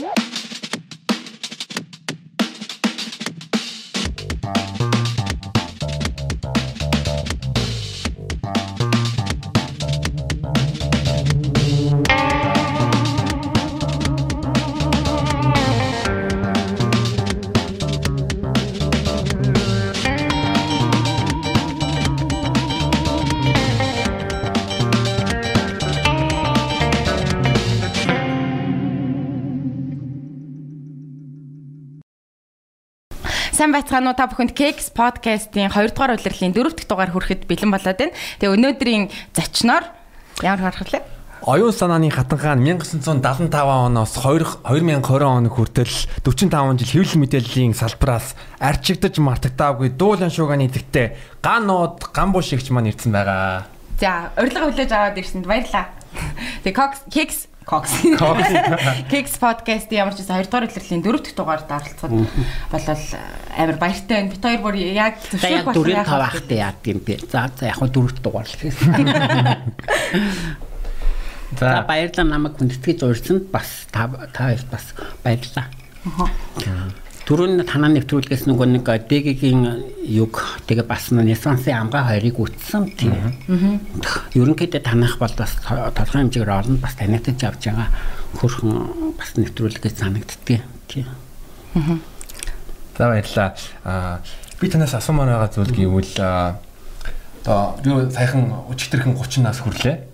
Yep. Сайн байцгаана уу та бүхэнд Cakes podcast-ийн 2 дугаар удирлын 4 дахь дугаар хүрэхэд бэлэн болоод байна. Тэгээ өнөөдрийн зочноор ямар харах вэ? Оюун санааны хатангаан 1975 оноос 2020 он хүртэл 45 жил хэвлэл мэдээллийн салбараас арчигдаж мартагдаагүй дуулан шуугааны эзэгтэй ганууд гамбуу шигч маань ирсэн байгаа. За, урилга хүлээж аваад ирсэнд баярлалаа. Тэгээ Cakes Cox. Kicks podcast ямар ч байсан 2 дугаар илэрлийн 4 дахь дугаард оролцоход болол амар баяртай байна. Бид хоёр бүр яг зөвшөөрөх болсон яг 4 5 ахтай яад юм бэ. За за яг 4 дахь дугаар л гэсэн. За баярлалаа намайг хүндэтгэж урьсан бас та та бас баярлалаа. Аа. Түрүүн танаа нэвтрүүлгээс нөгөө нэг дэгийн юг тэгээ бас Нисансын амгаа хоёрыг үтсэн тийм. Ерөнхийдөө танах бол бас тодорхой хэмжээгээр олон бас танигдаж явж байгаа хөрхөн бас нэвтрүүлгээс санагддгийг тийм. За баярлалаа. Аа би танаас асуумаар байгаа зүйл гэвэл одоо юу саяхан өчтөрхөн 30 нас хүрлээ.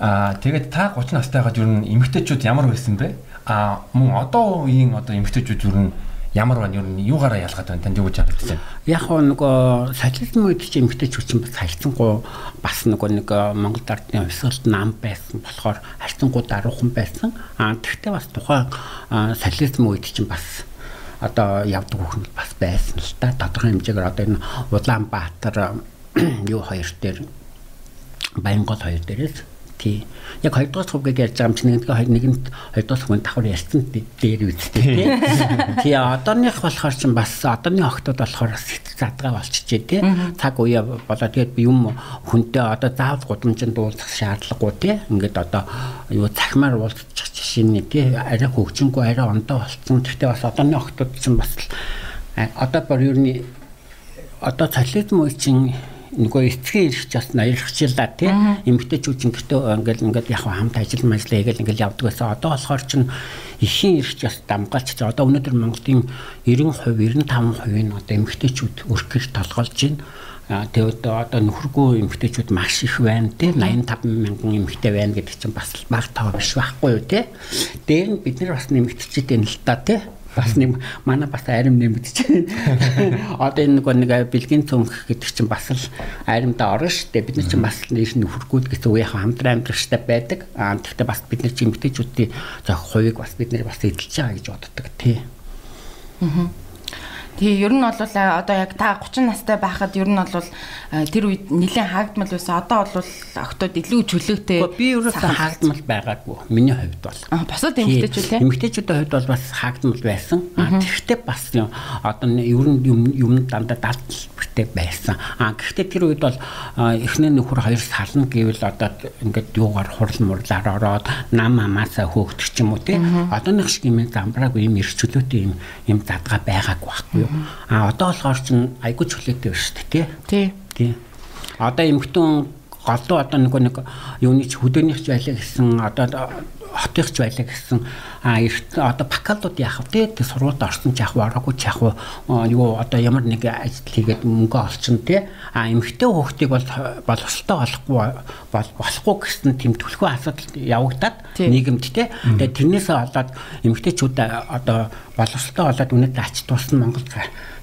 Аа тэгээд та 30 настайгаад ер нь эмэгтэйчүүд ямар байсан бэ? Аа мөн одоо үеийн одоо эмэгтэйчүүд ер нь ямар байна? Юу юугаараа ялгаад байна? Танд юу гэж харагдаж байна яг хоо нөгөө социализм үед чи эмгтэй хүчин бас хайцсангуу бас нөгөө нэг Монгол ардны хувьсгалт нам байсан болохоор хайцсангуу даруухан байсан. А тэгтээ бас тухайн социализм үед чинь бас одоо явдаг хүн бас байсан л та. Тодорхой хэмжээгээр одоо энэ Улаанбаатар юу хоёр дээр Баянгол хоёр дээрээс Тий. Яг хоёрдугаар сувгийг ярьж байгаа юм чинь нэгдгээ нэгэнд хоёрдугаар сувгийн давхар ярьсан дээр үстэй тий. Тий одооных болохоор чинь бас одооны охтууд болохоор сэтгэл задгаа болчихжээ тий. Цаг үе болоо тэгээд юм хүнтэй одоо заавал гудамжинд дуулах шаардлагагүй тий. Ингээд одоо юу цахимаар уулзчих жишээ тий. Арай хөгжингөө арай ондоо болцсон. Гэхдээ бас одооны охтууд чинь бас одоо бүр юу нэг одоо социализм үе чинь нөгөө эцгийн ирэх бас ноёрхчлаа тий? Эмгтээчүүд гэтөө ингээл ингээд яг хамт ажил мажлаа хийгээл ингээл явдаг байсан. Одоо болохоор чинь ихийн ирэх бас дамгаалч одоо өнөөдөр Монголын 90% 95% нь одоо эмгтээчүүд өргөх толгойлж байна тэгээд одоо нөхөргүй эмгтээчүүд маш их байна тий 85 мянган эмгтээ байна гэдэг чинь бас баг тав биш байхгүй юу тий дээр нь бид нар бас нэмэгдчихэд байна л та тий бас нэг манай бас арим нэмэгдэж байна. Одоо энэ нэг бэлгийн цөмх гэдэг чинь бас л аримда орно шүү дээ. Бид нар чинь бас нэр нь хөргүүд гэсэн үеийн хамтран амьдрахтай байдаг. Аа тэгэхээр бас бид нар чинь эмгтээчүүдийн зөх хувийг бас бид нар бас эдэлж байгаа гэж боддог тий. Аа. Тэгээ ер нь бол одоо яг та 30 настай байхад ер нь бол тэр үед нэлээд хаагдмал байсан. Одоо бол охтууд илүү чөлөөтэй. Би ерөөсөө хаагдмал байгаагүй. Миний хувьд бол. Аа босод эмэгтэйчүүд тийм. Эмэгтэйчүүдийн хувьд бол бас хаагдмал байсан. Тэгэхдээ бас одоо ер нь юм юм дандаа дадлбартай байсан. Аа гэхдээ тэр үед бол эхний нөхөр хоёр сална гэвэл одоо ингээд юугаар хурал мурлаар ороод нам амаасаа хөөгдөг ч юм уу тийм. Одооных шиг юм замбраагүй юм эрх чөлөөтэй юм юм задгаа байгаагүй байхгүй юу? А одоо болохоор чинь айгуу чөлөөтэй байна шүү дээ тий. Тий. Одоо эмхтэн голдуу одоо нөгөө нэг юуны ч хөдөөнийхч байлаа гэсэн одоо хотынхч байлаа гэсэн а эрт одоо бакалууд яах вэ? Тий сургуульд орсон ч яах вэ? Ороогүй ч яах вэ? Юу одоо ямар нэг ажил хийгээд мөнгө олчин тий а эмхтэй хүүхдийг бол боловсролтой болохгүй болохгүй гэсэн тийм төлхөө асуудал явагдаад нийгэмд тий тэгээд тэрнээсээ болоод эмхтэйчүүд одоо боловсролтой болоод үнэт ач тусна Монгол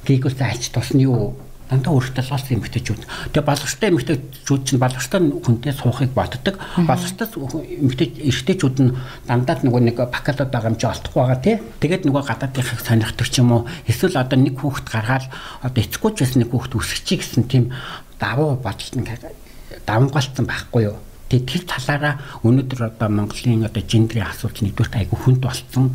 гигүүс ач тусна юу дандаа өөртөө салс эмгтээчүүд. Тэгээ балгартай эмгтээчүүд чинь балгартай хүнтэй суухыг боддог. Балгартай эмгтээ эрэгтэйчүүд нь дандаа нөгөө нэг бакалавр байгаа юм чи олдохгүй байгаа тий. Тэгээд нөгөө гадаадынхыг сонирхдаг ч юм уу. Эсвэл одоо нэг хүүхэд гаргаад одоо эцэггүй ч байсан нэг хүүхэд үсгчихий гэсэн тийм давуу бодолт нь давмгаалцсан байхгүй юу. Тэгээд тэр талаараа өнөөдөр одоо Монголын одоо гендрийн асуулт нэгдүгээр айгүй хүнд болцсон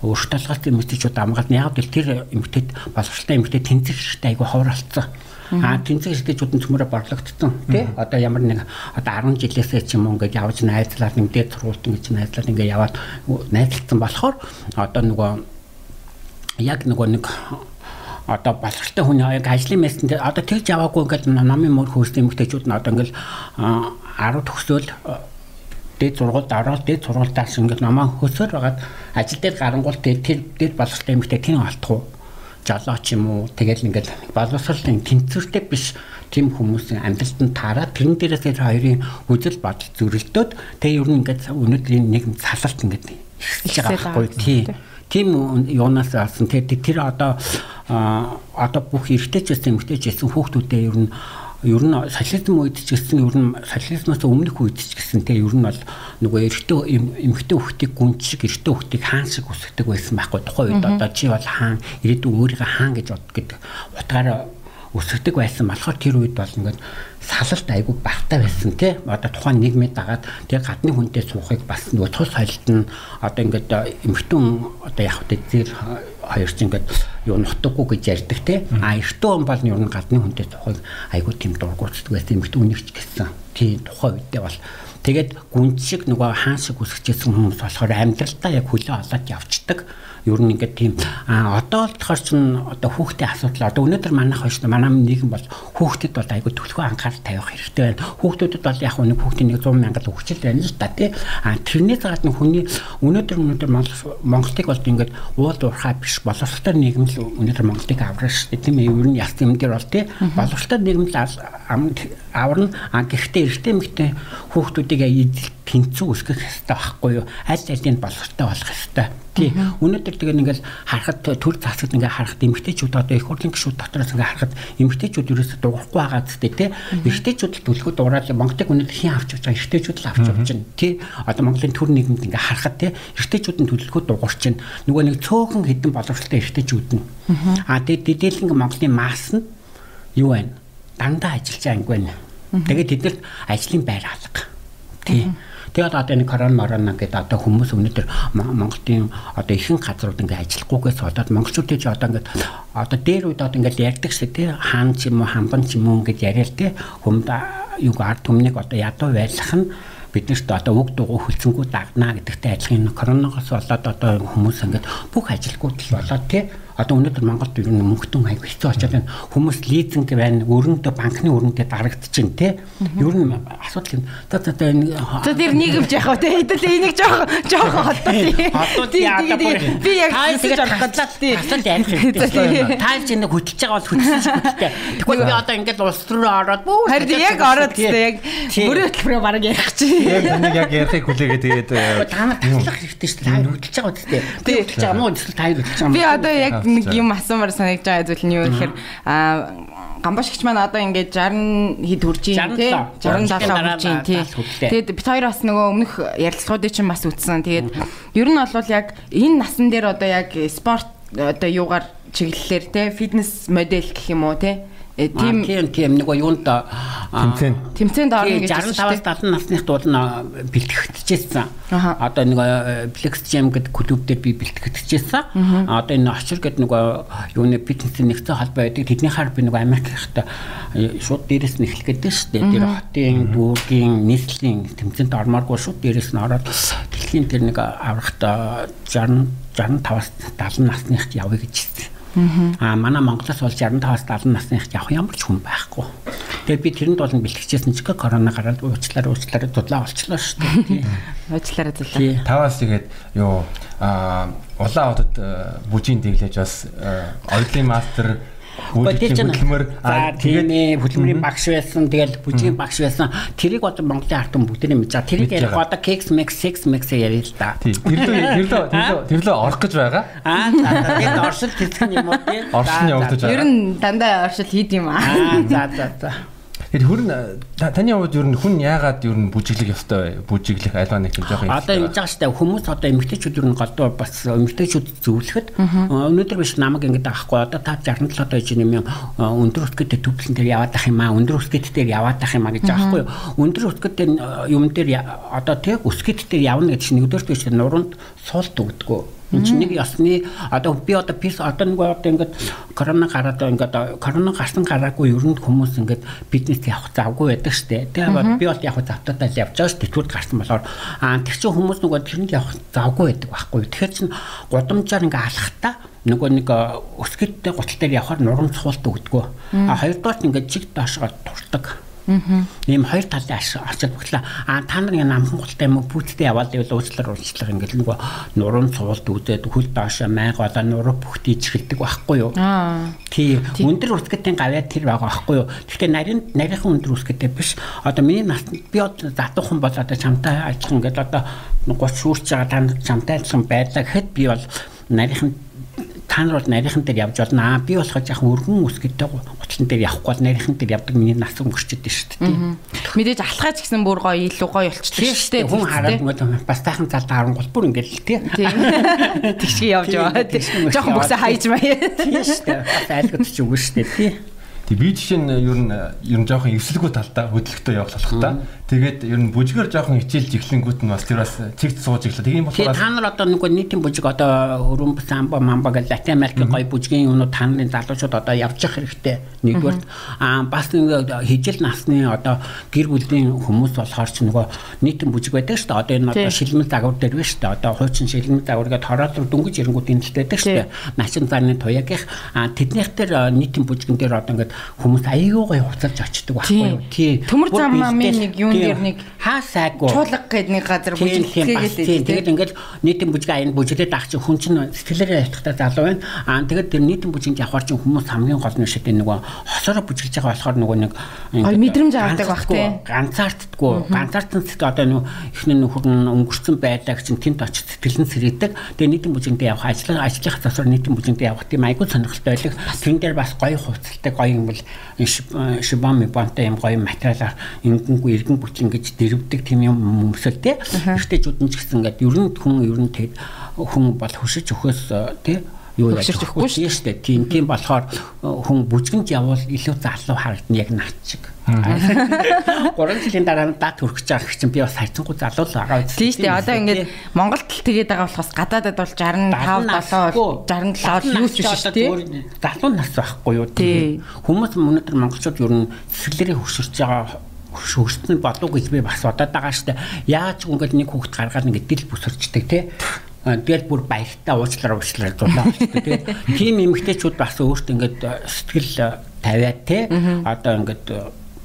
өөртөө талгаалт эмэгтэйчүүд амгаалт яг л тэр эмэгтэйд боловсролтой эмэгтэй тэнцэх хэрэгтэй айгүй ховор болцсон. Аа тэнцэг шилдэжүүд нь цөмөрө борлогдсон тий. Одоо ямар нэг одоо 10 жилээсээ ч юм уу ингээд явж найзлаад нэмдээ сургуультан гэж найзлаад ингээд яваад найзлсан болохоор одоо нөгөө яг нөгөө нэг одоо боловсролтой хүний аяг ажлын мессэнд одоо тэгж яваагүй ингээд намын мөр хөөс эмэгтэйчүүд нь одоо ингээд 10 төгсөөл дээд сургуульд ороод дээд сургуультаас ингээд намаа хөсөр байгаад ажил дээр гарангуул тэр дээд боловсролтой эмэгтэй тийм алдахгүй жолооч юм уу? Тэгэл ингээд боловсролын тэнцвэртэй биш. Тийм хүмүүсийн амьдралтанд таараад тэрэн дээрээс тэр хоёрын үзэл бодол зөрөлдөөд тэг ер нь ингээд өнөөдрийн нэгэн салалт ингээд ихсэж байгаа байхгүй. тийм тийм юунаас алсан тэр тэр одоо одоо бүх эргэжсэн эмгтээжсэн хүүхдүүдээ ер нь ер нь социализм үед ч гэсэн ер нь социализмаас өмнөх үед ч гэсэн те ер нь бол нөгөө эрэгтэй эмэгтэй хүүхдийг гүн шиг эрэгтэй хүүхдийг хаан шиг үсгдэг байсан байхгүй тухайн үед одоо чи бол хаан ирээдүйн өөрийгөө хаан гэж бод гэдэг утгаараа өсгдөг байсан болохоор тэр үед бол ингээд салалт айгүй багтаа байсан тий одоо тухайн нийгмийн дагаад тэр гадны хүнтэй суухыг бас нөгөө тус соёлт нь одоо ингээд эмхтэн одоо яг хөтэ зэр хоёр ч ингээд юу нутаггүй гэж ярьдаг тий а эртөө он бол ер нь гадны хүнтэй суухыг айгүй тийм дургуутдаг байсан эмхтэн үнэгч гэсэн. Тий тухайн үедээ бол. Тэгээд гүн шиг нөгөө хаан шиг үсгэжсэн хүмүүс болохоор амьдралдаа яг хөлөө олоод явцдаг ер нь ингээд тийм а одоо болохоор чинь одоо хүүхдийн асуудал одоо өнөөдөр манайх хоёр манай нийгэм бол хүүхдэд бол айгүй төлхөө анхаарал тавих хэрэгтэй байна. Хүүхдүүдэд бол яг нэг хүүхдийн нэг 100 мянган хөгжил байна л та тий. А тэрнээс гадна хүний өнөөдөр өнөөдөр Монголыг бол ингээд уул уурхай биш боловсролтой нийгэм л өнөөдөр Монголыг аврах шүү дээ тийм ээ. Ер нь яс юм дээр бол тий. Боловсролтой нийгэм л аварна. А гэхдээ эрэгтэй эмэгтэй хүүхдүүдийг тэнцүү үсгэх хэрэгтэй байхгүй юу? Аль алийг боловсролтой болох хэрэгтэй. Тий. Өнөөдөр тэгээ ингээл харахад төр засагт ингээ харахад эмгтээчүүд одоо их хурлын гишүүд дотроос ингээ харахад эмгтээчүүд ерөөсө дуурахгүй байгаа зү тий. Эмгтээчүүд л төлөхөд дуурал Монголыг өнөөдөр хэн авч явж байгаа эмгтээчүүд л авч явж байна. Тий. Одоо Монголын төр нийгэмд ингээ харахад тий эмгтээчүүд нь төлөхөд дуурч байна. Нөгөө нэг цөөхөн хідэн боловсролтой эмгтээчүүд нь. Аа тэгээ дидэлэн Монголын масс нь юу байна? Дандаа ажиллаж байгаа юм байна. Тэгээд тэднэрт ажлын байр алга. Тий. Тэгээд одоо энэ корон морон гэдэг одоо хүмүүс өнөөдөр Монголын одоо ихэнх газрууд ингээ ажиллахгүйгээс болоод монголчууд ч одоо ингээ одоо дээр үед одоо ингээ ярьдаг шүү тий хаан ч юм уу хамбан ч юм уу ингээ яриад тий хүмд юу ард түмнийг одоо ядуу байлгах нь биднэрт одоо үг дугуй хөлцөнгүү дагнаа гэдэгтэй адилхан коронавигоос болоод одоо хүмүүс ингээд бүх ажилгүйд л болоод тий одоо өнөөдөр Монголд ер нь мөнгөтөн аяг хэцүү очоод байна. Хүмүүс лизинг байна, өрөндөө банкны өрөндөө дарагдчихэв те. Ер нь асуудал юм. За за энэ За тэр нийгэмж яхав те. Хэдэл энийг жоох жоох холдоо. Холдоо яада бүр. Би яг хэлж орох гэдлаа тий. Асуулт амир хэрэгтэй. Та ч энэ хөдөлж байгаа бол шүү дээ. Тэгвэл би одоо ингээд улс руу ороод бүү. Харин яг ороод те яг бүрийн хөтөлбөрөөр бараг ярих чи. Яг энийг яг ярихыг хүлээгээд тэгээд та нар таслах хэрэгтэй шүү дээ. Та хөдөлж байгаа үстэй. Хөдөлж байгаа мó эсвэл та хөдөлж байгаа. Би одоо яг нэг юм асуумаар санагдж байгаа зүйл нь юу гэхээр аа гамбашгч маань одоо ингээд 60 хэд хүрж юм тий 67 хүрж юм тий тэгээд бид хоёр бас нөгөө өмнөх ярилцлагуудыг чинь бас үтсэн. Тэгээд ер нь бол яг энэ насан дээр одоо яг спорт одоо юугаар чиглэлээр тий фитнес модель гэх юм уу тий Э, тийм тийм нөгөө юунд тэмцээн тэмцээнд орно гэж 65-аас 70 насных дуулна бэлтгэгдчихсэн. Одоо нөгөө Flex Gym гэдэг клуб дээр би бэлтгэгдчихсэн. Одоо энэ очир гэдэг нөгөө юуны фитнесийн нэгцэн холбоо байдаг. Тэдний хаар би нөгөө Америк ихтэй шууд дээрээс нь эхлэх гэдэг шүү дээ. Тэр хотын дүүргийн нийслэлийн тэмцээнд ормооргүй шууд дээрээс нь ороод дэлхийн тэр нэг аврахт 60 65-аас 70 насных явъя гэж хэлсэн. Аа манай Монголоос бол 65-аас 70 насных явах ямар ч хүн байхгүй. Тэгээд би тэрэнд бол бэлтгэжсэн ч корона гараад уучлаарай уучлаарай дудлаа болчлоо шүү дээ. Уучлаарай дудлаа. Таваас тэгээд юу аа улаан хотод бүжийн дэглэж бас оюутлын мастер хөдөлмөр тэгээд хөдөлмөрийн багш байсан тэгэл бүжгийн багш байсан. Тэрийг одоо Монголын ард түмэн бүгдээ мэдж байгаа. Тэрийг ярих одоо кекс мекс секс мекс яриа л да тэрлөө тэрлөө тэрлөө тэрлөө орох гэж байгаа. Аа тэгээд оршил хэсэг юм уу? Тийм оршил явагдаж байгаа ер нь дандаа оршил хийд юм аа. За за за Тэгэхээр хүрн таны хувьд ер нь хүн яагаад ер нь бүжиглэх ёстой вэ? Бүжиглэх альва нэг юм жоох юм. Одоо ингэж байгаа штэ хүмүүс одоо эмэгтэйчүүд ер нь голдуу бас эмэгтэйчүүд зөвлөхөд өнөөдөр биш намайг ингэж авахгүй одоо та 67 одоо жин юм өндөр өсгөд төвлөн дээр яваад ах юм аа өндөр өсгөд дээр яваад ах юм аа гэж аахгүй өндөр өсгөд дээр юм дээр одоо тэг өсгөд дээр явна гэж нэгдүгээр биш нуруунд суулт өгдөгөө энэ чинь нэг ёсны одоо би одоо пис одоо нэг одоо ингээд корона гараад ингээд корона гарсан гараагүй ер нь хүмүүс ингээд бизнес явах завгүй байдаг штэ. Тэгээ би бол яг завтаатаа л явж байгаа штэ. Тэтгэврт гарсан болохоор аа тэр чинь хүмүүс нөгөө тэрэнд явах завгүй байдаг байхгүй. Тэгэхээр чинь гудамжаар ингээд алхахтаа нөгөө нэг өсгөлтэй гутал дээр явахаар нурам цуулт өгдөгөө. А хоёрдугаар нь ингээд жиг доошоо турдаг Ийм хоёр талын ачаал багтлаа. А та нар энэ амхан гултай юм уу пүүттэй яваад ивэл уучлаар уучлаар ингээд нөгөө нуруунд цуулт үзээд хөл доошоо майг одоо нуруу бүхтийж эхэлдэг байхгүй юу? Аа. Тийм. Өндөр үсгэтийн гавьяа тэр байгаа байхгүй юу? Тэгэхээр нарийн нарийнхан өндөр үсгэттэй биш. Одоо миний нас би одоо задуухан бол одоо чамтай ажиллах ингээд одоо 30 шүүрч байгаа та чамтай ажиллах байлаа гэхэд би бол нарийнхан та нар бол нарийнхан дээр явж болно. Аа би болохоор яхан өргөн үсгэдтэй гутлан дээр явахгүй бол нарийнхан дээр явдаг миний нас өнгөрчөд дээ шүү дээ. Мэдээж алхаач гэсэн бүр гоё илүү гоё болчихлоо шүү дээ. Хүн хараад бас тайхан залдаа харангуул бүр ингээл л тий. Тэгшгээ явж байгаа. Жохон бүксэ хайж маяа. Тий шүү дээ. Айлгад ч үгүй шүү дээ тий. Тэг би жишээ нь ер нь ер нь жоохон эвсэлгүй талдаа хөдөлгөтөө явуулах та. Тэгээд ер нь бүжгээр жоохон хичээлж эхлэнгүүт нь бас тэр бас цэгт сууж эхлэв. Тийм болохоор та нар одоо нэг нийтийн бүжиг одоо хөрөмб самба мамба гэж Латин Америкийн гоё бүжгийн юмнууд та нарын залуучууд одоо явж явах хэрэгтэй. Нэгдүгээр аа бас нэг хижил насны одоо гэр бүлийн хүмүүс болохоор ч нөгөө нийтийн бүжиг байдаг шүү дээ. Одоо энэ одоо шилмэл загвар дээр биш шүү дээ. Одоо хуучин шилмэл загвар гэдэг хороол руу дөнгөж ирэнгүүт энэ байдаг шүү дээ. Начин заны туягийнх аа тэднийх дээр нийтийн бүжгэн дээр одоо ингээд хүмүүс аяйгуу гоё хуцалж очдөг байхгүй юу. Тий. Төмөр зам мамын нэг юун дээр нэг хаа сайгүй. Чуулга гэдэг нэг газар бүжиглэгээд тэгээд ингээд нийтийн бүжиг аянд бүжиглээд ах чинь хүн чинь сэтгэлээрээ явахдаа залуу байна. Аа тэгээд тэр нийтийн бүжинд явахаар чинь хүмүүс хамгийн гол нь шиг нөгөө хосороо бүжиглэж байгаа болохоор нөгөө нэг мэдрэмж авдаг бах тий. Ганцаарддаггүй. Ганцаардсан сэтгэл одоо нөгөө ихний нөхөр нь өнгөрцөн байлаа гэж чинь тэнд очиж сэтгэлэн сэрээдэг. Тэгээд нийтийн бүжинд явах ажил ажлынхаа засвар нийтийн бүжинд явах тийм айгүй сонирхолтой байлиг. Тэн дээр бас гоё хувцалтай гоё юм бол шибами бантай юм гоё материалаар ингэнгүү иргэн бүч ингэж дэрвдэг тийм юм өмсөл те. Эртэжүүд нь ч гэсэн ингээд ер нь хүн ер нь тэгэд хүн бол хөшиж өхөөс те юу яаж өгөхгүй шүү дээ. Тийм тийм болохоор хүн бүжгэнд явбал илүү залуу харагдана яг наач шиг. 3 жилийн дараа дат хүрэх гэж байгаа чинь би бас хайцангуй залуу л байгаа үст. Тийм шүү дээ. Одоо ингээд Монголд л тэгээд байгаа болохоос гадаадад бол 65 7 67 юу ч биш шүү дээ. Залуу нас байхгүй юу. Хүмүүс өнөөдөр монголчууд ер нь цэцгэлэрээ хөшөрч байгаа хөшөрсөн болов гэж би бас бодоод байгаа штэ. Яаж ингээд нэг хүүхд гаргаад ингээд дил бүсэрчдэг те. Тэгээд бүр баяртай уучлаар уучлаар дулаа те. Тим эмгтээчүүд бас өөртөө ингээд сэтгэл тавиад те. Одоо ингээд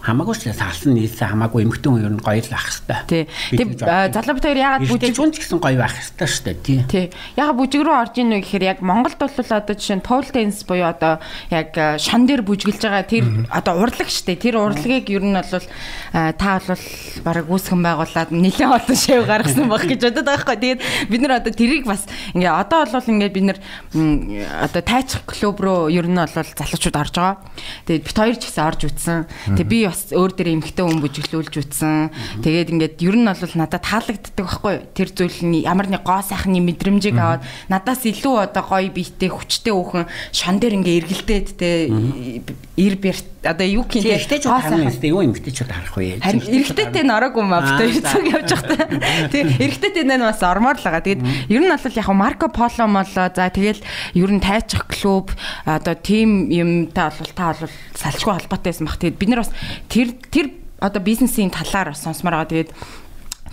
хамаагүй ч салсан нийлсэн хамаагүй эмхтэн хүн ер нь гоё л ах хэвээр. Тий. Тэг залуу бит хоёр ягаад бүжиг хүн ч гэсэн гоё байх хэвээр шүү дээ тий. Тий. Ягаад бүжиг рүү орж ийн вэ гэхээр яг Монголд бол одоо жишээ нь Tool Dance буюу одоо яг шан дээр бүжгэлж байгаа тэр одоо урлаг шүү дээ. Тэр урлагийг ер нь бол та бол бараг үүсгэн байгуулад нэлээд олон шив гаргасан баг гэж бодод байгаа байхгүй. Тэгээд бид нар одоо тэрийг бас ингээ одоо бол ингээ бид нар одоо тайчих клуб руу ер нь бол залуучууд орж байгаа. Тэгээд бит хоёр ч гэсэн орж үтсэн. Тэгээд би бас өөр дээр эмхтэй хүн бүжиглүүлж үтсэн. Тэгээд ингээд ер нь бол надад таалагддаг байхгүй. Тэр зүйл нь ямар нэг гоо сайхны мэдрэмжийг аваад надаас илүү одоо гоё биетэй хүчтэй хүүхэн шон дээр ингээ эргэлдээд те ир бэр одоо юу гэх юм те гоо сайхан. Те юу эмхтэйчүүд харах вэ? Харин эргэлдээтэй нороогүй маа битээ зүг явж байхдаа. Тэг эргэлдээтэй нэ бас ормоор л байгаа. Тэгээд ер нь бол яг Марко Поло молоо. За тэгэл ер нь тайчих клуб одоо тим юмтай бол та бол салчгүй холбоотой байсан бах. Тэгээд бид нар бас тэр тэр одоо бизнесийн талаар сонсомоор байгаа. Тэгээд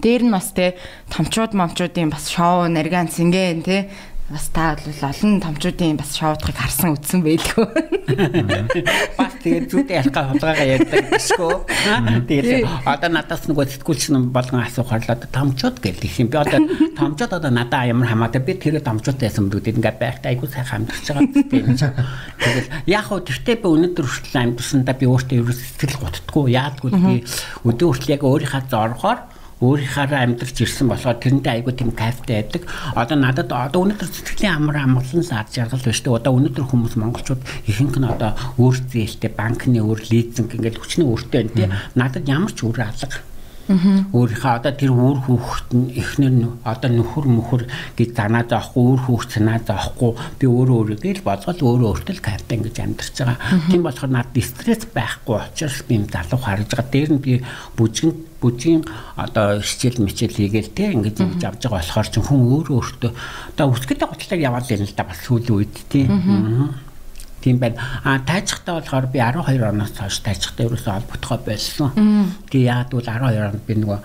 дээр нь бас те томчууд момчуудын бас шоу нарганц ингээн те бас та бол олон томчуудын бас шоудахыг харсан үтсэн байлгүй. Бас тэгээд зүйтэй ялгаа хулгайгаа ярьдаг гэшгүй. Тэгээд одоо надаас нөгөө сэтгүүлч нь болгон асуух харлаа томчууд гэдэг юм. Би одоо томчууд одоо надаа ямар хамаатай би тэр томчуудтай байсан бүгд ингээд байхтай айгуу сайхан амьдарч байгаа тийм. Тэгээд яг хөө тэртээ би өнөөдөр хүртэл амьдсандаа би өөртөө ерөөс сэтгэл гутдаггүй. Яадгүй би өдөө хүртэл яг өөрийнхөө зоргоор өөрийнхаараа амьдрч ирсэн болохоор тэрнтэй айгүй тийм кайфтай байдаг. Одоо надад одоо өнөөдөр сэтгэлийн амар амгалан сар жаргал биш үү? Одоо өнөөдөр хүмүүс монголчууд ихэнх нь одоо өөр зээлтэй банкны өөр лизинг ингээд хүчний өөртөө байна тий. Надад ямар ч өөр алга Өөрийнхөө одоо тэр үр хүүхэд нь эхнэр нь одоо нөхөр мөхөр гэж занаад авахгүй үр хүүхэд санаад авахгүй би өөрөө өөрийгөө л бодгол өөрөө өөртөө л капитан гэж амьдарч байгаа. Тийм болохоор надад стресс байхгүй учраас би юм залуу харж байгаа. Дээр нь би бүжгэн бүжгийн одоо хичээл мичээл хийгээл те ингэж ингэж авч байгаа болохоор ч хүн өөрөө өөртөө одоо үсгэдэг готлог яваад ирнэ л да бас сүүлийн үед тийм тийм байна. А тайчхтаа болохоор би 12 оноос хойш тайчхтаа ерөөсөө холбогдохоо болсон. Тэгээ яад бол 12 онд би нөгөө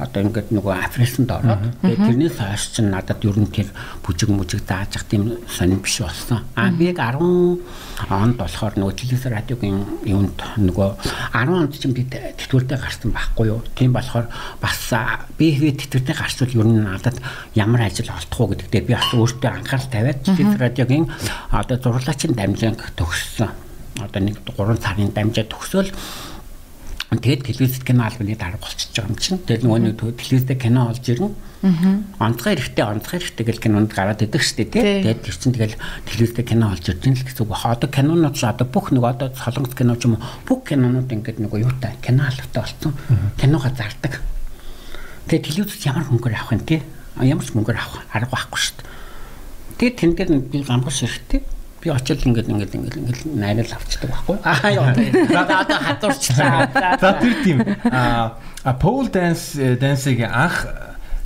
одоо ингээд нөгөө африсанд ороод тэгээ тэрнээс хойш чинь надад ер нь тэр бүжиг мүжиг зааж ах тийм сонир биш болсон. А би яг 10 онд болохоор нөгөө телевиз радиогийн юунд нөгөө 10 онд чинь би тэтгэвртэй гарсан байхгүй юу. Тийм болохоор бас би хэвээ тэтгэвртэй гарчвал ер нь надад ямар ажил олдох уу гэдэгтээ би бас өөртөө анхаарал тавиад телевиз радиогийн одоо зурлаачийн дамжинг төгссөн. Одоо нэг 3 сарын дамжаа төгсөөл Тэгээд телевизэд кино албаны дарга болчихж байгаа юм чинь. Тэгээд нөгөө нэг телевизэд кино олж ирнэ. Аа. Онцгой эрэхтэй онцгой эрэхтэй гэл кинонд гараад идэг штэ тий. Тэгээд тэр чинь тэгэл телевизэд кино олж ирж байгаа л гэсэн үг. Одоо кинонууд ч одоо бүх нэг одоо солонгос кино ч юм уу бүх кинонууд ингээд нөгөө юутай кино албатай болсон. Киногоо зардаг. Тэгээд телевизэд ямар хөнгөр авах юм тий. Ямар ч мөнгөөр авах арга байхгүй штэ. Тэгээд тэн дээр би гамбас эрэхтэй би очил ингээд ингээд ингээд ингээд найрал авчдаг байхгүй аа яа одоо хатуурчлаа за тэр тийм а пол данс дансыг анх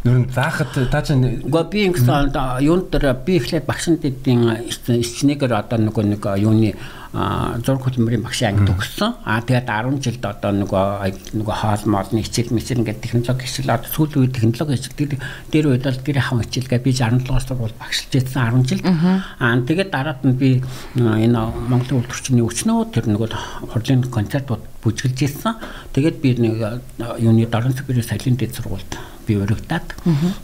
Нүрэн заахад та чинь үгүй би ингэсэн юунд дээр би эхлээд багшин дэдийн ичнэгээр одоо нөгөө нэг юуны зураг хөтөлмөрийн багшийн анги төгссөн. Аа тэгээд 10 жилд одоо нөгөө нөгөө хоол моолны хичээл мичээл ингээд технологи хичээл одоо сүүлийн үед технологи хичээл дээр үед бол гэр хам хичээлгээ би 67-аас сургууль багшилж байсан 10 жил. Аа тэгээд дараад нь би энэ Монголын үйлдвэрчний өчнөө тэр нөгөө хурлын концертууд бүжгэлж ирсэн. Тэгээд би нэг юуны дорн сүбэрийн салин дэд сургуульд би өргөдөөд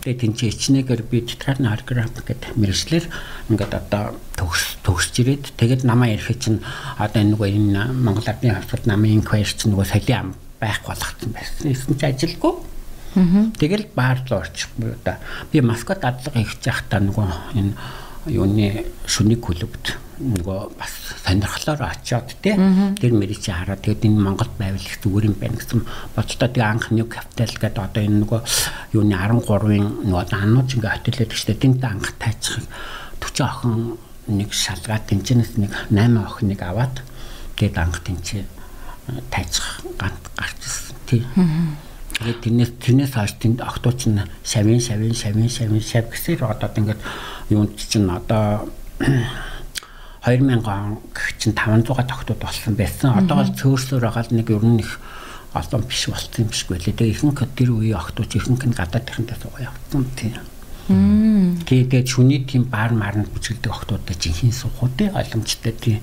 тэгээд тэнцээ ичнэгээр би театрын хореограф гэдэг мэрэгчлэр ингээд одоо төгс төгсж ирээд тэгээд намаа ярих чинь одоо энэ нөгөө энэ Монгол Ардын хавцад намын инквайр чинь нөгөө солио ам байх болгоцсон байсан. Эсвэл ч ажилгүй. Тэгэл баар руу орчихгүй одоо би Москвад дадлага хийж байхдаа нөгөө энэ юуны шүнийг клубт нөгөө бас сонирхлоор очиод те. Тэр мэрийг чи хараад тэгээд энэ Монголд байвал их зүгээр юм байна гэсэн. Бодлоо тэг анх нэг капитал гэдэг одоо энэ нөгөө юуны 13-ын нөгөө анууч ингээ хотелээд гэжтэй тэнд анх тайчих 40 охин нэг шалгаад тэнцэнэс нэг 8 охиныг аваад тэгээд анх тэнцээ тайчих гант гарчсан тий Тэгээд тэрнээс тэрнээс хойш тэнд октооч нь шавин шавин шавин шавин шав гэсээр одоо ингээд юунд чинь одоо 2000 он гэх чинь 500 тогтууд болсон байсан. Одоо бол цөөрсөөр байгаа л нэг ер нь их олон биш болсон юм биш гэлээ. Тэгээ ихэнх тэр үеийн охтууд ихэнх нь гадаад ихэнтэй суугаа явсан тийм. Тэгээд шүний тийм баар марнд бүжгэлдэг охтуудаа жинхэнэ суухуу тий ойлгомжтой тий.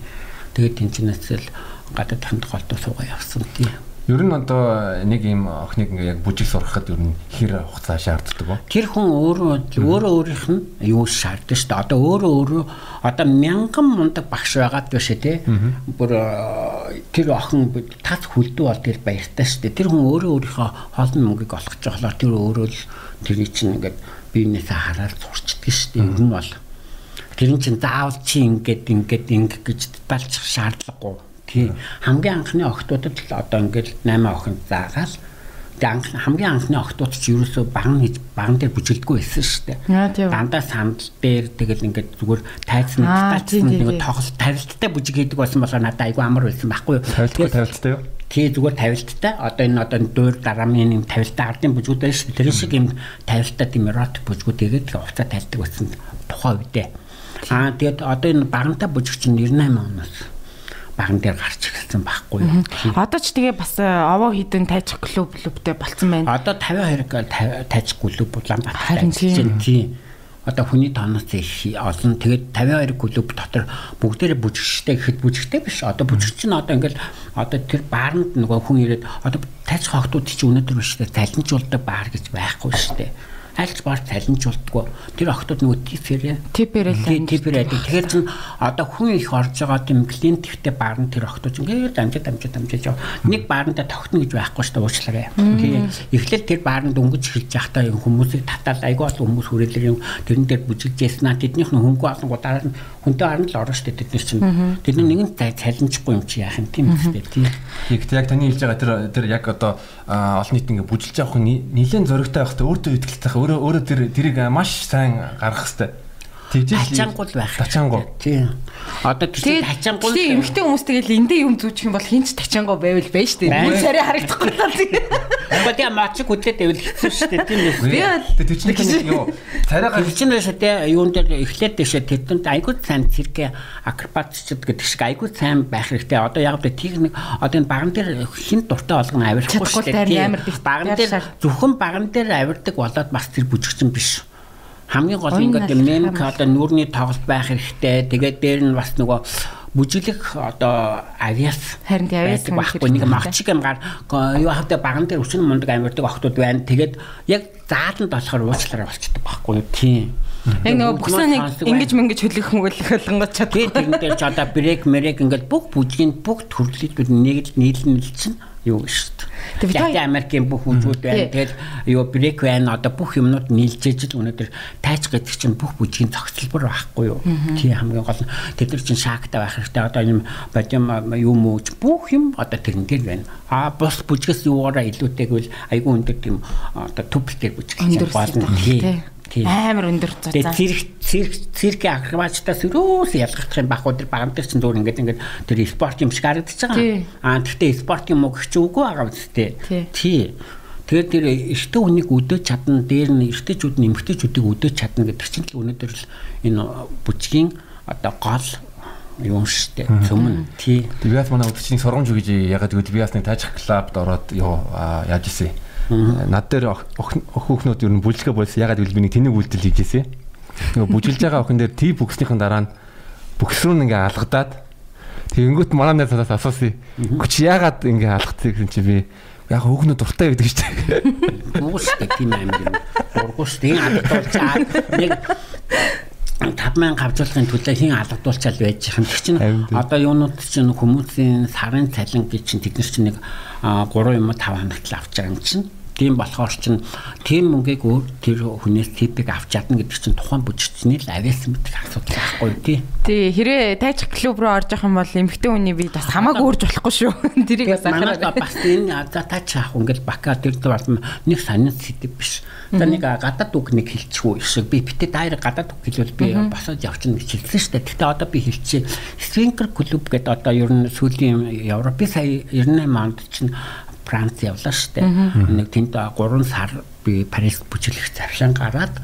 Тэгээд тэнцэнээс л гадаад ихэнтэй голдоо суугаа явсан тий. Ер нь одоо нэг юм охиныг ингээ яг бүжиг сурахад ер нь хэр хугацаа шаарддаг вэ? Тэр хүн өөрөө өөрөө өөрийнх нь юу шаарддаг шүү дээ. Одоо өөрөө өөрөө одоо мянган мундаг багш байгаад биш тий. Бүр тэр охин тас хүлдүү бол тэр баяртай шүү дээ. Тэр хүн өөрөө өөрийнхөө хоолны мөнгийг олгож байгаа болохоор тэр өөрөө л тэрний чинь ингээд биенээсээ хараад сурчдаг шүү дээ. Ер нь бол тэр чинь заавал чи ингээд ингээд ингэ гэж талчих шаардлагагүй Тий. Хамгийн анхны охтуудад л одоо ингээл 8 охин заагаал анх хамгийн анхны охтууд ч ерөөсөө баган хийж баган дээр бүжгэлдэггүй байсан шүү дээ. Дандаа сандал дээр тэгэл ингээд зүгээр тайцсан тайцсан нэг тоглолт тавилттай бүжиг хийдэг байсан болохоор надад айгүй амар байсан байхгүй юу. Тавилттай тавилттай юу? Тий зүгээр тавилттай. Одоо энэ одоо дуур дараамын юм тавилттай ардын бүжгүүд байж шүү. Тэр шиг юм тавилттай тийм эротик бүжгүүд игээд уцаа тайлдаг байсан тухайн үедээ. Аа тэгээд одоо энэ багантай бүжиг чинь 98 оноос баган дээр гарч ирсэн байхгүй юу. Одоо ч тэгээ бас э, овоо хідэн тайчих клуб клубтэй болцсон байна. Одоо 52 тайчих клуб Улаанбаатар ажиллаж тийм. Одоо хүний тооноос их олон тэгээд 52 клуб дотор бүгдээрээ бүжигчтэй гэхэд бүжигтэй биш. Одоо бүжигч нь одоо ингээл одоо тэр баарнд нөгөө хүн ирээд одоо тайчих хогтууд чи өнөөдөр биш үү залинжуулдаг баар гэж байхгүй шүү дээ айлч баар цалинжуулдаггүй. Тэр охтууд нөгөө типэр Типэр л. типэр байдаг. Тэгэхээр чин одоо хүн их орж байгаа тийм клиент ихтэй баар нь тэр охтууд ингээд дамжид дамжиж яв. Нэг бааранда тогтно гэж байхгүй шүү дээ уучлаарай. Тийм. Эхлээл тэр бааранд өнгөж эхэлж явахдаа юм хүмүүсийг татаад айгүй олон хүмүүс хүрээлэр юм тэрэн дээр бүжиглж яснаа тэднийх нь хөнгөө олон дараа нь хүнтэй харна л орно шүү дээ тэд нар чинь. Тэдний нэгэн цалинжихгүй юм чи яах юм тийм үстэй тийм. Тэгэхдээ яг таны хэлж байгаа тэр тэр яг одоо олон нийт ингээ бүжилж авах нэлээд зөрөгтэй байх хэрэгтэй өөртөө ихтэй байх өөрөө өөрөө тэр тэрийг маш сайн гаргах хэрэгтэй. Тэгжэл тачаангуул байх. Тачаангуу. Тийм. Одоо тэр тачаангуул тийм эмхтэй хүмүүс тэгэл эндээ юм зүүчих юм бол хинч тачаангуу байвал байж штэ. Бүр царай харагдахгүй л тийм. Ага тийм мач хүлээд байвал хэцүү штэ тийм үү. Би тэр чинь юу царайгаа чинь биш үү юун дээр эхлээд дэшээ тэдэнд айгуу сайн цирк акробатчд гэдэг шиг айгуу сайн байх хэрэгтэй. Одоо яг л техник одоо энэ баган дээр хин дуртай болгоно авирахгүй штэ. Баган дээр зөвхөн баган дээр авирдаг болоод бас тэр бүжигчин биш хамгийн гол ингээд мемк одоо нүүрний тоглолт байх хэрэгтэй. Тэгээд дээр нь бас нөгөө бүжиглэх одоо авиас харин авиас байхгүй нэг магчиг амгаар юу хавтаа баган дээр өчнө мундаг амьддаг охтууд байна. Тэгээд яг зааланд болохоор уучлаарай болчдөг байхгүй юу? Тийм. Яг нөгөө бүхсэн нэг ингэж мэнгэж хөлөх хөнгөлөх болгонгод чадахгүй. Тэгээд тэр дээр ч одоо брейк мэрэг ингээд бүх бүжгийн бүх төрлөд нэг нийлэн нийлсэн юу шүү дээ. Тэгээд Америкийн бүх хүндрүүд байна. Тэгэл юу брейк байна. Одоо бүх юмнууд нийлжээж л өнөөдөр тайч гэдэг чинь бүх бүжгийн зохицолбор байхгүй юу? Тий хамгийн гол нь тэд нар чинь шаагтай байх хэрэгтэй. Одоо юм бодим юу мууч бүх юм одоо тэрэн дээр байна. А бус бүжгээс юугаараа илүүтэйгвэл айгүй өндөр тийм одоо төвлөлтэй бүжиг болно. Тий амар өндөр цацаа. Тэгээ цирк цирк циркийн акробатчтаас өрөөс ялгах юм багуу тэр баган дээр чинь зур ингээд ингээд тэр спорт юм шиг харагдаж байгаа. Аа тэгтээ спорт юм уу гэж үгүй байгаа үстэй. Тий. Тэгээд тэр эртний хүнийг өдөөж чадна, дээр нь эртэжүүд нь эмгтэжүүдийг өдөөж чадна гэдэг чинь л өнөөдөр л энэ бүжгийн одоо гол юм штэ цөмн тий. Бас манай өдөрчний сургамж өгж ягаад гэвэл би бас нэг тажих клубд ороод юу яаж исэн Над дээр охиухнууд ер нь бүжлэгээ болсон. Ягаад гэвэл би нэг тэнийг үйлдэл хийжээсэ. Нөгөө бүжилж байгаа охин дээр тий бүкснийхэн дараа нь бүкс рүү ингээ алгадаад тэгэнгүүт манай найз надаас асуусан. Гүч ягаад ингээ алгацыг гэсэн чи би яг хөөгнө дуртай гэдэг чинь. Уустай тийм юм юм. Ургуустай алгадуулчаад нэг 5000 авжуулахын төлөө хин алгадуулчаал байж юм. Тэг чинь одоо юунууд чинь хүмүүсийн сарын цалин гэж чинь тэд нар чинь нэг 3 юм уу 5 хоногт л авч байгаа юм чинь Тийм болохоор чин тийм мөнгийг өөр тэр хүнээс типик авч чадна гэдэг чинь тухайн бүжигчний л авиас мэдэх асуудал байхгүй тий. Тий хэрэг тайчих клуб руу орж явах юм бол эмгтэн хүний би бас хамаагүй өөрж болохгүй шүү. Тэрийг бас анхаарал бас энэ за таач авах ингээл бака тэр бол нэг санин сэтэв биш. За нэг гадаад үг нэг хэлчихгүй шиг би битээ дайр гадаад үг хэлвэл би босоод явчихна гэж хэлсэн шүү дээ. Гэтэ одоо би хэлчихээ. Свинкер клуб гэдэг одоо ер нь сүүлийн Европ сая 98 онд чинь Франц явлаа штэ. Нэг тэнд 3 сар би Парис бүжиглэх завшаан гараад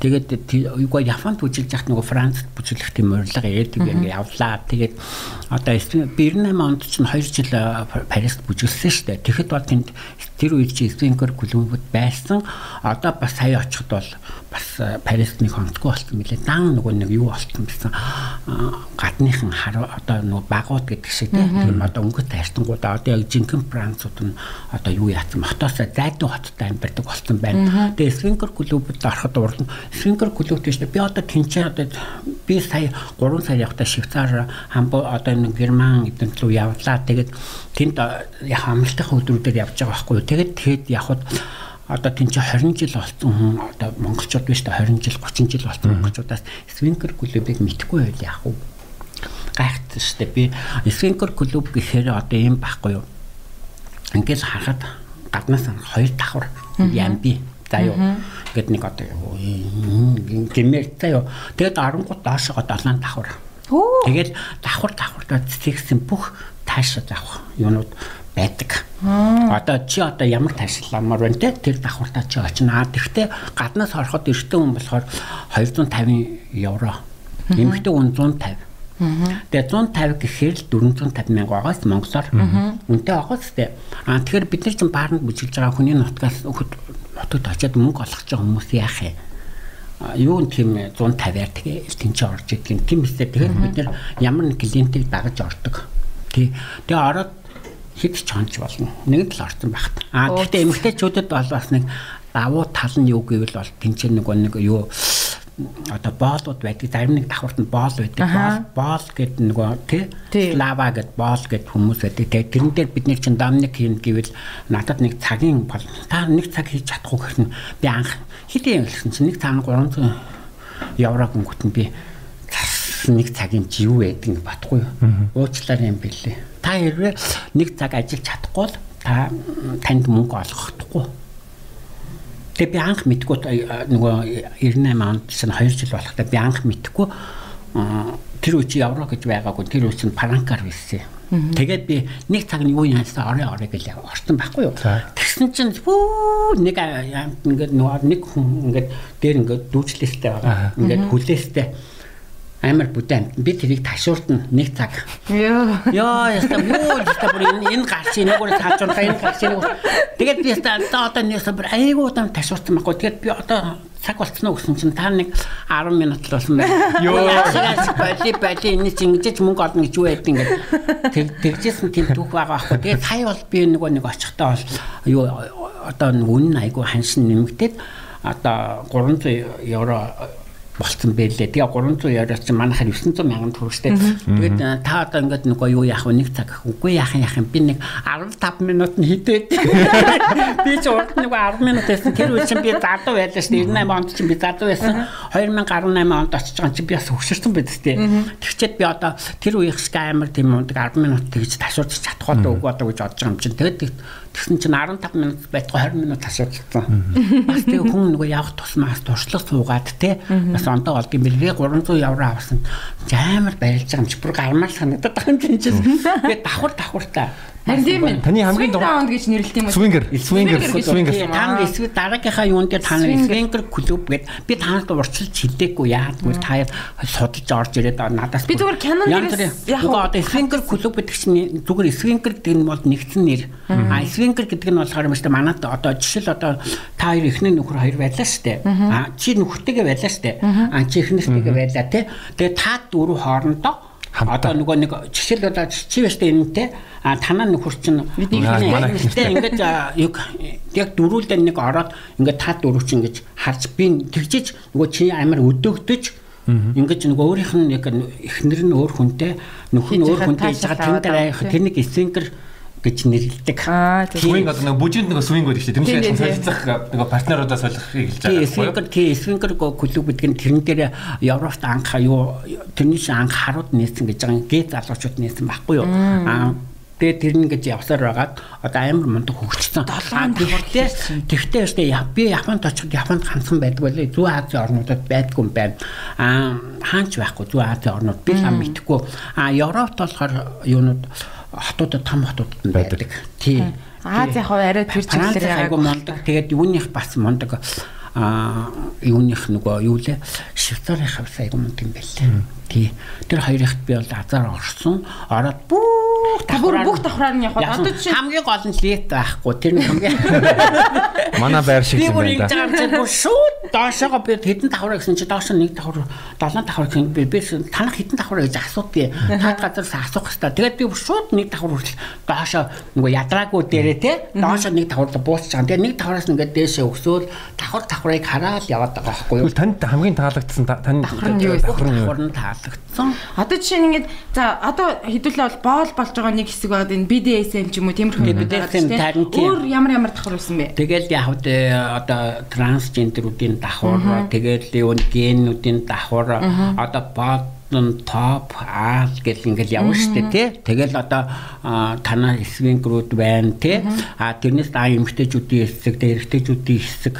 тэгээд юугаа Японд бүжиглэж яхад нөгөө Францд бүжиглэх тийм урилга ээдэг ингээ явлаа. Тэгээд одоо 98 онд чинь 2 жил Парист бүжиглсэн штэ. Тэгэхэд бол тэнд тэр үед чи Спинкер клубуд байсан. Одоо бас сая очиход бол бас Парист нэг хонцгүй болсон мөлий. Дан нөгөө нэг юу болсон гэсэн гадныхан хар одоо нөгөө багууд гэдэг шиг тийм одоо өнгөт хайртангуудаа одоо яг жинхэнэ Францууд нь одоо юу яатсан хотоосоо зайдуу хоттой амьдардаг болсон байна. Тэгээ Спинкер клубуд ороход урд Спинкер клуб гэж би одоо тэнцээ одоо би сая 3 сар явахдаа Швейцар хамбо одоо нэг Герман эдэн рүү явлаа. Тэгээд тэнд яг амралтын өдрүүдээр явж байгаа байхгүй юу. Тэгээд тэгэд явхад одоо тэн чи 20 жил болсон хүн одоо монголчууд биш та 20 жил 30 жил болсон монголчуудаас свинкер клубыг мэдхгүй байл яах вэ? Гайхт дээ. Би свинкер клуб гэхээр одоо юм байхгүй юу? Ингээд харахад гаднаас хоёр давхар ямби заа юу. Ингээд нэг одоо гэмээр. Тэгээд 10 гут доошоо 7 давхар. Тэгээд давхар давхар цэцэгсэн бүх таашаа авах юунууд байдаг. Одоо чи одоо ямар таашламаар байна те тэр давхартаа чи очно. Тэгэхдээ гаднаас ороход эртний хүн болохоор 250 евро. Эмэгтэй хүн 150. Тэгээ 150 гэхээр л 450 мянга байгаас монголоор үнэтэй байгаас тээ. Аа тэгэхээр бид нар чинь баарнд бүжиглж байгаа хүний нутгаас нутагт очиад мөнгө олгож байгаа хүмүүс яах юм? Юу тийм 150-аар тэгээ тэнцээ орж идэг юм. Тийм үстэй тэгэхээр бид нар ямар нэг клиентийг дагаж ордог. Тий. Тэгээ ороод хэд ч хонч болно. Нэг л орсон багт. Аа гэхдээ эмэгтэйчүүдэд бол бас нэг давуу тал нь юу гэвэл бол тэнцээ нэг нэг юу одоо боолууд байдаг. Зарим нэг давхурт нь боол байдаг. Боол гэдэг нөгөө тий лава гэдэг боол гэдэг хүмүүс байдаг. Тэгээ тэрэн дээр бид нэр чин домник хийн гэвэл надад нэг цагийн бол та нэг цаг хийж чадахгүй гэх нь би анх хэдийн хэлсэн чинь нэг цаг 300 евро гүнгөт нь би нэг цагийн юу байдгийг батгүй. Уучлаар юм бэлээ. Та хэрвээ нэг цаг ажиллаж чадахгүй бол та танд мөнгө олгохдохгүй Тэгээ би анх мэдгүй нөгөө 98 онд чинь 2 жил болохтой би анх мэдгүй тэр үе чи евро гэж байгаагүй тэр үе чинь франкаар байсан. Тэгээд би нэг цаг нь юу яасан орой орой гэж орсон байхгүй юу. Тэгсэн чинь бүү нэг ингээд нэг хүн ингээд дээр ингээд дүүжлээстэй байгаа. Ингээд хүлээстэй амар бүдэн би тэрийг ташууртна нэг цаг. Йоо. Йоо яста юу яста бүр энэ энэ гарч нэг өөр таажуулга энэ гарч нэг. Тэгээд би яста одоо нэг сабар айгуу удаан ташууртсан байхгүй. Тэгээд би одоо цаг болцсон уу гэсэн чинь та нэг 10 минут л болсон байна. Йоо. Бали бали энэ чинь ингэж мөнгө олно гэж юу байд ингээд тэг тэгжсэн тийм түүх байгаа байхгүй. Тэгээд сая бол би нөгөө нэг очихдоо бол юу одоо нэг үнэн айгуу ханшин нэмэгдээд одоо 300 евро болцсон байлээ. Тэгээ 300 яриач манайхаар 900 мянган төгрөгтэй. Тэгээд э, та одоо ингээд нөгөө юу яах вэ? Нэг цаг үгүй яах юм яах юм. Би нэг 15 минут нь хитээд. Би ч урд нэг 10 минут байсан. Тэр үе чинь би задуу байлаа шүү дээ. 98 онд чинь би задуу байсан. 2018 онд очиж байгаа чинь би бас хөшөрсөн байд тээ. Тэгчээд би одоо тэр үеих шиг амар тийм ундаг 10 минут тэгж ташууж чадах одоо үгүй одоо гэж бодож байгаа юм чинь. Тэгээд Тэгсэн чинь 15 минут байтгаа 20 минут асуудалсан. Бас тэг хүн нөгөө явах тусмаас туршлага суугаад те бас ондоо олд юм бэлгээ 300 евро авсан. Амар барилж байгаа юм чи бүр гармаар санагдаад байгаа юм чинь. Тэгээ давхар давхартаа Харин тийм ээ. Таны хамгийн раунд гэж нэрлэлт юм уу? Swinger, swinger, swinger. Та эсвэл дараагийнхаа юунд дээр та нар swinger клуб гэд би танад урьдчилж хилдэггүй яадгүй та судалж орж ирээд надаас би зүгээр Canon дээрээс яг одоо swinger клуб гэдэг чинь зүгээр swinger гэдэг нь бол нэгдсэн нэр. А swinger гэдэг нь болохоор юм шүү дээ. Манад одоо жишээл одоо та хоёр эхний нөхөр хоёр байлаа шүү дээ. А чи нөхөртэйгээ байлаа шүү дээ. А чи эхнэртэйгээ байлаа тий. Тэгээ та дөрөв хоорондоо одоо нөгөө нэг жишээл одоо чи баштай энэтэй а танаа нөхөр чинь нэгтэй ингээд яг дөрүүлдэ нэг ороод ингээд та дөрөв чинь ингэж харж би тэгжиж нөгөө чи амар өдөөгдөж Ингээд нөгөө өөрийнх нь яг эхнэр нь өөр хүнтэй нөхөр нь өөр хүнтэй хийж байгаа тэн дээр тэр нэг эсвинкер гэж нэрлэдэг. Swing одоо нэг бүжинд нэг swing гэдэг чинь тэр нь солилцох нэг партнеруудаа солихыг хэлж байгаа. Тийм, swing тийм swing клуб гэдэг нь тэрэн дээр Европт анх юу тэрний шиг анх харууд нээсэн гэж байгаа гээ залуучууд нээсэн байхгүй юу? Аа Тэгээ тэр нь гэж явсаар байгаад одоо амар мундаг хөгжсөн. Тэгтээ тэгтээ өштэй би Японд очиход Японд ганцхан байдаг байлээ. Зүүн Азийн орнуудад байдгүй юм байна. Аа хаанч байхгүй Зүүн Азийн орнууд би лам мэдхгүй. Аа Европт болохоор юунууд хотуудад том хотуудад нь байдаг. Тий. Аз яг арай тэр чиглэлээр айгу мундаг. Тэгээд юуных бас мундаг а юуных нөгөө юу лээ Швейцарын хавс айгу мундаг юм байлээ. Тий. Тэр хоёрыхт би бол азар орсон. Ороод бүх давхар бүх давхраар нь яваад одоо чи хамгийн гол нь лет байхгүй. Тэр нь хамгийн Манай байр шиг юм байна. Би бүр шууд доошоо би хэдэн давхар гэсэн чи доошоо нэг давхар 7 давхар гэсэн би би танах хэдэн давхар гэж асуудгийг таад газараас асуух хэвээр. Тэгээд би бүр шууд нэг давхар хүртэл доошоо нөгөө ядраагүй дээрээ те доошоо нэг давхар буусч байгаа. Тэгээд нэг давхараас ингээд дээшээ өсөөл давхар давхрыг хараад яваад байгаа байхгүй юу? Танд хамгийн таалагдсан тань давхар нь юу? Давхар нь таалагдсан. Одоо жишээ нь ингээд за одоо хэдүүлээ бол боол болж байгаа нэг хэсэг байгаад энэ BDSM ч юм уу тиймэрхүү юм байгаа тийм. Өөр ямар ямар давхар байсан бэ? Тэгэл яг одоо трансгендерүүдийн давхар, тэгэл юу генүүдийн давхар, одоо бод топ аал гэл ингээл явна штэ тий. Тэгэл одоо танаа свингрүүд байна тий. А тэрнээс аа эмгтээчүүдийн хэсэг, тэ эрэгтэйчүүдийн хэсэг.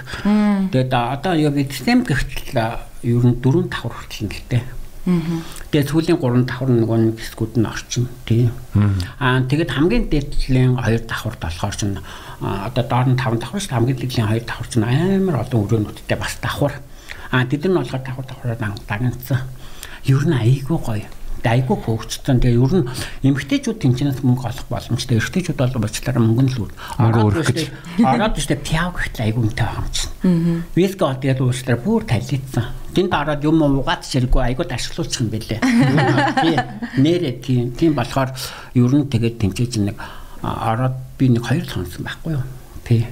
Тэгээд одоо яг эцэм гэхтэл ер нь дөрөв давхар хүртэл дээ. Тэгээ сүүлийн 3 давхар нөгөө нэг хэсгүүд нь орчин тийм. Аа тэгээд хамгийн дээдлийн 2 давхарт болохоор чинь одоо доор нь 5 давхар шүү хамгийн дээдлийн 2 давхар чинь амар олон өрөөнүүдтэй бас давхар. Аа тэд нар болохоор давхар давхараар дагнацсан. Ер нь айгүй гоё айгүй хөгжсөн. Тэгээ ер нь эмэгтэйчүүд тэнцэнээс мөнгө олох боломжтой. Эрэгтэйчүүд бол бачлаараа мөнгө нь л мөнгө өрөх гэж. Ороод штэ пяв гэхтэл айгүй үнэтэй байгаа юм чинь. Виски ол тэгээд уучлаараа бүр талицсан. Тэнд ороод юм уугаад ширггүй айгүй ташлуулчих юм бэлээ. Нэрээ тийм тийм болохоор ер нь тэгээд тэнцээж нэг ороод би нэг хоёр сонсон байхгүй юу. Тий.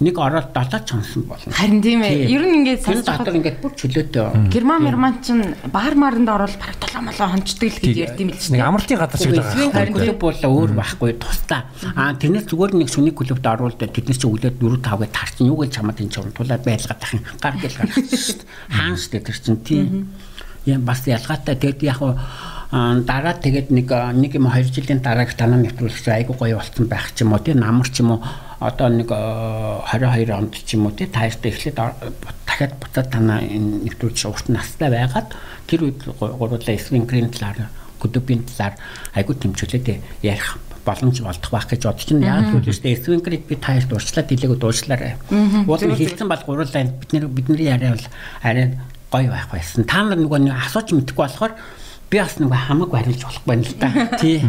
Нэг ороод 7 чонсон болно. Харин тийм ээ. Ер нь ингээд сонсож байгаа ингээд бүр чөлөөтэй. Герман Герман чинь бар маранд ороод бараг 7 молоо хончдөг л гэж ярьд юм л шүү дээ. Нэг амралтын газар шиг байгаа. Харин клуб бол өөр байхгүй тусдаа. Аа тэрнээс зүгээр нэг сүний клубт оруулаад тэднээс чи өглөө 4 5 гэж тарчин юу гэж чамд энэ чурдуулаад байлгаад тахын гар гэл гарах шүү дээ. Хаан шүү дээ тэр чинь тийм. Яа бас ялгаатай тэгэд яг дараа тэгээд нэг нэг юм 2 жилийн дараах танаа нэвтрүүлэгч айгу гоё болсон байх ч юм уу тийм намар ч юм уу одоо нэг 22 онд ч юм уу тий тааштай эхлээд дахиад буцаад танаа энэ нэвтрүүлж урт настай байгаад тэр үед гурлаа эсвэн грин талаар көдөбийн талаар айгу тэмцүүлээд ярих боломж болдох байх гэж бодож байна. Яг л үстэй эсвэн грид би таашд урчлаад дийлээгөө дуучлаарай. Уул нь хэлсэн бол гурлаа бидний бидний яриа бол арай гоё байх байсан. Та нар нөгөө асууж мэдхгүй болохоор би бас нэг хамаагүй хариулж болохгүй юм л да. Тий.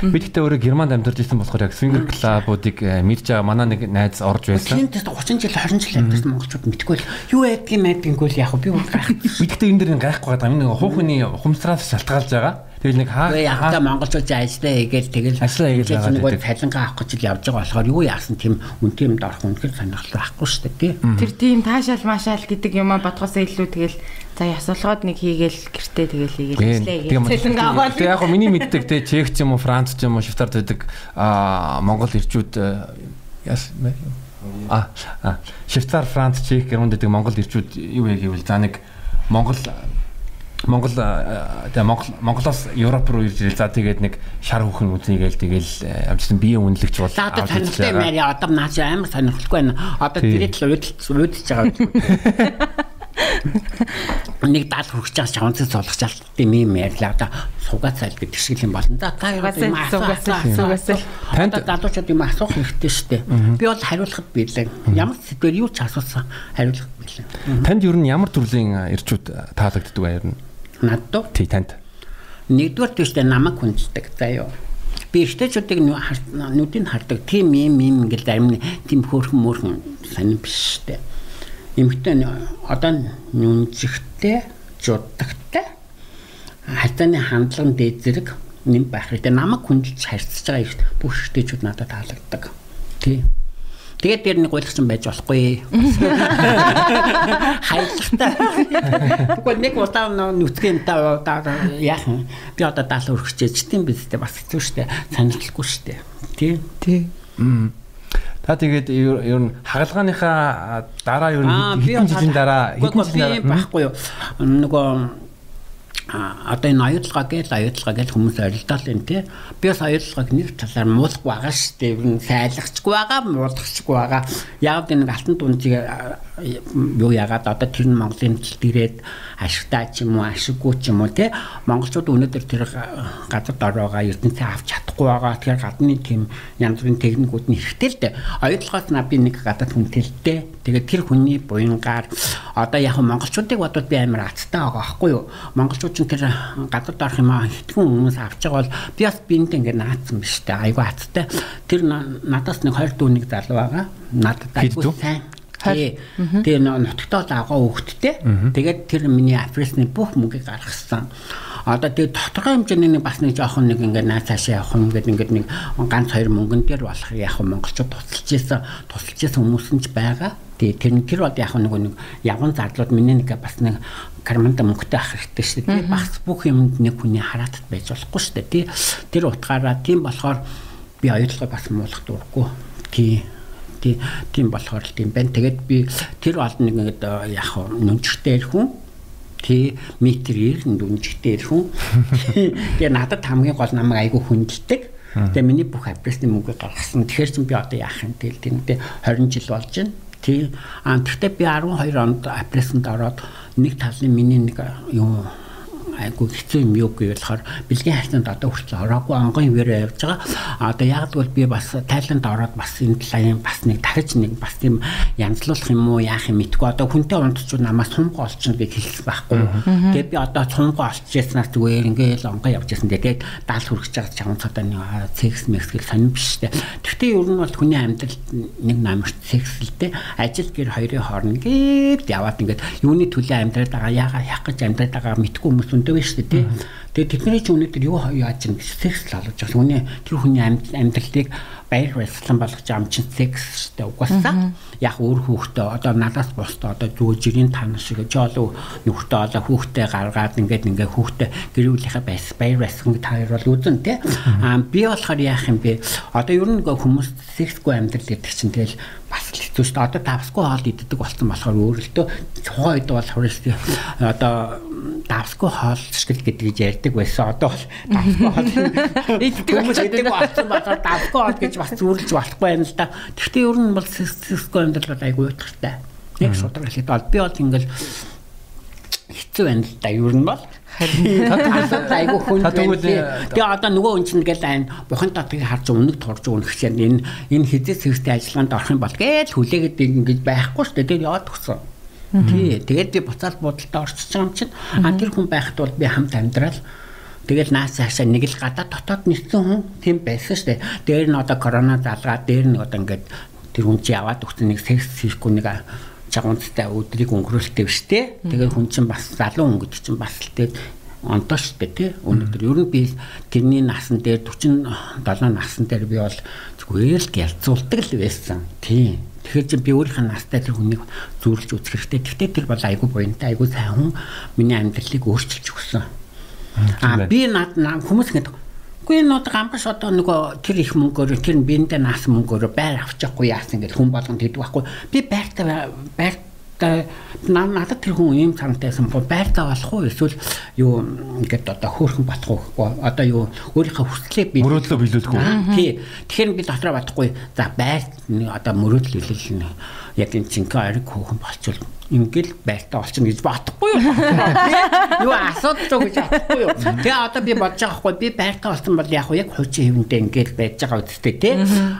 Би тэгтээ өөрөө Германд амьдарч ирсэн болохоор яг свингер клубуудыг э, мэдж байгаа манай нэг найз орж байсан. Тэнтэс 30 жил 20 жил амьдарсан монголчууд мэдгүй л юу байдгийг мэдгийггүй л яг би бүр гайх. Би тэгтээ энэ дэр гайхгүй байгаа юм. Нэг хуухны ухамсараас шалтгаалж байгаа. Тэгэл нэг хаа яг та монголчууд ажиллаа хийгээл тэгэл ажиллаа хийгээл байгаа. Нэг цалингаа авах гэж л явж байгаа болохоор юу яасан тийм үнтэй юмд орох үнэхээр сонирхол байхгүй шүү дээ тий. Тэр тийм таашаал маашаал гэдэг юм бодхоос илүү тэгэл За ясалгоод нэг хийгээл гэртээ тэгэл хийгээл ажиллая гэж аваад. Тэг яг миний мэддэг те Чех ч юм уу Франц ч юм уу Швейцарт байдаг аа Монгол ирчүүд яс а Швейцар Франц Чех гэрмэнд байдаг Монгол ирчүүд юу яг гэвэл за нэг Монгол Монгол тэгээ Монгол Монголоос Европ руу ирж ирэл за тэгээд нэг шар хүүхэн үзнэ гээл тэгэл амжилтан биеийн үнэлэгч бол одоо сонирхолтой юм яа одоо наач амар сонирхолтой байна. Одоо тэрийг л уудалж байгаа нэг дал хүрч байгаа шавнцыг суулгачаал тийм юм ярьлаа да сугацаал гэдэг шиг юм болно да. Та юм асуугасаа танд залуучууд юм асуух хэрэгтэй шүү дээ. Би бол хариулахад биелээ ямар сэдвэр юу ч асуусан хариулах биелээ танд ер нь ямар төрлийн ирчүүд таалагддаг байр нь надад тий танд. Нэгдүгээр төштэй намайг хүнддэг заяа би ихтэйчүүдийг нүдийг хардаг. Тийм юм юм ингээл зарим тийм хөөрхөн мөрхөн сонир биш дээ эмэгтэй одоо нүнжихтэй жудагтай хатаны хандлага дээд зэрэг нэм байх хэрэгтэй. Намайг хүндэлж харьцаж байгаа бүх штэйчүүд надад таалагддаг. Тий Тэгээд дээр нэг гуйлгсан байж болохгүй. Хайлагтай. Тэгвэл нэг удаа нүцгэн та яах вэ? Би одоо 70 өргөчөөч тийм биз дээ бас хэцүү шттэ. Санахгүй шттэ. Тий. Тий. Та тэгээд ер нь хагалгааныхаа дараа ер нь хэдэн жилийн дараа хэдэн жилийн дараа байхгүй юу? Нөгөө одоо энэ аюулгаа гээл аюулгаа гээл хүмүүс орилдол энэ тий. Би бас аюулгааг нэг талаар муулах байгаа шүү дээ. Ер нь сайлагчгүй байгаа, муулахчгүй байгаа. Яг энэ алтан дунжиг юу яагаад одоо тэр нь Монголын хэмжилт ирээд ашигтай ч юм уу, ашиггүй ч юм уу тий. Монголчууд өнөөдөр тэр газар дороогоо ертөнцийн авч чадахгүй байгаа. Тэгэхээр гадны тийм янз бүрийн техникүүд нь хэрэгтэй л дээ. Аюулгаас на би нэг гадаад хүнтэй л дээ. Тэгээд тэр хүний буянгаар одоо яг монголчуудыг бодвол би амар аттай байгаа байхгүй юу? Монголчууд ч тэр гадаад орох юм аа хитгэн хүмүүс авч байгаа бол би бас биэнд ингэ наацсан биш үү? Айгу аттай. Тэр надаас нэг 20 дүүнийг залуу байгаа. Надад айгу сайн Тэгээ нутагтаа дагаа өгдтэй. Тэгээд тэр миний афресны бүх мөнгийг гаргасан. Одоо тэгээ тодорхой хэмжээний нэг бас нэг жоохон нэг ингээд наа цаашаа явах юм ингээд ингээд нэг ганц хоёр мөнгөн дээр болох яг монголчууд тусалж ийсэн тусалж ийсэн хүмүүс нь ч байгаа. Тэгээ тэр тэр бол яг нэг нэг явган зарлууд миний нэг бас нэг карманда мөнгөтэй ах хэрэгтэй шүү дээ. Бас бүх юмд нэг хүний хараатад байж болохгүй шүү дээ. Тий. Тэр утгаараа тийм болохоор би оюутлага бас муулах дурггүй. Тий тийм болохоор л тийм байна. Тэгээд би тэр олон нэг ингээд яг нүнчтэй хүн тий метр 90 дүнжигтэй хүн. Тэгээ надад хамгийн гол намайг айгүй хүндэлдэг. Тэгээ миний бүх апресны мөнгө гаргасан. Тэгэхээр чинь би одоо яах юм тэл тэнтэй 20 жил болж байна. Тий. Аа тэгтээ би 12 онд апрессанд ороод нэг талын миний нэг юм айгу хэцүү юм юу гэвэл бэлгийн хайцанд одоо хүртэл ороогүй онгон хөвөрөө явж байгаа. Одоо яг л би бас Тайланд ороод бас энэ талын бас нэг дахиж нэг бас тийм янзлуулах юм уу яах юм мэдгүй. Одоо хүнтэй унтчууд намаас сумга олчихно гэж хэлсэн байхгүй. Тэгээд би одоо сумга олчихснаас зүгээр ингээл онгон явж байсан. Тэгээд даал хүрэж байгаа цаатаа нэг секс мэксгэл сонирн биш үү. Гэхдээ ер нь бол хүний амьдралд нэг намарт секс л дээ. Ажил гэр хоёрын хооронд гээд яваад ингээд юуны төлөө амьдраад байгаа яагаад яах гэж амьдраад байгаа мэдгүй хүмүүс өндөө байна шүү дээ. Тэгээ тэдний ч өнөөдөр юу яаж юм секс л олж байгаа. Үний тэр хүний амьдралыг баяр баясгалан болгож амчин секс штэ угаасаа. Яг өөр хүүхдээ одоо надаас босдоо одоо зүгээр жирийн тань шиг жоолоо нүхтээ одоо хүүхдээ гаргаад ингээд ингээд хүүхдээ гэрүүлийнхээ байс баяр баясгалан таар бол үзэн тий. Аа би болохоор яах юм бэ? Одоо ер нь хүмүүс сексгүй амьдрал гэдэг чинь тэгэл бас л хэцүү дээ. Одоо давсгүй хоол иддэг болсон болохоор өөрөлтөө тухайн үед бол хурц одоо давсгүй хоол шгэл гэдэг ярьдаг байсан. Одоо бол давсгүй хоол иддэг иддэг болсон болохоор давсгүй хоол гэж бас зүрлж болохгүй юм л да. Гэхдээ ер нь бол сексгүй амьдрал бол айгүй утгатай. Яг шудраг хэлээд бол би бол ингээл хэцүү байна л да. Ер нь бол айгу хүн тэгээ одоо нөгөө хүн чинь ингээл айн бухан татгийг харж өмнөг турж өгөх чинь энэ энэ хизээс хэвстэй ажиллагаанд орох юм бол гээл хүлээгээд ингэж байхгүй шүү дээ тэр яваад өгсөн. Тий тэгээд би буцаал орчиж байгаа юм чинь а тэр хүн байхад бол би хамт амьдрал Тэгэл наас цаашаа нэг л гадаа дотоод нэрсэн хүн тийм байсан шүү дээ. Дээр нь одоо корона залгаа, дээр нь одоо ингээд тэр хүн чи яваад өгсөн нэг секс хийхгүй нэг чагуунцтай өдрийг өнгөрүүлдэг шүү дээ. Тэгээд хүн чинь бас залуу хүн гэж чинь бас л тэгээд онтоо шүү дээ тий. Өнөөдөр ер нь би тэрний насан дээр 47 насан дээр би бол зүгээр л гялцуулдаг л байсан. Тий. Тэгэхээр чи би өөрийнхөө настай тэр хүнийг зүүрлж үзэх хэрэгтэй. Гэхдээ тэр бол айгүй буянтай, айгүй сайн хүн миний амьдралыг өөрчилж өгсөн. Аа би над хүмүүс ингэдэг Үгүй энэ одоо гамбаш одоо нөгөө тэр их мөнгөөр тэр биендээ наасан мөнгөөр байр авчихгүй яасан гэж хүн болгонд хэлдэг байхгүй. Би байртаа байртаа надад тэр хүн ийм цантайсан бол байртаа болох уу? Эсвэл юу ингээд одоо хөөрхөн батах уу одоо юу өөрийнхөө хүслээ би мөрөөдлөө биелүүлэх үү тий. Тэгэхээр би дотроо батахгүй за байр одоо мөрөөдөл биелэл яг энэ чинkä ариг хөөхөн болчвол ингээл байртаа олчихно гэж бодохгүй юу. Юу асуудал гэж бодохгүй юу. Тэгээ одоо би бодож байгаа хгүй би байртаа олсон бол яг яг хуучин хэвэндээ ингээл байж байгаа үстэй тий.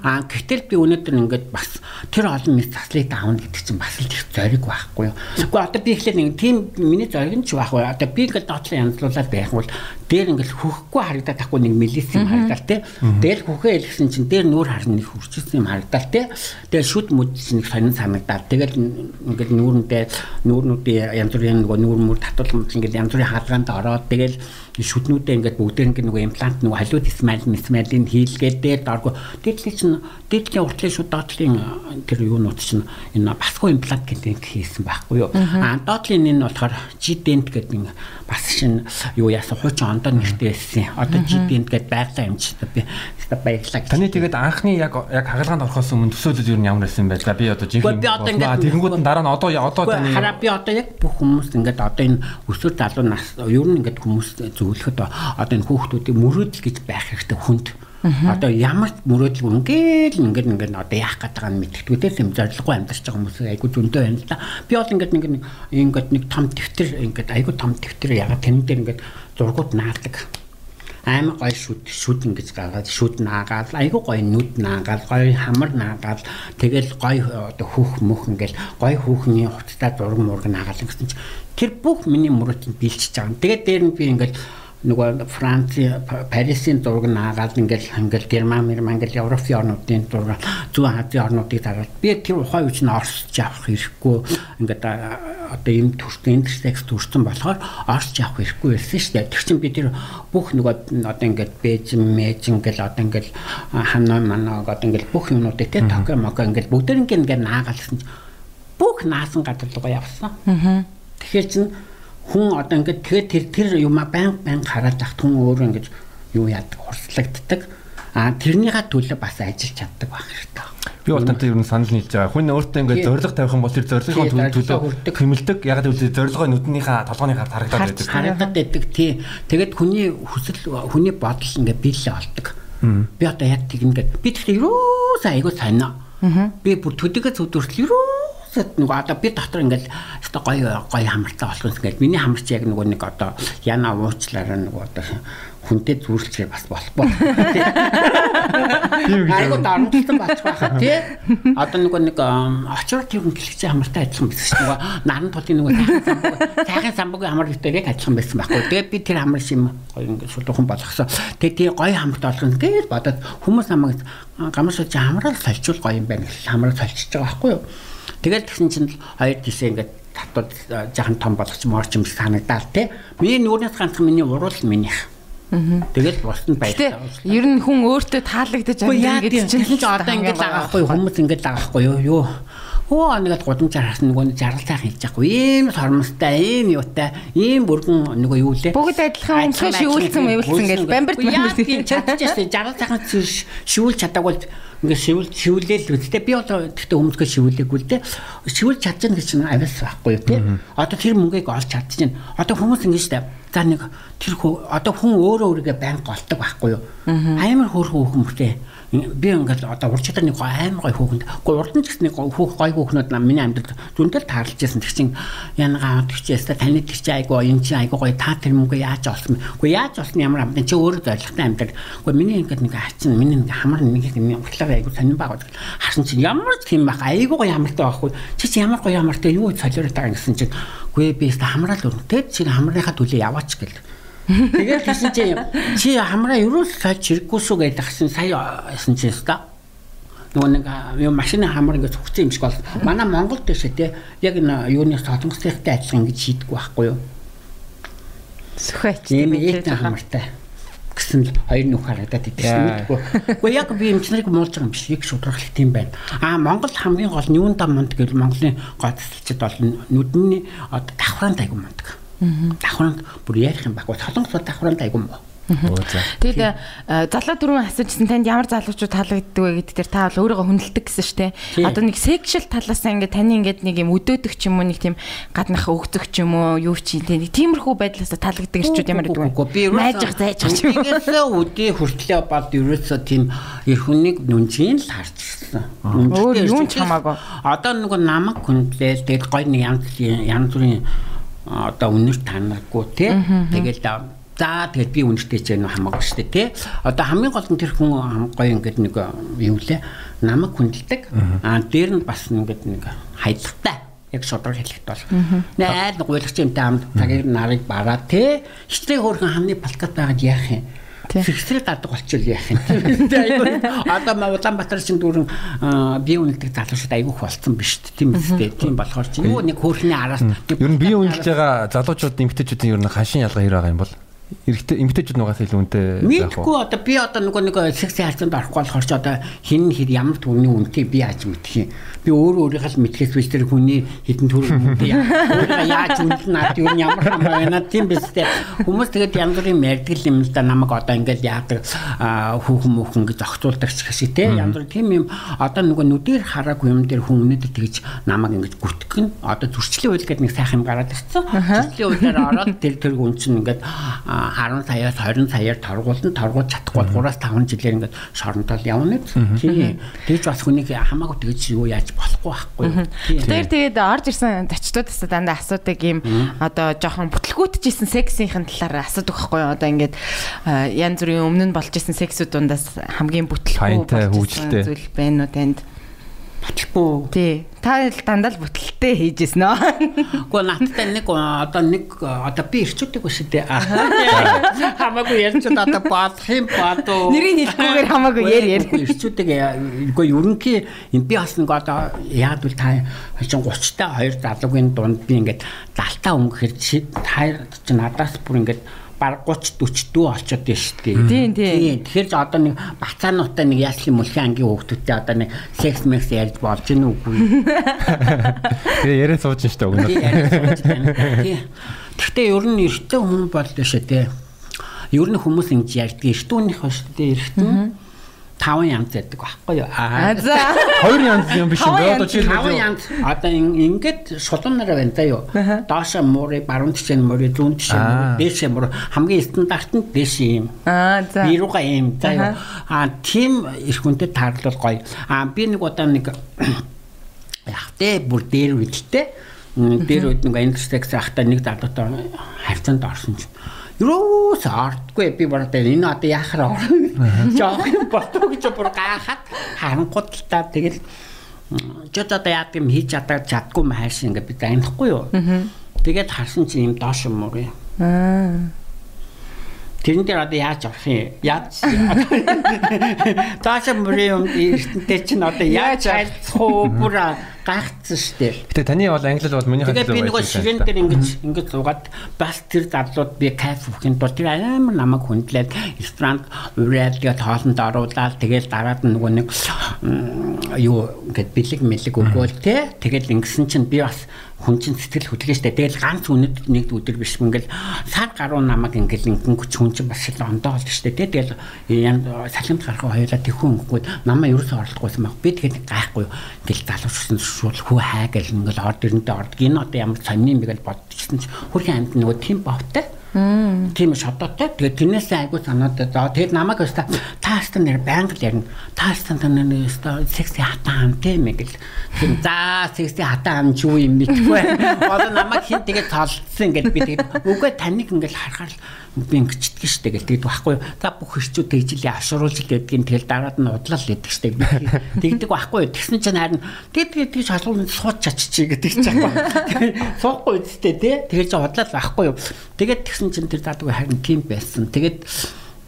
Аа гэтэл би өнөөдөр ингээд бас тэр олон мэд заслыг давна гэдэг чинь бас л их зориг байхгүй юу. Гэхдээ одоо би ихлээр нэг тийм миний зориг нь ч байхгүй. Одоо би ингээд доотлоо янзлуулаад байх бол дээр ингээл хөхөхгүй харагдаад тахгүй нэг мэлис юм харагдал тий. Дээр хөхөө илгэсэн чинь дээр нүүр харна нэг хурцсан юм харагдал тий. Тэгээ шүд мүд чинь сонин санагдаад тэгэл ингээл нүүрэндээ ингээд нүүрнүүдийн янз бүрийн нөгөө нүүр мөр татвал ингээд янз бүрийн хаалгаанд ороод тэгэл шүднүүдээ ингээд бүгдээр ингээд нөгөө имплант нөгөө халиуд исмайл мисмайлын хийлгээд дээр дорго. Дээдлийн чинь дээдлийн уртлын шууд доотлын тэр юунууд чинь энэ басгүй имплант гэдэг хийсэн байхгүй юу? А доотлын энэ болохоор жидент гэдэг бас шин юу яасан хуучин ондоо нэртэй байсан. Одоо жидент гэдэг байгалаа юмчтай би баярлалаа таны тэгээд анхны яг яг хагалгаанд орохоос өмнө төсөөлөл юу ямар байсан бэ? За би одоо жинхэнэ тэгэнгүүт нь дараа нь одоо одоо таны хараа би одоо яг бүх хүмүүс ингээд одоо энэ өсвөр залуу нас ер нь ингээд хүмүүс зөвлөхөд одоо энэ хүүхдүүдийн мөрөөдөл гэж байх хэрэгтэй хүнд. Одоо ямар мөрөөдөл ингээл ингээд ингээд одоо яах гээд байгааг нь мэдгэдэгдээс юм зориггүй амьдарч байгаа хүмүүс айгу зөндөө байна л да. Би бол ингээд нэг ингээд нэг том дэвтэр ингээд айгу том дэвтэр ягаад тань дээр ингээд зургууд наадаг амар гоё шүд шүд ингэж гаргаад шүд наагаад айгу гоё нүд наагаад гоё хамар наагаад тэгэл гоё одоо хүүх мөх ингээл гоё хүүхний хувцастай зураг мураг наагаад гэсэн чинь тэр бүх миний мөрөтөнд биелчихэж байгаа. Тэгээд дээр нь би ингээл нөгөө Франц Парисын зураг наагаад ингээл ингээл Герман Герман ингээл Европын орнуудын зураг зүүн Азийн орнуудыг дараад би тэр ухаан үеч нь орсож авах хэрэггүй ингээд одоо юм төрсөн интертекст төрсөн болохоор орсож авах хэрэггүй байсан шүү дээ. Тэр чинь би тэр бүх нөгөө одоо ингээд Бээжин Мэжин ингээл одоо ингээл Ханой манаа одоо ингээл бүх юмнуудыг те Токио Моко ингээл бүгдэр ингээд наагаалсан чинь бүх наасан газар руу явсан. Тэгэхээр чинь хүн одоо ингээд тэгээд тэр тэр юм баян баян хараад тахт хүн өөрөө ингээд юу яадаг хурцлагддаг. А тэрнийхээ төлөө бас ажиллаж чаддаг байх хэрэгтэй. Би бол тантай ер нь санал нийлж байгаа. Хүн өөртөө ингээд зориг тавих юм бол тэр зоригын төлөө хэмэлдэг. Яг гэвэл зоригоо нүднийхээ толгойн хард харагдаад байдаг. Харагдаад байдаг тий. Тэгээд хүний хүсэл хүний бодол ингээд биелээ болдог. Би одоо яг тэгнгээд би тэгэхээр юу сайгүй санаа. Би бүр төдөгөө зүдвэртэл юу Тэгэд нөгөө одоо би дотор ингээл өстой гоё гоё хамартай болох юм ингээд миний хамарч яг нөгөө нэг одоо яна уучлаараа нөгөө одоо хүнтэй зүүрлэхээ бас болохгүй. Айгу дарамтлсан бач байхаа тий. Одоо нөгөө нэг очроо тэр хүн гэлэгчээ хамартай адилхан шүү дээ. Наран тулын нөгөө сайхан самбуугийн хамар гэдэг яг адилхан байсан байхгүй. Тэгээд би тэр хамар шим гоё ингээд шулуухан болгосон. Тэгээд тий гоё хамартай болох юм гэж бодоод хүмүүс намайг гамшиж хамраа сольчул гоё юм байна гэж хамраа сольчиж байгаа байхгүй юу. Тэгэл тэгсэн чинь хоёр тишээ ингээд татвал жахан том болгоч морч юм санагдаал те. Миний нүрнээс ганцхан миний уруул минийх. Тэгэл Гэтэ баярлалаа. ер нь хүн өөртөө таалагдаж яа ингээд тийм ч одоо ингэж агаахгүй хүмүүс ингэж агаахгүй юу юу. Оо нэгэд гудамжаар хасан нөгөө жаргал цайхан хийж яахгүй. Ийм сормостой, ийм юутай, ийм бүргэн нөгөө юу лээ. Бүгд адилхан өмсгөө шивүүлсэн мэвэлсэн гэж бамбарт бамбарт тийм чадчихсан. Жаргал цайхан шивүүл чадаагүй ингээ шивүүл шивүүлээл үү. Гэтэ би одоо тэгтээ өмсгөө шивүүлээгүй л дээ. Шивүүл чадчихна гэж чинь авиас байхгүй юу тий. Одоо тэр мөнгийг олж чадчихна. Одоо хүмүүс ингэ штэ. За нэг тэр одоо хүн өөрөө өөрийгөө байн голдог байхгүй юу. Амар хөөрхөн хүмүүстээ би ингээд одоо урд чадар нэг гоо амар гой хүүхэнд. Гоо урд нь гэсэн нэг хүүх гой хүүхнүүд нам миний амьдралд зөндөл таарлаж байсан тэг чин янгаа тэгчээс та таны тэр чи айгу энэ чи айгу гой та тэр мөнгө яаж олсон? Гоо яаж олсон ямар амт чи өөрөө зоригтой амьдрал гоо миний ингээд нэг хачин миний нэг хамар нэг нэг утлаа айгу сонин баг харсан чи ямар ч тийм байх айгу гой ямартай байхгүй чи чи ямар гой ямартай юу солиороо таа гэсэн чи гүй би хамраал өрнөтэй чи хамрынхаа төлөө яваач гэл Тэгээд тэгсэн чи чи хамраа ерөөс сая чирэггүй шүү гэдэг гсэн сая ясан чи өста. Нөгөө нэг юу машины хамар ингээд цогцсон юм шиг бол манай Монголд дэшээ те яг энэ юуны солонгосынхтай адилхан ингэж шийдэггүй байхгүй юу? сүхэч Тийм ийм хамартай гэсэн л хоёр нүх харагдаад идсэн мэдгүй. Гэхдээ яг би эмчнэрийг муулж байгаа юм биш. Яг шудрагч тийм байна. Аа Монгол хамгийн гол нь юунда мунд гэвэл Монголын гол цэцэд бол нүдний одоо давхраанд айгу мундаг. Давхраанд бүр ярих юм баггүй. Солонгос бол давхраанд айгу муу. Тэгээд залуу дөрөв асуужсэн танд ямар залуучууд таалагддаг вэ гэдэг дээр та бол өөрийгөө хүндэлдэг гэсэн шүү дээ. Одоо нэг сексуал талаас ингээд таны ингээд нэг юм өдөөдөх ч юм уу нэг тийм гаднах өгцөх ч юм уу юу ч юм тийм тиймэрхүү байдлаас таалагддаг ирчүүд ямар гэдэг вэ? би Майжих зайжих ч юм уу. Тэгээс үдээ хүртлээ бод ерөөсөө тийм эр хүнийг нүнжийн л харчихсан. Өөр юун ч хамаагүй. Одоо нөгөө намаг хүндлээ тэгэл гой нэг янз янз бүрийн одоо үнэр танахгүй тий. Тэгэл За тэгээд би үнэртэй ч юм хамаагүй шүү дээ тий. Одоо хамгийн гол нь тэр хүн гоё ингээд нэг юу лээ намайг хүндэлдэг. Аа дээр нь бас ингээд нэг хайдлагтай яг шодрог хэлэхэд бол найд гуйлагч юмтай амд цагийг нарыг бараа тий. Хичнээн хөөрхөн хамны балкат байгаад яах юм. Тий. Сэгсрэл гадаг болчихвол яах юм. Одоо ма Улаанбаатар чинь дүүрэн бие үнэлдэг залуучууд айгүйх болцсон биш тийм үстэй. Тийм болохоор чи юу нэг хөөрхний араас Ер нь бие үнэлж байгаа залуучууд эмгтээчүүдийн ер нь хашийн ялгаа хэр байгаа юм бол эрэгтэй эмгтээчүүд нугаас илүү үнэтэй байх Мэдгүй уу? одоо би одоо нөгөө нэг секси харьцаанд орохгүй болохоор ч одоо хин хэр ямар түүний үнэтэй би яаж мэдэх юм. Би өөрөө өөрийнхөө л мэдхээс биш тэр хүний хитэн өөрөө яаж үнэлнэ над юу ямар хамаа байна тийм биз дээ. Хүмүүс тэгээд янз бүрийн мэрдгэл юм л да намайг одоо ингээд яадаг хүүхэн мөхөн гэж зохицуулдаг ч гэсэн тий янз бүр тийм юм одоо нөгөө нүдээр хараагүй юм дээр хүн өнөдр тэгж намайг ингээд гүтгэн одоо зөрчлийн үйл гэдэг нэг сайхан юм гараад ирсэн. Зөрчлийн үйлээр ороод тэр тэр хүн чинь ингээд аа, 10 саяас 20 саяар торгуулна торгуулж чадахгүй бол 3-5 жилээр ингээд шоронтол явна. Тий. Тэгж бас хүнийг хамаагүй тэгж юу яаж болохгүй байхгүй. Тэр тэгээд орж ирсэн зочдоодаас дандаа асуудаг юм одоо жоохон бүтлгүүтжсэн сексийнхэн талаар асуудаг байхгүй? Одоо ингээд янз бүрийн өмнө нь болж исэн сексүүд дундаас хамгийн бүтлгүү хөвгөлтэй. зүйл байна уу танд? Батлахгүй. Тий. Та дандаа л бүтлэлтэй хийжсэн нөө. Гэхдээ надтай нэг одоо нэг одоо би ирчүүдэг биш үү? Хамаагүй ярьчод одоо баах юм баадуу. Нэрийг хэлэхгүйгээр хамаагүй яар яар. Ирчүүдэг үгүй ерөнхий би бас нэг одоо яад үл та чинь 30 та 2 залуугийн дунд би ингээд 70 та өнгөхөр чи та чи надаас бүр ингээд баг 30 40 дүү олцоод байна шүү дээ. Тийм, тийм. Тэгэхээр ч одоо нэг бацаануудтай нэг яслын мөлхийн ангийн хүүхдүүдтэй одоо нэг секс мэкс ярьж болж гин үгүй. Тэгээ яриа сууж штэ өгнө. Тий, яриад сууж байна. Тий. Гэхдээ ер нь эртний хүн бол дэшээ тий. Ер нь хүмүүс ингэж ярьдаг. Эртүүнийх ба шүү дээ эртэн. Таван янз байдаг байхгүй юу? А за. Хоёр янз юм биш. Таван Одоо янз, Таван янз одоо ин- ингээд шулуунаар байна да юу. Доош муури, баруун тишээ муури, зүүн тишээ Аа. муури, дээшээ муури. Хамгийн стандарт нь дээш юм. А за. Бируга юм да юу. А тийм их хүнтэй таарлал гоё. А би нэг удаа нэг яг тэ бүр дээр үдэлтэй. М, Дээр үд нэг интерсекс ахта нэг залуутай харьцаанд орсон чинь Юус артгүй би бараг энэ одоо яхаар. Жоох юм болтоо гэж бүр гахаад харангууд л та тэгэл жод одоо яад юм хийж чадаад чадгүй юм хайш ингээ би занихгүй юу. Тэгээд харсан чинь юм доош юм уу. Аа. Тэрэн дээр одоо яаж авах юм? Яаж Таашаа мөрийн эрдэнтэй чинь одоо яаж айлцах уу? Бүр гайхацсан шүү дээ. Гэтэ таны бол англи бол миний хадгалж байгаа. Тэгээ би нөгөө ширээн дээр ингэж ингэж зугаад бас тэр залууд би кайф өгөхийн тулд тэр амар намайг хүндлээд ресторан тэгээд хоолнд оруулаад тэгээд дараад нөгөө нэг юу ингээд бэлэг мэлэг өгөөл те тэгээд ингэсэн чинь би бас хүн чинь сэтгэл хөдлөж штэ. Тэгэл ганц үнэд нэг өдөр биш ингээл сар гаруй намайг ингээл ингэн хүч хүн чинь бас л ондоо бол штэ. Тэгэл салхимд гарах хоёулаа тэхүүн өнгөд намайг ерөөсөө оролдохгүйсэн баг. Би тэгээд гайхгүй. Ингээл залуучсан шууд хүү хай гэл ингээл орд ирэнтэй орд. Энэ одоо ямар сонин юм бэ гэж бодчихсон чинь хөрхийн амьд нөгөө тийм бовтой Тийм шодоотой. Тэгээд тэрнээс айгуу санаад за тэгээд намайг өста тааста нэр байнга л ярина. Тааста танаа өста секси хатаа ам тийм ээ гэл. За секси хатаа ам ч юу юм мэдгүй. Одоо намайг хин тэгээд тоолцсон ингээд би тэгээд үгүй таныг ингээд харахаар би ингэчдэг штэ гэл тэгээд байхгүй та бүх хэрчүүд тэгжлээ авшруулж л гэдгийг тэгэл дараад нь удлал гэдэг штэ тэгдэг байхгүй тэгсэн чинь харин тэгээд тэгээд тэгж халуун сууч чаччих гэдэг чинь байхгүй суухгүй үсттэй тий? Тэгэж удлал байхгүй юу? Тэгээд тэгсэн чинь тэр задгүй харин тийм байсан. Тэгээд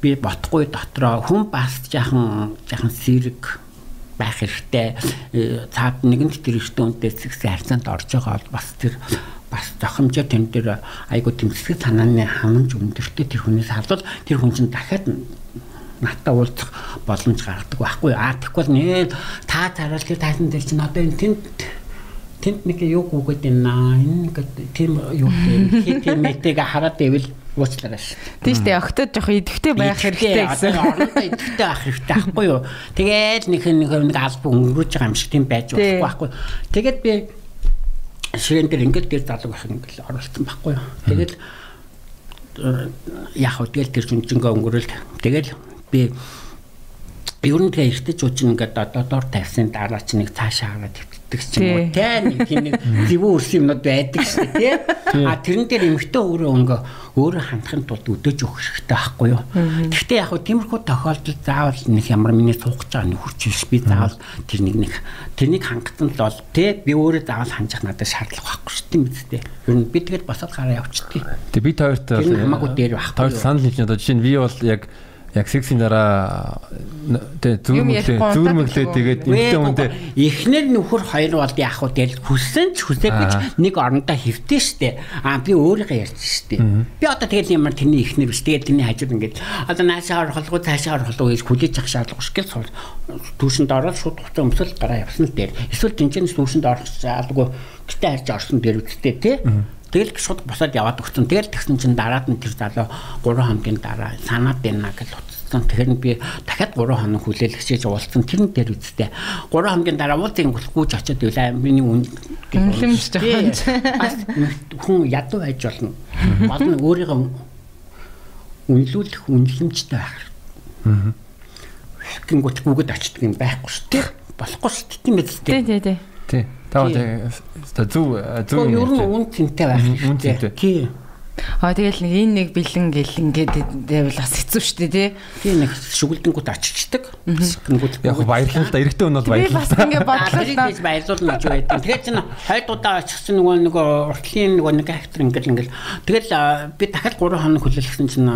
би ботгүй дотроо. Хүн бас жаахан жаахан сэрэг байх хэрэгтэй. Цаад нэгэн тэр эртөө үнтэй зэгсээ харьцаанд орж байгаа бол бас тэр бас зохимжоо тэн дээр айгуу тэмцэх санааны ханамж өндөртэй тэр хүнээс хадвал тэр хүн чинь дахиад натаа уулзах боломж гаргадаг байхгүй аа тэгвэл нээ та царал тэр тайсан дээр чинь одоо энэ тэнд тэнд нэг юу гүгээд байна энэ нэг тийм юу тийм мэтэг хараад ивэл уучлаарай ш. Тийм шүү дээ. Октод жоох идэвхтэй байх хэрэгтэй гэсэн. Орондоо идэвхтэй байх хэрэгтэй байхгүй юу? Тэгээд нэг нэг нэг албан өнгөрөж байгаа юм шиг тийм байж болохгүй байхгүй. Тэгээд би ширээн дээр ингээд дээр залуу байх ингээд оролцсон байхгүй юу. Тэгэл яг хөө тэгэл тэр зүнжингөө өнгөрөөл. Тэгэл би ер нь тэгээ эртэж үучин ингээд одоо дор тавьсан дараа чи нэг цаашаа хараад хэвтдэг ч юм уу? Те нэг тийм нэг зэвүү үрсэн юмнууд байдаг шүү дээ те а тэрэн дээр эмхтэн өөрөө өнгө өөрөө хандахын тулд өдөөж өгөх хэрэгтэй байхгүй юу? Гэхдээ яг хөө тиймэрхүү тохиолдолд заавал нэг ямар миний суугч байгаа нөхөрч биш би заавал тэр нэг нэг тэрнийг хангалтан л бол те би өөрөө заавал ханжих надад шаардлага байхгүй шүү дээ мэдтэй ер нь би тэгээд босоод гараа явчихтыг тэг би хоёрт хамаагүй дээр байхгүй санал хэлж одоо. Жишээ нь би бол яг яг сексийн дараа тэ зүрмөглөө зүрмөглөө тэгээд эмхтэй хүндээ эхнэр нөхөр хоёр бол яг хуу тэгэл хүссэн ч хүсээгүй ч нэг орондоо хэвтээ штэ а би өөрийгөө ярьж штэ би одоо тэгэл ямар тэрний эхнэр биш. Тэгээд тэрний хажууд ингээд одоо наашаа орхолгоо цаашаа орхолгоо гэж хүлээж авах шаардлага биш гэл суул түүшинд ороод шууд хуцаа өмсөл гараа явсан л дээр эсвэл тэнцэнс түүшинд орох шаардлагагүй. Гэтээ харж орсон дээр үсттэй тий Тэгэл шууд босоод яваад өгсөн. Тэгэл тэгсэн чинь дараад нь тэр залуу 3 хоногийн дараа санаад байна гэж утсан. Тэгэхээр би дахиад 3 хоног хүлээлгчээж уулцсан. Тэрэн дээр үсттэй. 3 хоногийн дараа уулзын гүлгүүж очиод байлаа. Миний үн үнлэмж жоохон. Бас хүн ядуу байж болно. Болно өөрийгөө үнэлүүлэх үнэлэмжтэй байх. Аа. Гингүүт гүгэд очдөг юм байхгүй шүү дээ. Болохгүй шүү дээ. Тийм биз дээ. Тий, тий, тий. Тий. Таа зөв зөв юм. Ер нь үн цэнтэй байх хэрэгтэй. Тий. Аа тэгэл нэг энэ нэг бэлэн гэл ингээд байвал бас хэцүү шүү дээ тий. Тий нэг шүгэлдэнгүүд очичдаг. Шүгэлдэнгүүд яг баярлалаа да эрэгтэй хүн бол баярлалаа. Бас ингээд бодлоо. Тэрийг баярлуулна гэж байдаг. Тэгэхээр чинь хойдуудаа очихсан нөгөө нөгөө уртлын нөгөө нэг актер ингээд ингээд тэгэл би дахиад 3 хоног хүлээлгсэн чинь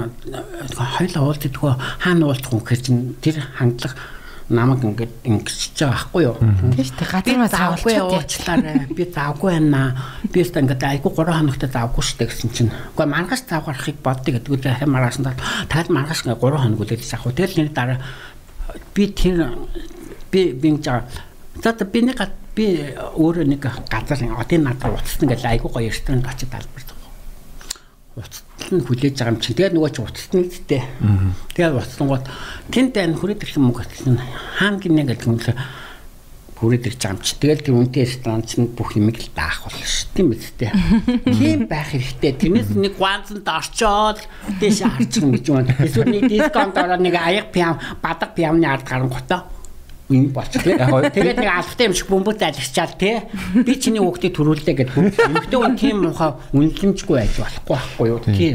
хоёлаа уулздаг хаана уулзах хүн гэхэр чинь тэр хандлага намайг ингээд ингэж байгаа байхгүй юу. Тийм шүү дээ. Газар заавгүй уучлаарай. Би заавгүй байна. Би өөртөө ингээд айгүй 3 хоногт заавгүй шүү дээ гэсэн чинь. Гэхдээ маргааш заав гарахыг боддог гэдэг үү хэ маргааш нь дахиад маргааш 3 хоног үлээж авах. Тэгэл нэг дараа би тэр би би жаа За би нэг би өөрөө нэг газар одын надад уцсан гэж айгүй гоё ресторанд очиж талбарт уцтал нь хүлээж байгаа юм чинь. Тэгээд нөгөө чи уцтал нь зүйтэй. Тэгээд уцтангууд тэнд ань хүрээд ирэх юм уу гэсэн хаан гинэ гэдэг юм л хүрээд ирж байгаа юм чи. Тэгээд тэр үнтэй ресторан чинь бүх юмыг л даах болно шүү. Тийм биз дээ. Тийм байх хэрэгтэй. Тэрнээс нэг ганцанд орчоод дээш харчих юм гэж байна. Эсвэл нэг дисконт ороод нэг аяг пиам, бадаг пиамны ард гарангуутаа юм болч тий. Тэгээд нэг алфтай юм шиг бөмбөг залгчаал тий. Би чиний хүүхдийг төрүүлээ гэдэг хүн. Эмэгтэй хүн тийм муухай үнэлэмжгүй байж болохгүй байхгүй юу тий.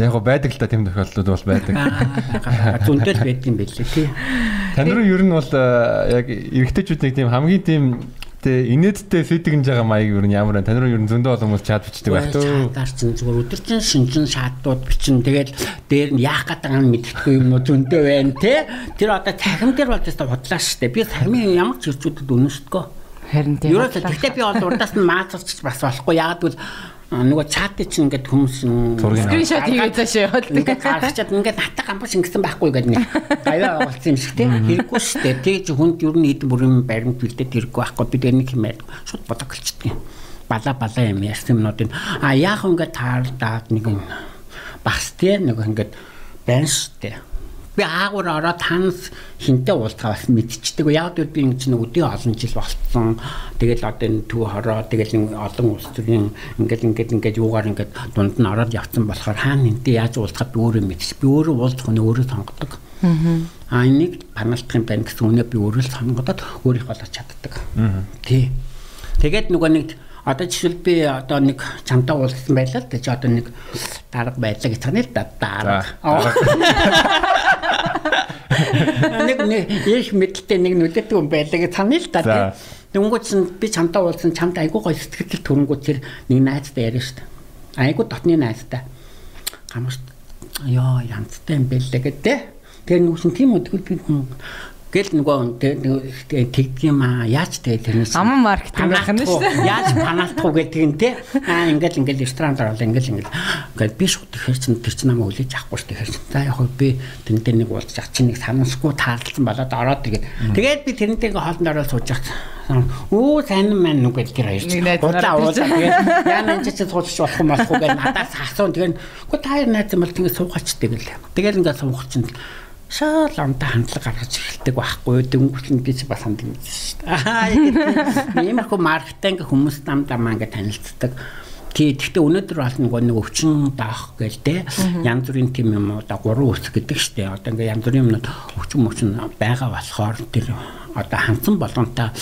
Яг гоо байдаг л та тийм тохиолдлууд бол байдаг. Зөндөл байдаг юм билээ тий. Тань руу ер нь бол яг эрэгтэйчүүд нэг тийм хамгийн тийм Тэ инээдтэй фидгэнж байгаа маяг юу ямар вэ? Тань руу ер нь зөндөө олон хүмүүс чат бичдэг байх төө. Чатаар чинь зүгээр өдөржин шинжин шаардууд бичин тэгэл дээр нь яах гэдэг нь мэдхгүй юм уу зөндөө байна те. Тэр одоо цахим дээр болж та худлаа штэ. Би цахимын ямар ч хэрчүүдэд үнэн штэ. Харин тийм. Юу ч гэхдээ би бол урдаас нь маазарч бас болохгүй. Яг л нөгөө чат чинь ингээд хүмүүс скриншот хийгээд зааш яваад ингээд гаргачаад ингээд натаа гамбаш ингэсэн байхгүй гэдэг нэг гаваа болцсон юм шиг тийм хэрэггүй шүү дээ. Тэгж хүнд юу нэг хэдэн бүрийн баримт бэлдээд хэрэггүй байхгүй. Би тэр нэг хэмээд шууд бодог гэлчдэг. Бала бала юм ярьсан юмнуудын а яах ингээд таардаад нэг юм бас тийм нэг ингээд байна шүү дээ би аагуур ороод танаас хинтээ уулзгаа бас мэдчихдэг. Яг л би ингэ чинь өдөө олон жил болцсон. Тэгэл одоо энэ төв хороо тэгэл олон улс төрийн ингээл ингээд ингээд юугаар ингээд дунд нь ороод явцсан болохоор хаана хинтээ яаж уулзахад би өөрөө мэдчих. Би өөрөө уулзах нь өөрөө сонгодог. Аа энийг паналтах юм байна гэсэн үнэ би өөрөө сонгодод өөрийг болгож чаддаг. Тий. Тэгээд нөгөө нэг одоо жишээл би одоо нэг чамтай уулзсан байлаа л гэж одоо нэг дарга байлаа гэж тань л да дарга. Нэг нэг их мэдлэлтэй нэг нүдэтэй хүн байлаа гэж тань л да. Дөнгөж би чамтай уулзсан чамд айгуу гоё сэтгэл төрөнгөө тэр нэг найзтай яриа шүү дээ. Айгуу дотны найзтай. Гамш ёо янзтай юм байлаа гэдэг. Тэр нүсэн тийм тэгвэл би Гэл нөгөө тэгдэг юм аа. Яаж тэгээ тэрнээс аман маркетинг байх нь шүү дээ. Яаж панаалтах уу гэдэг нь те. Аа ингээл ингээл ресторанд орол ингээл ингээл. Ингээд би шууд тэгэхээр чин тэр чин намайг үлээж авахгүй шүү дээ. За яг хөө би тэрнтэй нэг уулзч ах чинь нэг санамсгүй таалцсан болоод ороод тэгээд тэгээд би тэрнтэй ингээ хоолнд ороод сууж ах. Өө сайн маань нүг гэл тэр хоёр. Удлаа уулзаа тэгээд яана энэ чинь суучих болох юм болохгүй гэж надаас асуун. Тэгээд үгүй та хоёр найз юм бол тэгээд суугач тэгэл. Тэгэл ингээ суугач чинь шал амта хандлага гаргаж эхэлдэг байхгүй дөнгөж нь би бас ханддаг юм шүү дээ. Аа иймэрхүү маркетинг хүмүүс нам дамаа ингэ танилцдаг. Тий, гэхдээ өнөөдөр бол нөгөө нэг өвчин даах гээл те янз бүрийн тийм юм одоо гурван үс гэдэг штэ. Одоо ингээ янз бүрийн юмнууд өвчин өвчин байгаа болохоор тэр одоо хандсан болгонтой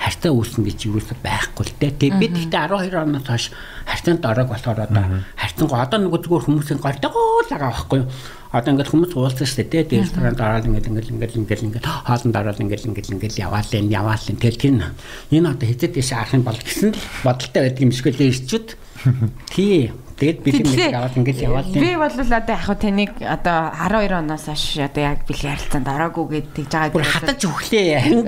харьцаа үүснэ гэж юу ч байхгүй л дээ. Тэгээ бид гэхдээ 12 оноос хойш харьцаанд орог болохоор одоо харьцан гоо одоо нөгөө зүгээр хүмүүсийн гортойгоо л байгаа байхгүй юу? одоо ингээд хүмүүс уулзсан шүү дээ тий ресторанд ороод ингээд ингээд ингээд ингээд ингээд хоолнд ороод ингээд ингээд ингээд яваал юм яваал юм тэгэл тэр энэ одоо хэзээ дэше арах юм бол гэсэн л бодолтой байдаг юм шиг л ирчүүд тий Тэгээд бэлэг нэг аваад ингэж яваал. Би бол одоо яг таныг одоо 12 оноос хойш одоо яг бэлэг ярилцаанд ороогүй гэдэг жагаад бүр хатаж өглөө.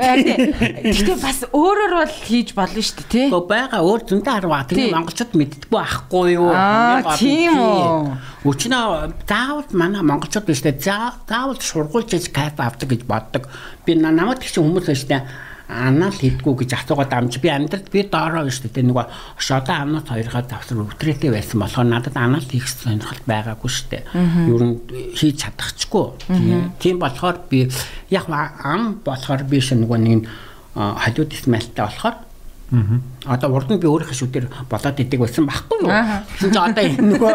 Гэхдээ бас өөрөөр бол хийж болно шүү дээ тий. Гэхдээ байгаа өөр зөндөө харваа. Тэгээ монголчууд мэддэггүй ахгүй юу? Аа тийм үү. Өчнөө заавал манай монголчууд биш дээ. Заавал сургуульч гэж кайф авдаг гэж боддог. Би намайг тэгсэн хүмүүс биш дээ анаал хийдгүү гэж асуугаад амж би амьдралд би доороо шүү дээ нөгөө шодоо амнууд хоёроо давсар өвтрээтэй байсан болохоор надад анаал хийх сонирхол байгаагүй шүү дээ. Юу н хийж чадахчгүй. Тийм. Болохоор би яг ам болохоор би шинэ нөгөө нэг халиуд исмэлтэй болохоор Одоо урд нь би өөрийнхөө шүдээр болоод идэг байсан байхгүй юу? Тэгсэн чинь одоо энэ нөгөө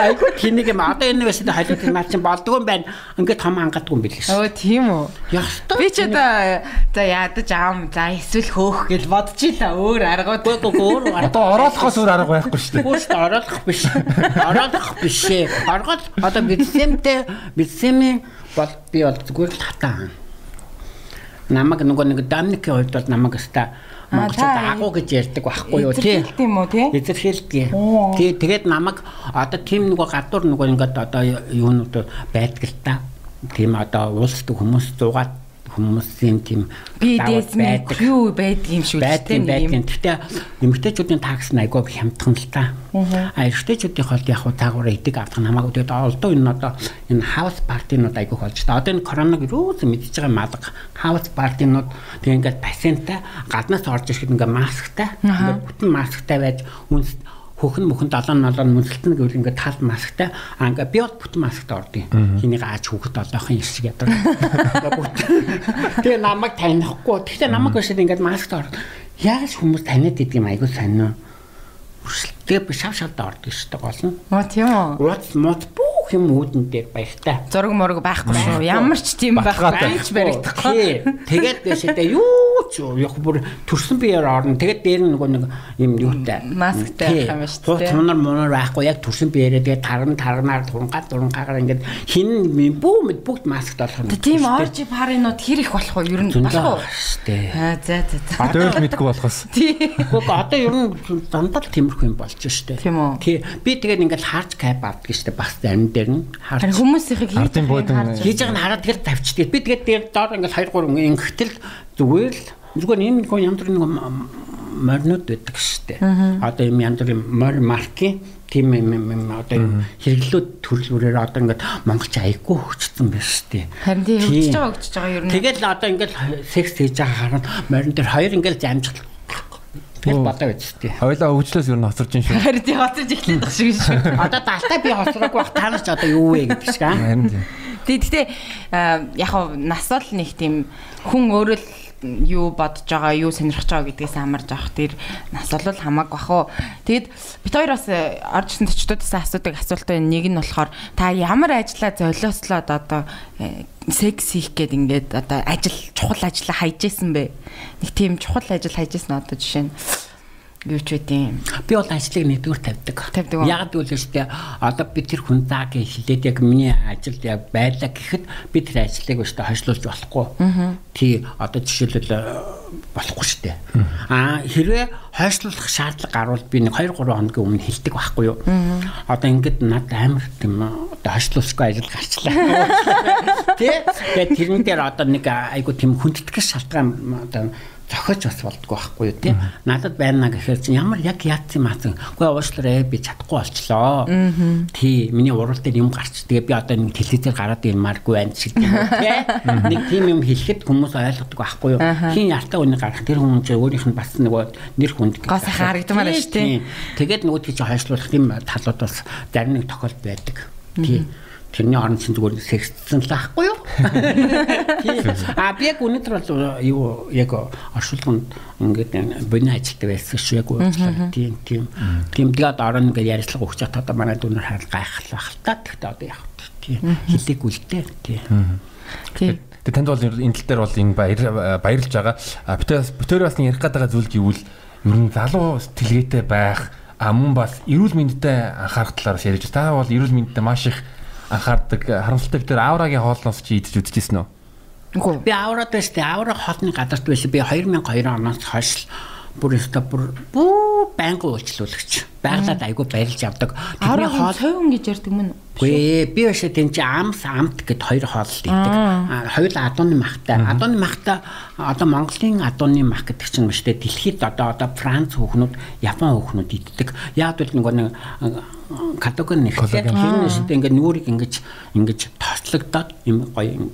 айгуу тэнийг юм одоо энэ байсан халиуд наа чинь болдгоо юм байна. Ингээд том хангадгүй юм билээ. Өө тийм үү. Ястаа. Би ч одоо за ядаж аам за эсвэл хөөх гэж бодож ийла өөр аргууд. Өөр одоо ороолохоос өөр арга байхгүй шүү дээ. Шүү ороолох биш. Ороолох биш. Оргол одоо бидсэмтэй бидсэми бол би бол зүгээр л хатаа. Намаг нөгөө нэг дамникийн хувьд бол намаг өста монголчууд агуу гэж ярьдаг байхгүй юу тий. Эзэрхийлдэг юм уу тий? Эзэрхийлдэг. Тий тэгээд намайг одоо тийм нөгөө гадуур нөгөө ингээд одоо юунууд байдаг л та. Тийм одоо уулздаг хүмүүс 100 хүмүүсийн тийм BDSM юу байдаг юм шүү дээ тийм байдаг. Гэхдээ эмэгтэйчүүдийн такс нь айгүй хямдхан л та. А эрэгтэйчүүдийн холд яг хуу таагуур идэг авах нь хамаагүй. Тэгээд олдоо энэ одоо энэ хаус партинууд айгүй болж та. Одоо энэ коронавиг юус мэдчихэж байгаа малга хаус партинууд тэг ингээд пациентаа гаднаас орж ирэхэд ингээд масктай ингээд бүтэн масктай байж үнс хөхн мөхн 70 налан мөнсөлтөн гэвэл ингээд тал масктай а ингээд би бол бүтэн масктай ордیں۔ Хинийг ааж хүүхэд олоохын ирсэг ядаг. Тэгээ намайг танихгүй. Гэхдээ намайг өшөд ингээд масктай орд. Яаж хүмүүс таниад идэг юм айгуу сонин. Үрсэлтээ би шав шавд ордог шүү дээ гол нь. Оо тийм үү. What what бүх юм үүдэн дээр баяртай. Зураг морог байхгүй шүү. Ямар ч тийм байх байнч баригдахгүй. Тэгээд дэшээ юу яг бүр төрсөн биеэр орно. Тэгээд дээр нь нөгөө нэг юм юутай масктай байх юм шүү дээ. Тунар мунар байхгүй яг төрсөн биеэрээ тэгээд тарган тарганаар дурнгаа дурнгаагаар ингээд хин бүү мэд бүгд маскт болох юм. Тийм орж паринууд хэр их болох вэ? Ер нь болох уу? Штэ. Аа за за за. Дөөл мэдгүй болохоос. Тийм. Одоо ер нь дандаа тиймэрхүү юм болж штэ. Тийм үү. Тий. Би тэгээд ингээд харж кап авдаг штэ бас зарим дээр нь харж. Хүмүүсийнхийг хийж байгаа хийж байгаа нь хараад тэгээд тавьчихдаг. Би тэгээд дээр доор ингээд 2 3 ингэхтэл зүгээр л зүгээр энэ нэг янз бүрийн нэг морнууд байдаг штэ. Одоо юм янз бүрийн мор марки тийм юм одоо хэрэглүүд төрлөөрөөр одоо ингээд монголч айгүй хөгжсөн байна штэ. Харин тийм хөгжиж байгаа хөгжиж байгаа ер нь. Тэгэл одоо ингээд секс хийж байгаа хараад морин дээр хоёр ингээд замжлал Тэгэл бодоо гэж тий. Хойлоо хөгжлөөс юу н хоцорж ин шүү. Харин тий хоцорж эхлэх шиг шүү. Одоо далтаа би хоцроогүй бах та нар ч одоо юу вэ гэдэг шиг аа. Харин тий. Тий, гэтээ яг хав нас бол нэг тийм хүн өөрөө л юу бодож байгаа, юу сонирхож байгаа гэдгээс хамаарж авах тэр нас бол хамаагүй бах уу. Тэгэд бит хоёр бас орж ирсэн төчдөөдөөс асуудаг асуултын нэг нь болохоор та ямар ажиллаа золиослоод одоо секс хийх гээд ингээд одоо ажил чухал ажлаа хайж исэн бэ? Нэг тийм чухал ажил хайж исэн одоо жишээ нь юу ч үгүй. Би бол ажлыг нэгдүгээр тавьдаг. Тавьдаг. Яг л үстэй одоо би тэр хүн заа гэж хэлээд яг миний ажил яг байлаа гэхэд би тэр ажлыг өштэй хойшлуулж болохгүй. Тий одоо жишээлбэл э, болохгүй шүү дээ. Аа хэрвээ хойшлуулах шаардлага гарвал би нэг 2 3 хоногийн өмнө хэлдэг байхгүй юу? Одоо ингээд над амар тийм одоо хойшлуулахгүй ажил гарчлаа. Тий. Тэгээд тэрэн дээр одоо нэг айгу тийм хүндэтгэх шалтгаан одоо зохиож бас болдгоо байхгүй юу тий. Надад байна гэхээр чинь ямар яг яат юм аасан. Үгүй уушлаарэ би чадахгүй болчлоо. Тий, миний урал дээр юм гарч тэгээ би одоо нэг телевизээр гараад ирмааргүй байна шиг тийм. Нэг тийм юм хэлэхэд хүмүүс ойлгодог байхгүй юу. Хин ялтай үнийг гарах тэр хүн чинь өөрийнх нь бас нөгөө нэр хүнд гоо сайхан харагдмаар шүү тий. Тэгээд нөгөө тийч хойшлуулах тийм талууд бас зарим нэг тохиолдол байдаг. Тий. Тэрний орон чинь зүгээр сексцэн л ахгүй юу? А би яг өнөөдөр бол юу яг оршуулганд ингээд боны ажилтдаг байсан шүү яг уучлаа. Тийм тийм. Тэгээд орон ингээд ярилцлага өгч чадаад одоо манай дүнээр харал гайхал байх л та. Тэгтээ одоо яг тийм хилэг үлдээ. Тийм. Тийм. Тэгээ танд бол энэ тал дээр бол энэ баяр баярлж байгаа. Битээр бас ярих гэдэг зүйл гэвэл ер нь залуу сэтгэлгээтэй байх а мөн бас эрүүл мэндэд анхаарах талаар ярьж та бол эрүүл мэндэд маш их анхаардаг харамсалтай тэр аурагийн хоолноос чи идэж үзчихсэн үү? Үгүй. Би аураад байж тээ. Аура хоолны гадарт байсан би 2002 оноос хойш бүр бүр бүү байнгын уучлуулагч байглаад айгу барилж авдаг. Тэрний хоол цовин гэж ярьдаг мөн. Үгүй би биш тийм чи амс амт гэд хоёр хоол идэг. Хоёул адууны махтай. Адууны махтай одоо Монголын адууны мах гэдэг чинь биш үү дэлхийд одоо одоо Франц хүүхнүүд, Япон хүүхнүүд иддэг. Яг л нөгөө нэг катагон нэгтэй. Тэр нэштэй ингээд нүрийг ингэж ингэж тослогдоод юм гоё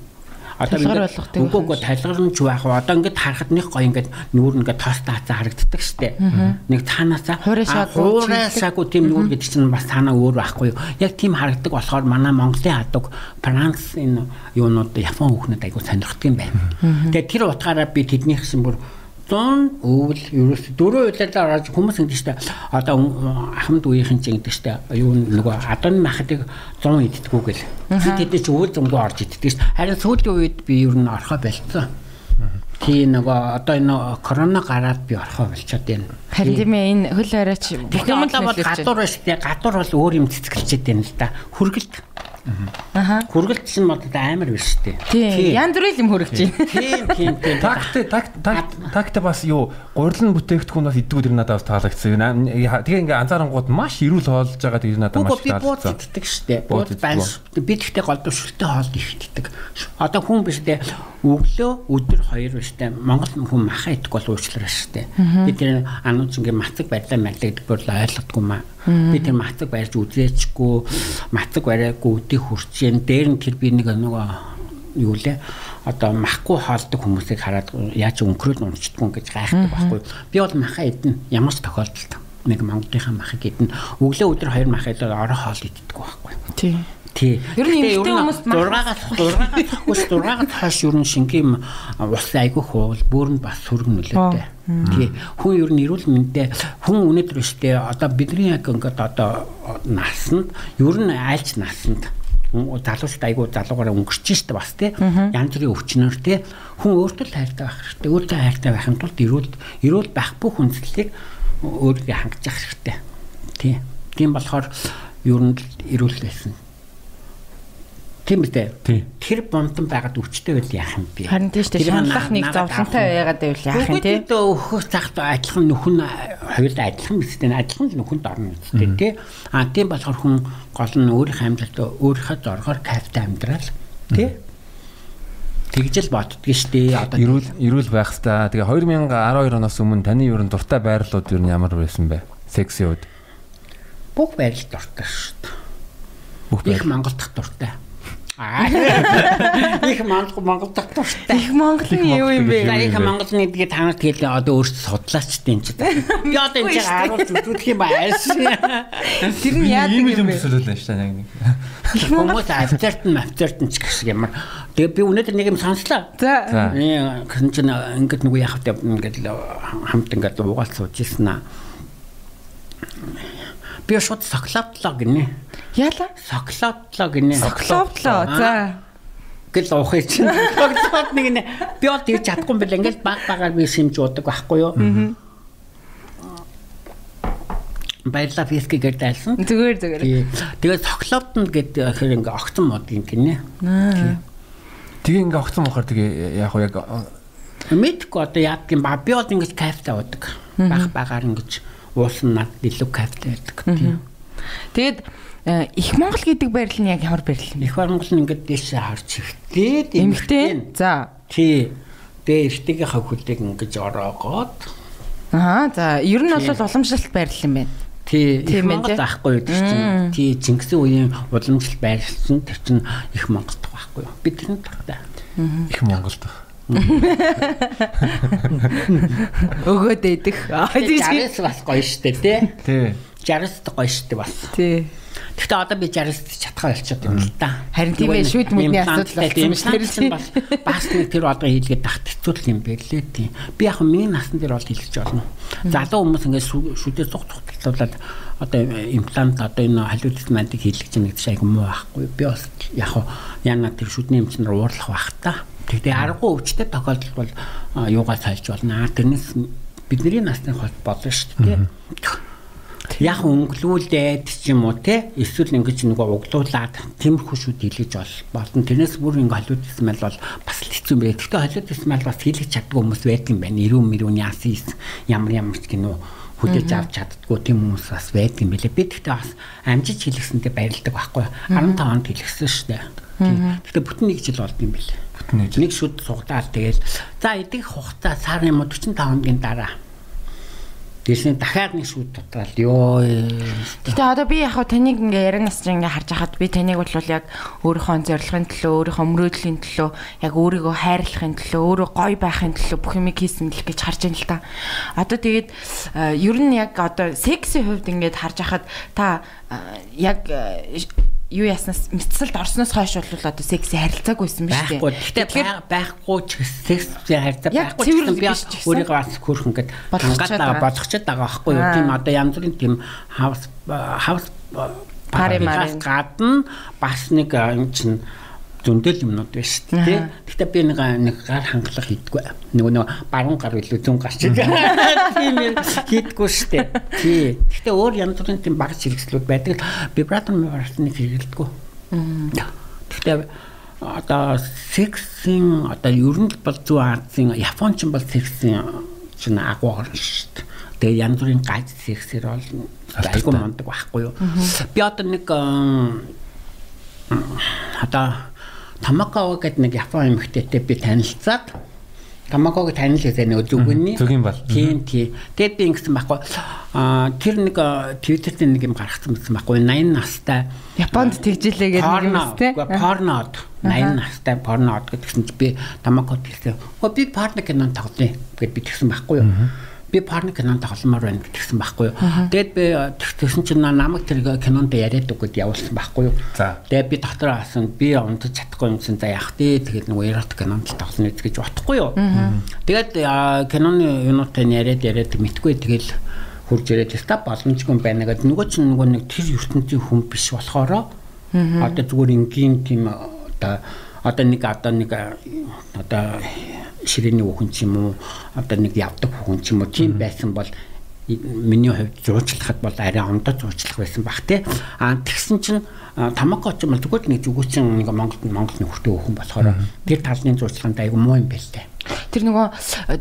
Одоо ингээд үгүй үгүй талгарамж байх. Одоо ингээд харахад нэг гоё ингээд нүүр ингээд тоос таацаа харагддаг штеп. Нэг цаанаасаа хуурайсаагүй тийм нүүр гэдэг чинь бас цаанаа өөр байхгүй юу. Яг тийм харагддаг болохоор манай Монголын хадаг Франц энэ юунууд Япон хүүхнүүд айгу сонирхдаг юм байна. Тэгээ тэр утгаараа би тэднийх шиг бүр 100 өвөл ерөөс дөрөв үйлээр орж хүмүүс ингэдэг штэ. Одоо ахмад үеийнхэн чинь ингэдэг штэ. Юу нөгөө адон махадыг 100 иддэггүй гэл. Тэд ч өвөл зөнгөө орж иддэг штэ. Харин сүүлийн үед би ер нь орхоо болцсон. Тий нөгөө одоо энэ корона гараад би орхоо болчиход байна. Харин тийм ээ энэ хөл оройч бүх юм л бол гадуур ба штэ гадуур бол өөр юм цэцгэлчээд байна л да. Хүргэлт Аха. Хүргэлт чинь мод амар биш үү? Тийм. Ян бүрийн юм хөргөж байна. Тийм, тийм, тийм. Такт такт такт бас юу гурилан бүтээгдэхүүн бас тэр надад бас таалагдсан. Тэгээ ингээ анзаарангууд маш ирүүл хоолж байгаа тэр надад маш таалагдсан. Би бууд иддэг штэ. Бууд банс. Би тэгтээ голдвшилтэй хоол их иддэг. Одоо хүн биш дээ өглөө өдөр хоёр биштэй Монгол хүн маха идэх бол уучлаарай штэ. Би тэр анууч ингээ мацаг барьлаа марлагддаг бол ойлгодгүй маа. Би тэр мацаг барьж үзээчгүй мацаг бариагүй өдөө хурц юм. Дээр нь тэр би нэг нөгөө юу лээ одоо махгүй хаалдаг хүмүүсийг хараад яаж өнгөрөөд унцдаггүй гэж гайхдаг байхгүй. Би бол маха идэн ямар ч тохиолдолд нэг Монголынхаа махыг идэн өглөө өдөр хоёр мах идэл орой хоол иддэг байхгүй. Тийм. Тий. Ер нь эмэгтэй хүмүүс 6-аас 6-аас хөөс 6-аас хойш ер нь шингийн ус айгүй хуул бөөрн бас сүргэн нөлөөтэй. Тий. Хүн ер нь эрүүл мэндэ хүн өнөөдөр өштэй одоо бидний яг ингээд одоо насанд ер нь айлч насанд залуучд айгуу залуугаараа өнгөрч штэ бас тий. Янз бүрийн өвчнөр тий. Хүн өөртөө хайртай байх хэрэгтэй. Өөртөө хайртай байхын тулд эрүүл эрүүл байх бүх хүнслэлийг өөрийгөө хангаж явах хэрэгтэй. Тий. Тийм болохоор ер нь эрүүл байсан Тийм үү? Тэр бомтон байгаад өвчтэй байл яах юм бэ? Харин тийм шүү дээ. Шаналх нэг зовлонтой байгаад байвал яах юм те? Бүгд өөхөх цагт адилхан нөхөн хоёул адилхан үстэй адилхан нөхөнд орно үстэй те. А тийм болохоор хүн гол нь өөрийнхөө амьдралд өөрийнхөө зоргоор кайфтай амьдрал те. Тэгжэл боддгоо штэ. Одоо эрүүл эрүүл байх хэвээр. Тэгээ 2012 оноос өмнө таны ер нь дуртай байрлууд ер нь ямар байсан бэ? Секси үед. Бүх байрал дуртай штэ. Бүх байрал Монгол дахь дуртай. Их Монгол Монгол доктортай. Их Монгол нь юу юм бэ? Их Монголны тэгээ та нарт хэлээ одоо өөрсдөө судлаач тийм ч. Би одоо энэ харуулж үзүүлэх юм ааш. Тэр нь яадаг юм бэ? төсөөлөл нь шүү дээ. Хүмүүс авцарт нь авцарт нь ч гэх ямар. Тэгээ би өнөөдөр нэг юм сонслоо. За. Э хэн ч ингээд нөгөө яхав ингээд хамт ингээд уугаал сууж ирсэн аа би шууд соклотлоо гинэ. Яла? Соклотлоо гинэ. Соклотлоо. За. гэл уухыг чинь. Соклот нэг нэ. Би бол тэгж чадахгүй юм бэл ингээл баг багаар би шимж уудаг байхгүй юу? Аа. Баярлаа фиски гэдэлсэн. Зүгээр зүгээр. Тэгээд соклотн гэдэг хэр ингээ огцон мод юм гинэ. Аа. Тэгээ ингээ огцон мохоор тэгээ яг яг мэдгүй одоо яадаг юм ба би бол ингэж кайфтай уудаг. Баг багаар ингэж уусан над илүү кайфтай байдаг тийм. Тэгээд э, их Монгол гэдэг байрал нь яг ямар байрал юм? Их Монгол нь ингээд дээшээ харж ихтэй эмхтэй. За. Тий. Тэгээ эртнийхээ хөлийг ингэж ороогоод Аа за ер нь бол уламжлалт байрал юм байна. Тий. Их Монгол байхгүй гэдэг чинь. Тий Чингисийн үеийн уламжлалт байрлалсан тэр чинь их Монголд байхгүй юу? Бид тэр нь тагтаа. Их Монголд байна Өгөөд идэх. 60 бас гоё штэ тий. Тий. 60 гоё штэ бас. Тий. Гэхдээ одоо би 60 чадхаа болчиход юм л да. Харин тийм ээ шүд мэдний асуудал болсон бас бас нэг тэр одоо хийлгээд тахт хэцүү юм бэлээ тийм. Би яг миний насны дээр бол хэлж болно. Залуу хүмүүс ингээд шүдээ цуг цугталуулаад одоо имплант одоо энэ халиулт мандыг хийлгэж байгаа гэдэг шиг юм уу байхгүй. Би бас яг яна тэр шүдний эмчнэр уурлах бах та. Тэгтээ аргагүй өвчтэй тохиолдол бол юугаа сайлж болно. Тэрнээс бидний насны хол болно шүү дээ. Яг өнгөлүүлээд ч юм уу те эсвэл ингэж нөгөө углуулад тиймэрхүү шүүд хийлгэж бол болно. Тэрнээс бүр ингэ халиуд смэл бол бас л хэцүү юм байна. Гэхдээ халиуд смэл бас хийлгэж чаддгүй хүмүүс байдаг юм байна. Ирүүн мөрүүний яасан ямар ямар ч гинөө хүлээж авч чаддгүй тийм хүмүүс бас байдаг юм билээ. Би тэгтээ бас амжиж хэлгэсэнтэй баярлдаг байхгүй. 15 онд хэлгэсэн шүү дээ. Тэгтээ бүтэн нэг жил болд юм билээ нэг шүд сугадаад тэгэл за эдгээр хугацаа сарын 45 хоногийн дараа Тэсний дахиад нэг шүүд дутраал ёо. Гэтэ одоо би яг таныг ингээ ярианаас чинь ингээ харж хахад би таныг бол яг өөрийнхөө зорилгын төлөө, өөрийнхөө мөрөөдлийн төлөө, яг өөрийгөө хайрлахын төлөө, өөрөө гоё байхын төлөө бүх юмыг хийсэн л гэж харж байна л та. Одоо тэгээд ер нь яг одоо секси хувьд ингээд харж хахад та яг юу яснаас мэдсэлд орсноос хойш бол одоо секси харилцаагүйсэн шүү дээ. Тэгэхээр байхгүй ч секси харилцаа байхгүй ч би өөрийгөө бас хөөрхөн гэд хангаад болгочод байгаа байхгүй юу. Тийм одоо янз бүрийн тийм хаус хаус паримаас гадна бас нэг юм чинь зөндөл юмнууд байна шүү дээ. Гэхдээ би нэг нэг гар хангалах хийдгүү. Нөгөө нөгөө баруун гар илүү зүүн гар шиг. Тийм юм хийдгүү шүү дээ. Тий. Гэхдээ өөр янз бүрийн тийм баг хэрэгслүүд байдаг. Вибратор вибраторыг хэрэглэдэггүй. Гэхдээ одоо сексийн одоо ер нь бол зүүн Азийн Японч бол сексийн чинь агуу орно шүү дээ. Тэгээ янз бүрийн гаж сексээр бол айгүй мондөг байхгүй юу. Би одоо нэг одоо Тамакао гэдэг нэг Япон эмэгтэйтэй би танилцаад Тамаког танил гэдэг нэг зүгүнний. Зүгийн бол. Тийм тийм. Тэгэд би ингэсэн байхгүй. Аа тэр нэг Twitter дээр нэг юм гаргацсан байсан байхгүй. 80 настай Японд тэгжилээ гэдэг юм уу те? Порнод 80 настай порнод гэдгсэн чи би Тамаког хэлсэн. Хөө би порно кинон тоглоё гэд би тэгсэн байхгүй юу? Би порно кинонд тогломоор байна гэсэн байхгүй юу. Тэгээд би тэгсэн чинь намайг тэр кинонд яриад үгэд явуулсан байхгүй юу. Тэгээд би дотор асан би унтаж чадахгүй юм чинь за яах вэ? Тэгээд нөгөө эрот кинонд тоглоно гэж бодохгүй юу. Тэгээд киноны юунуудтай яриад яриад мэдгүй тэгэл хурж ирээд ста боломжгүй юм байна гэдэг нөгөө чинь нөгөө нэг тэр ертөнцийн хүн биш болохоро Одоо зүгээр энгийн тийм одоо одоо нэг одоо нэг одоо ширээний хүүхэн ч юм уу одоо нэг явдаг хүүхэн ч юм уу тийм байсан бол миний хувьд зуучлахад бол арай ондоо зуучлах байсан бах тий. А тэгсэн чинь тамако ч юм бол тэгвэл нэг зүгүүцэн нэг Монголд Монгол нөхөртэй өхөн болохоор тэр талны зурчлаганд айгүй муу юм байл тээ. Тэр нөгөө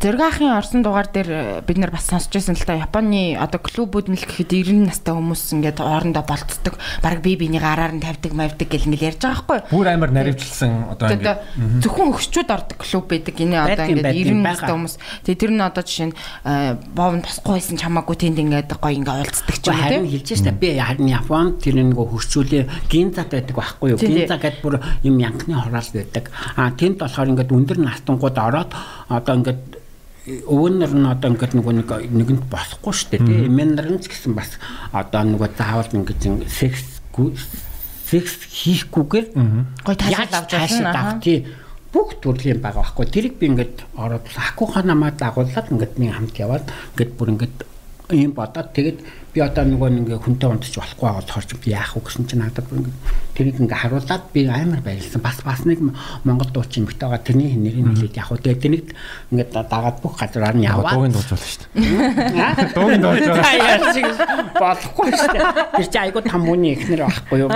зөргаахын орсон дугаар дээр э, бид нар бас сонсч байсан л та Японы одоо клубүүд нь л гэхэд 90 настай хүмүүс ингээд хоорондоо болцдог. Бараг бие биенийг араар нь тавьдаг, мавьдаг гэл ингээд ярьж байгаа байхгүй. Бүр амар наривчлсан одоо ингээд зөвхөн өгчүүд ордог клуб байдаг. Энэ одоо ингээд 90 настай хүмүүс. Тэгээ тэр нь одоо жишээ нь боовн босхгүй байсан чамаагүй тэнд ингээд гоё ингээд уулздаг ч юм уу тийм. Хэлж штэ би харин Японд тэр нөгөө хөрчүүлээ гинза байдаг байхгүй юу? Гинза гэдэг бүр юм янхны хороол байдаг. А тэнд болохоор ингээд өндөр настангууд ороод одоо ингээд өвөнөр нь одоо ингээд нөгөө нэг нэгэнд босхгүй шүү дээ тийм ч гэсэн бас одоо нөгөө заавал ингээд секс секс хийхгүйгээр гой таашаал авч байгаа тийм бүх төрлийн байгаа байхгүй. Тэрийг би ингээд ороод акуха намаа дагуулад ингээд нэг хамт яваад ингээд бүр ингээд ийм бодоод тэгээд би одоо нөгөө нэг хүнтэй унтчих болохгүй болохоор би яах вэ гэсэн чинь надад бүр ингээд тэрийг ингээ харуулад би амар баярлсан. Бас бас нэг Монгол дуучин эмэгтэй байгаа тэрний нэрийг хэлээд яг үү тэрийг ингээ дагаад бүх газараар нь яваад дуугийн дууж болно шүү дээ. Дуугийн дууж байгаа. Болохгүй шүү дээ. Тэр чи айгуу тамууны ихнэр байхгүй юу.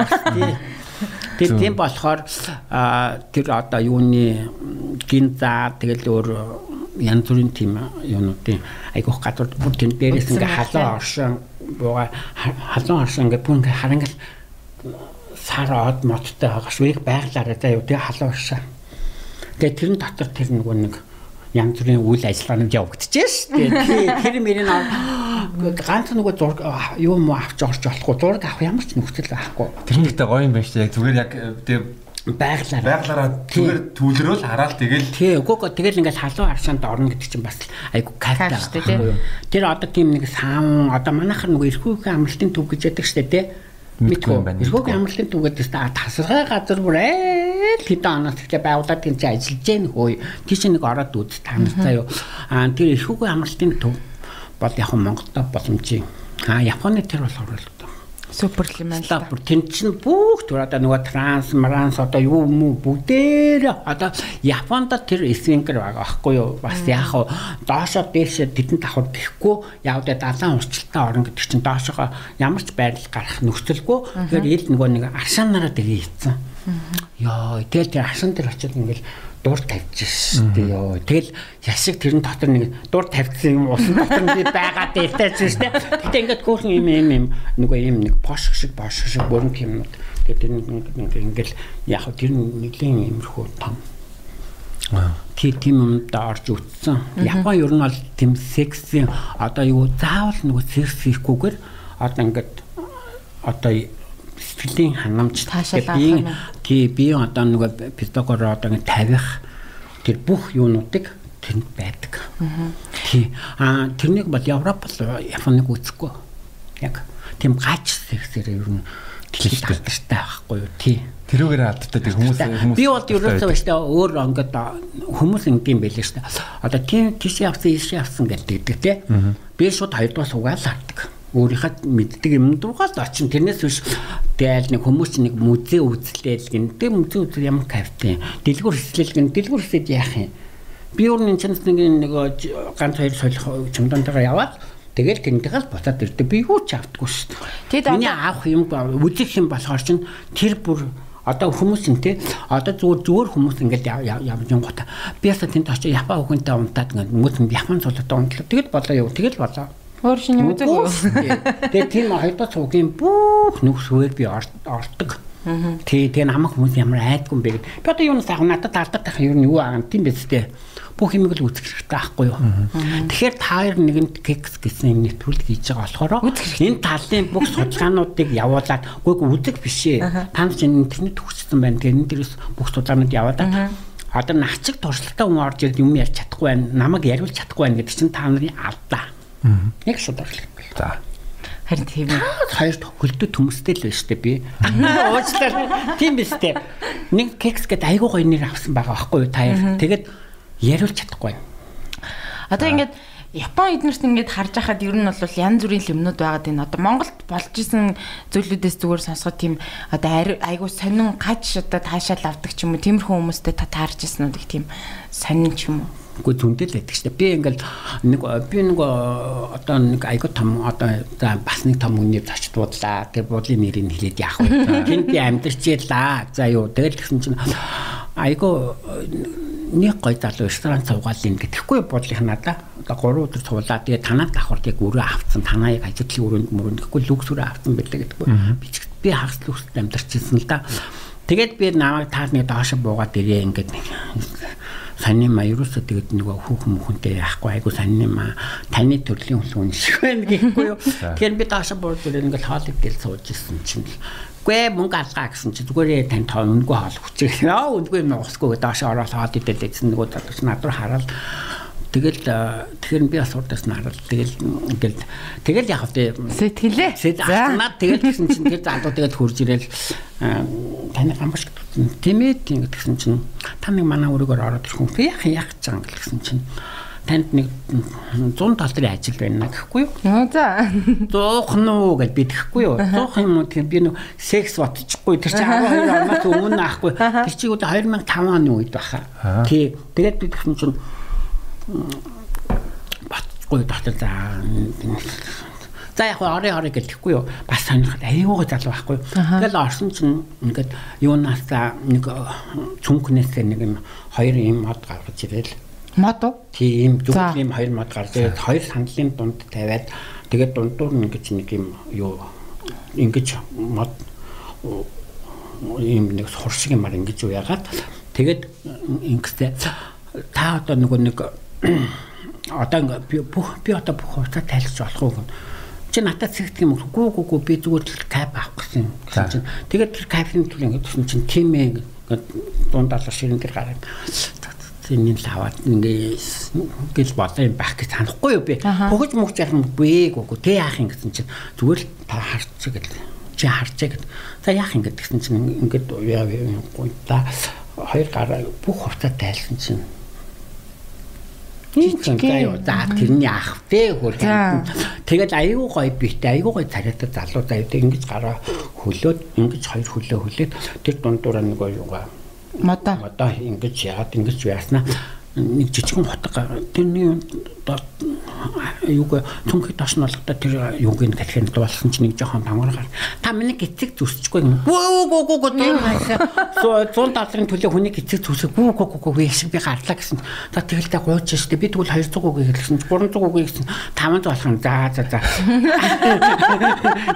Тэр тийм болохоор тэр одоо юуны гинза тэгэл өөр янз бүрийн тийм юунуудын айгуух гадуур бүр тэн дээрээс ингээ халуун оршин бууга халуун оршин ингээ бүр ингээ харангал сар од моттой байгаа шүү. Яг байглаараа заа юу тэгээ халуун уршаа. Тэгээ тэрэн дотор тэр нөгөө нэг янз бүрийн үйл ажиллагаанд явагдчихжээ шүү дээ. Тэр мөрийн ганц нөгөө зураг юу муу авч орж болохгүй зураг авах ямар ч нөхцөл байхгүй. Тэр нэгтэй гоё юм байна шүү дээ. Зүгээр яг тэгээ байглаар байглаараа зүгээр түүлрөөл хараад тэгэл тий үгүй үгүй тэгэл ингээл халуун аршаанд орно гэдэг чинь бас айгу кайфтай дээ. Тэр одоо тийм нэг саун одоо манайхар нөгөө эрхүүхэн амралтын төв гэж яддаг дээ тий мэдгүй юм байна. Эрхөг амралтын түгээд тест тасархай газар бүр айл хэдэн оноос ихтэй байгуулаад тийм ажиллаж гэн хөөе. Тий чи нэг ороод үз танилцаа юу. Аа тэр эрхөг амралтын төв бол яг Монголд боломжийн. Аа Японы тэр болохоор л Супер юм байна. Бүр тэн чин бүх төр одоо нөгөө транс, маранс одоо юу мүү бүгдээр одоо Японд тэр эсвинкер байгаа байхгүй юу? Бас яах вэ? Доошоо дээшээ тэдэн давхар гэхгүй явдаа далайн урчлалтай орно гэдэг чинь доошоо ямар ч байрлал гарах нөхцөлгүй. Тэгэхээр ил нөгөө нэг аршаанаараа тэгээ ийцэн. Йоо, тэгэл тэр аршаан дээр очиод ингээл дур тавьчихсан шүү дээ ёо. Тэгэл яшиг тэрэн дотор нэг дур тавьсан юм усан дотор нэг байгаа дээлтэй шүү дээ. Гэтэ ингээд гөрхөн юм юм юм нөгөө юм нэг пош шиг бош шиг бүрэн юмнууд. Тэгээд тэр нэг ингээл яг тэр нэгэн иймэрхүү том. Тэр тийм юмд орж үтсэн. Япон ер нь бол тийм сексийн одоо юу заавал нөгөө секс хийхгүйгээр одоо ингээд одоо сэтгэлийн хангамж би тий би одоо нөгөө Питагор одоо тавих тэр бүх юунуудыг тэнд байдаг. Тий. А тэрнийг бол Европ бол Японыг үзэхгүй. Яг тийм гач сексээр ер нь дэлхийд алдартаа байхгүй юу? Тий. Тэрүүгээр алдтаа тэр хүмүүс хүмүүс би бол ерөөсөө баштай өөр ингээд хүмүүс ингэм байлээ шүү дээ. Одоо тийм тийш явсан, ийш явсан гэдэг тий. Би шууд хоёрдугаар суугаад хардаг өөрийнхөө мэддэг юм дуугаас очин тэрнээс биш. Тэгэл нэг хүмүүс нэг музей үзлээл гин тэг музей үзэл ямар кайфтай дэлгүүр хэслэл гин дэлгүүр хэсэд яах юм? Би өөр нэг чанс нэг нэг ганц хоёр солих чемдонтойгоо яваад тэгэл тэндээс буцаад ирдэ би юу ч автгүй шүү дээ. Миний авах юм үзэх юм болохоор чин тэр бүр одоо хүмүүс юм те одоо зүгээр зүгээр хүмүүс ингээд явж гота би ясаа тэнд очиж япа хүүхэнтэй унтаад ингээд хүмүүс япон цолтой унтлаа. Тэгэл болоо юу? Тэгэл болоо Өөр шинэ үзэг үү? Тэгээ тийм хоёрдоо цугийн бүх нүгсвээр би ордог. Тий, тэгээ намайг хүмүүс ямар айдгүй юм бэ гэд. Би одоо юунаас авах надад алдаад тах юм юу аа тийм биз дээ. Бүх юмыг л үзэх хэрэгтэй байхгүй юу? Тэгэхээр та хоёр нэгэнд кекс гэсэн юм нэвтрүүлэг хийж байгаа болохоор энэ талын бүх судалгаануудыг явуулаад үгүй үзэг биш ээ. Та нар чинь интернет төгссөн байна. Тэгээ энэ дээрээс бүх судалгаанууд явуулаад одоо нацэг туршлагатай хүн орж ирээд юм ярьж чадахгүй байна. Намайг яриулж чадахгүй байна гэдэг чинь та нарын алдаа. Яг шууд орлоо. За. Харин тийм ээ. Хоёр хөлдөө төмөстэй л байна штэ би. Уучлаарай. Тийм биз дээ. Нэг кекс гэдэг айгуу гоё нэр авсан байгаа байхгүй юу та хоёр. Тэгээд яриулж чадахгүй. Одоо ингээд Япон эднэрт ингээд харж байхад ер нь бол янз бүрийн юмнууд байгаад байна. Одоо Монголд болж исэн зүйлүүдээс зүгээр сонсоход тийм одоо айгуу сонин гаж одоо таашаал авдаг ч юм уу тиймэрхүү хүмүүстэй та таарч исэн үү гэх тийм сонин ч юм уу. Үгүй түндэл байдаг шүү дээ. Би ингээл нэг би нэг одоо нэг айгуу том одоо бас нэг том үний зочд буудлаа. Тэр буудлын нэрийг хэлээд яах вэ? Тэнд би амьдарч ялаа. За юу тэгэл гэсэн чинь айгуу нэг гой залуу ресторан цугаал юм гэхгүй бодлих надаа одоо 3 өдөр цуглаа тэгээ танаа давхар яг өрөө авцсан. Танаа яг ажидлын өрөөнд мөрөнд. Гэхгүй люкс өрөө авцсан байлаа гэдэггүй би ч би хагас люксд амьдарчихсан л да. Тэгээд би намайг таасны доош буугаад ирээ. Ингээд саний ма ерөөсөө тэгээд нөгөө хүүхэн мөхөнтэй яахгүй айгу саний ма таны төрлийн хүн шиг байна гэхгүй юу? Тэгэхээр би доош бууж ирээ ингээд хоолыг гэл сууж ирсэн чинь. Гүй мөнгө алгаа гэсэн чи зүгээр тань тоо үнгүй хоол хүчээ. Аа үнгүй юм уусгүй доош ороод хаад идэл гэсэн нөгөө татвч над руу хараад тэгэл тэгэхээр би бас урдаас нь хараад тэгэл ингээл тэгэл яг хавтаа сэтгэлээ. Сэтгэлээ. Тэгэл гэсэн чинь тэр залуу тэгэл хурж ирэл таны гамбаш тийм ээ тийм гэсэн чинь та нэг манай өрөөгөр ороод ирэх хүн яах яах гэж байгаа гэсэн чинь танд нэг 100 долларын ажил байна гэхгүй юу? Аа за. 100 нуу гэж би тэгэхгүй юу? 100 юм уу тийм би нөө секс бодчихгүй тэр чинь 12 оноос өмнө аахгүй. Тэр чинь үгүй 2005 оны үед баха. Тий. Тэгээд би тэгсэн чинь батгүй дотор за яг орой орой гэлэхгүй юу? Бас сонирхол аюугаа залуу байхгүй. Тэгэл орсон чинь ингээд юунаас нэг цүнхнээс нэг юм хоёр юм мод гаргаж ирэл Мод уу? Тийм зөвхөн ийм хоёр мод гар. Тэгээд хоёр сандлын дунд тавиад тэгээд дундуур нь ингэж нэг юм юу ингэж мод ийм нэг сур шиг юмар ингэж уяагаад тэгээд ингэхдээ та одоо нөгөө нэг одоо би бүх би одоо бүх хувцас тайлж болох уу чи надад цэгдэх юм уу гүү гүү би зүгээр л кап авах гэсэн чинь тэгээд тэр капын төлөв ингэсэн чинь тийм ээ дундаа ширэн дээр гараад энэ л аваад ингээ гэл болоо юм байх гэж санахгүй юу би. Хөгж мөгж яах юм бэ гүгүү тэ яах юм гэсэн чинь зүгээр л та харч гэл чи харч гэл. За яах юм гэсэн чинь ингээд яа гоо та хоёр гараа бүх хувцас тайлсан чинь Жижиг заяа за тэрний ах вэ хөр. Тэгээд аюу гой битээ аюу гой царайтай залуу заяа ингэж гараа хөлөөд ингэж хоёр хөлөө хөлөөд тэр дундуур нэг юугаа модоо модоо ингэж яагаад ингэж яаснаа нэг жижигэн хотго тэрний юуг түнхий таш нь болгода тэр юуг нь галхинд болсон чинь нэг жоохон тамгаргаар та миний эцэг зүсчихгүй гүү гүү гүү гүү тийм соо 100 долларын төлөө хүний эцэг зүсэх. Гүү гүү гүү гүү шиг би гарлаа гэсэн. Та тэгэлдээ гууч штэ. Би тэгвэл 200 гүү гэсэн 300 гүү гэсэн. 500 болох юм за за за.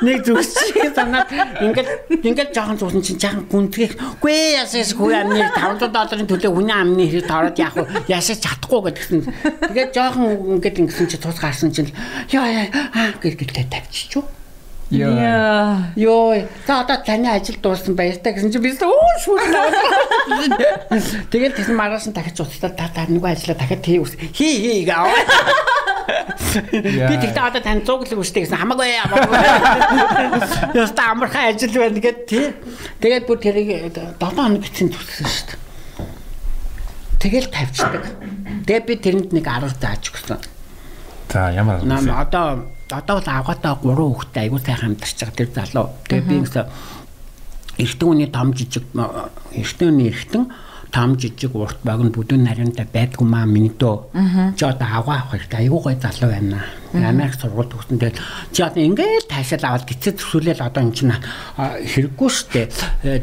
Нэг зүсчих санаад ингээд ингээд жоохон зүсэн чинь жаахан гүнзгий. Гүй ясээс хүү амны. 500 долларын төлөө хүний амны хэрэг тороод яах вэ? Яшаа чадахгүй гэдгсэн. Тэгээд жоохон ингээд ингэсэн чи цус гарсан чинь ёо аа гэлгэлтэй тавьчихв. Яа. Йоо. За одоо таны ажил дууссан баяртай гэсэн чи би өө наваад. Тэгээд тэгсэн маргааш нь дахиж уцтаа та та нэг ажилла дахиад хий үс. Хий хий гаа. Би тэгтээ одоо тань 100 кг үстэй гэсэн хамаагүй хамаагүй. Яста амархан ажил байна гэд тий. Тэгээд бүр тэрийг 7 хоног бичсэн зүссэн шүү дээ. Тэгэл тавьчихдаг. Тэгээ би тэрэнд нэг 10 зааж өгсөн. За ямар нам одоо одоо бол авгаатаа 3 хүүхдээ аягүй сайхан амьдарч байгаа тэр залуу. Тэгээ би гэсэн эртэн үний том жижиг эртэн үний эртэн том жижиг урт богино бүдүүн нарийнтай байдгүй маа миний дөө. Чи одоо авгаа авах хэрэгтэй. Аюу гой залуу байна. Америк сургууль төгсөн тэгэл чи одоо ингээл таашаал аваад гिचээ төсөөлөл одоо эн чинь хэрэггүй штэ.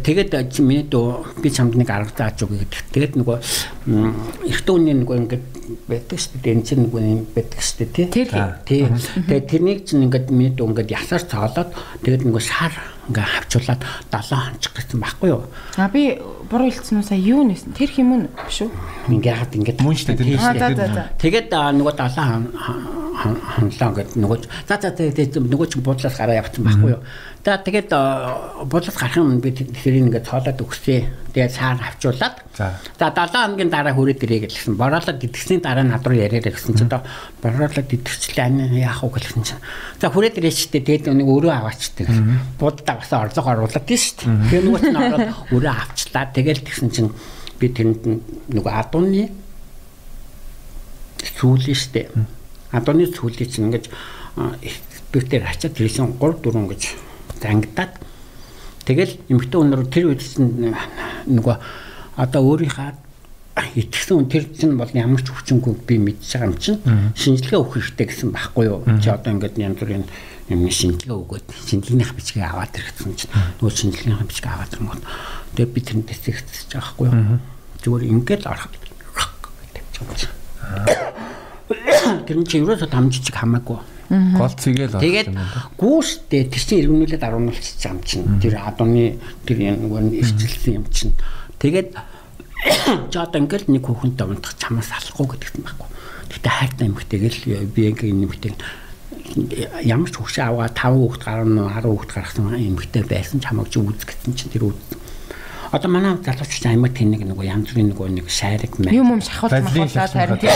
Тэгээд миний дөө би чамд нэг арга зааж өгье гэдэг. Тэгээд нөгөө эртөө үний нөгөө ингээд байдаг штэ. Энэ чинь нөгөө юм байдаг штэ тий. Тий. Тэгээд тэрнийг чинь ингээд миний дөө ингээд ясаар цоолоод тэгээд нөгөө шар ингээ хавчуулаад 7 хоног гэсэн байхгүй юу? А би буруу хэлсэн үү сая юу нэсэн? Тэр хэмүн биш үү? Ингээ яагаад ингээ мөн штэ тэр. Тэгээд нөгөө 7 хонлоо гэдэг нөгөө за за тэгээд нөгөө ч буудлаас гараа явчихсан байхгүй юу? За тэгээд буудлаас гарах юм би тэрийг ингээ цоолоод өгсөө. Тэгээд саар авчуулаад за 7 хоногийн дараа хүрээд ирээ гэсэн. Бороолог гэдгсний дараа над руу яриараа гэсэн чинь одоо бороолог гэдгчлээ ань яах вэ гэсэн чинь. За хүрээд ирээ ч тэгээд нэг өөрөө аваачдаг. Буудаа бас орлого оруулаад тийм шүү дээ. Тэгээд нөгөө чинь ороод өөрөө авчлаа. Тэгээд тэгсэн чинь би тэнд нөгөө адууны сүүл шүү дээ Адууны цүлийг чинь ингэж спектээр хачаад тэрсэн 3 4 ингэж зангидаад тэгэл эмэгтэй өнөр тэр үед чинь нөгөө одоо өөрийнхөө итгэсэн хүн тэр чинь бол ямар ч хүчингүй би мэдж байгаа юм чинь шинжилгээ өгөх хэрэгтэй гэсэн байхгүй юу? Чи одоо ингээд янз бүрийн юм шинжилгээ өгөөд шинжилгээнийх бичгийг аваад ирсэн чинь нөгөө шинжилгээнийх бичгийг аваад ирэнгүүт тэгээ би тэрнээс тэгчихэж байгаа байхгүй юу? Зүгээр ингээд орох тавьчих юм чинь. Тэр нь чи ерөөсөө дамжиж хамаагүй гол цэгээл тэгээд гүүштэй тэр чинь иргэнүүлээд аруулчихж байгаа юм чинь тэр адууны тэр нөгөө ирчилсэн юм чинь тэгээд одоо ингээл нэг хүүхэнтэй унтах чамаас алахгүй гэдэгт юм байхгүй. Гэтэ хайртай эмэгтэйгэл би ингээ эмэгтэй ямар ч хөвш аваа 5 хүүхэд гарна 10 хүүхэд гаргасан эмэгтэй байсан ч хамаагүй чи үз гэсэн чинь тэр үз. Одоо манай залуучууд аймаг тэнэг нөгөө янз бүрийн нөгөө нэг шайраг мэ. Юм юм шахуулт махуулаад харин тийм.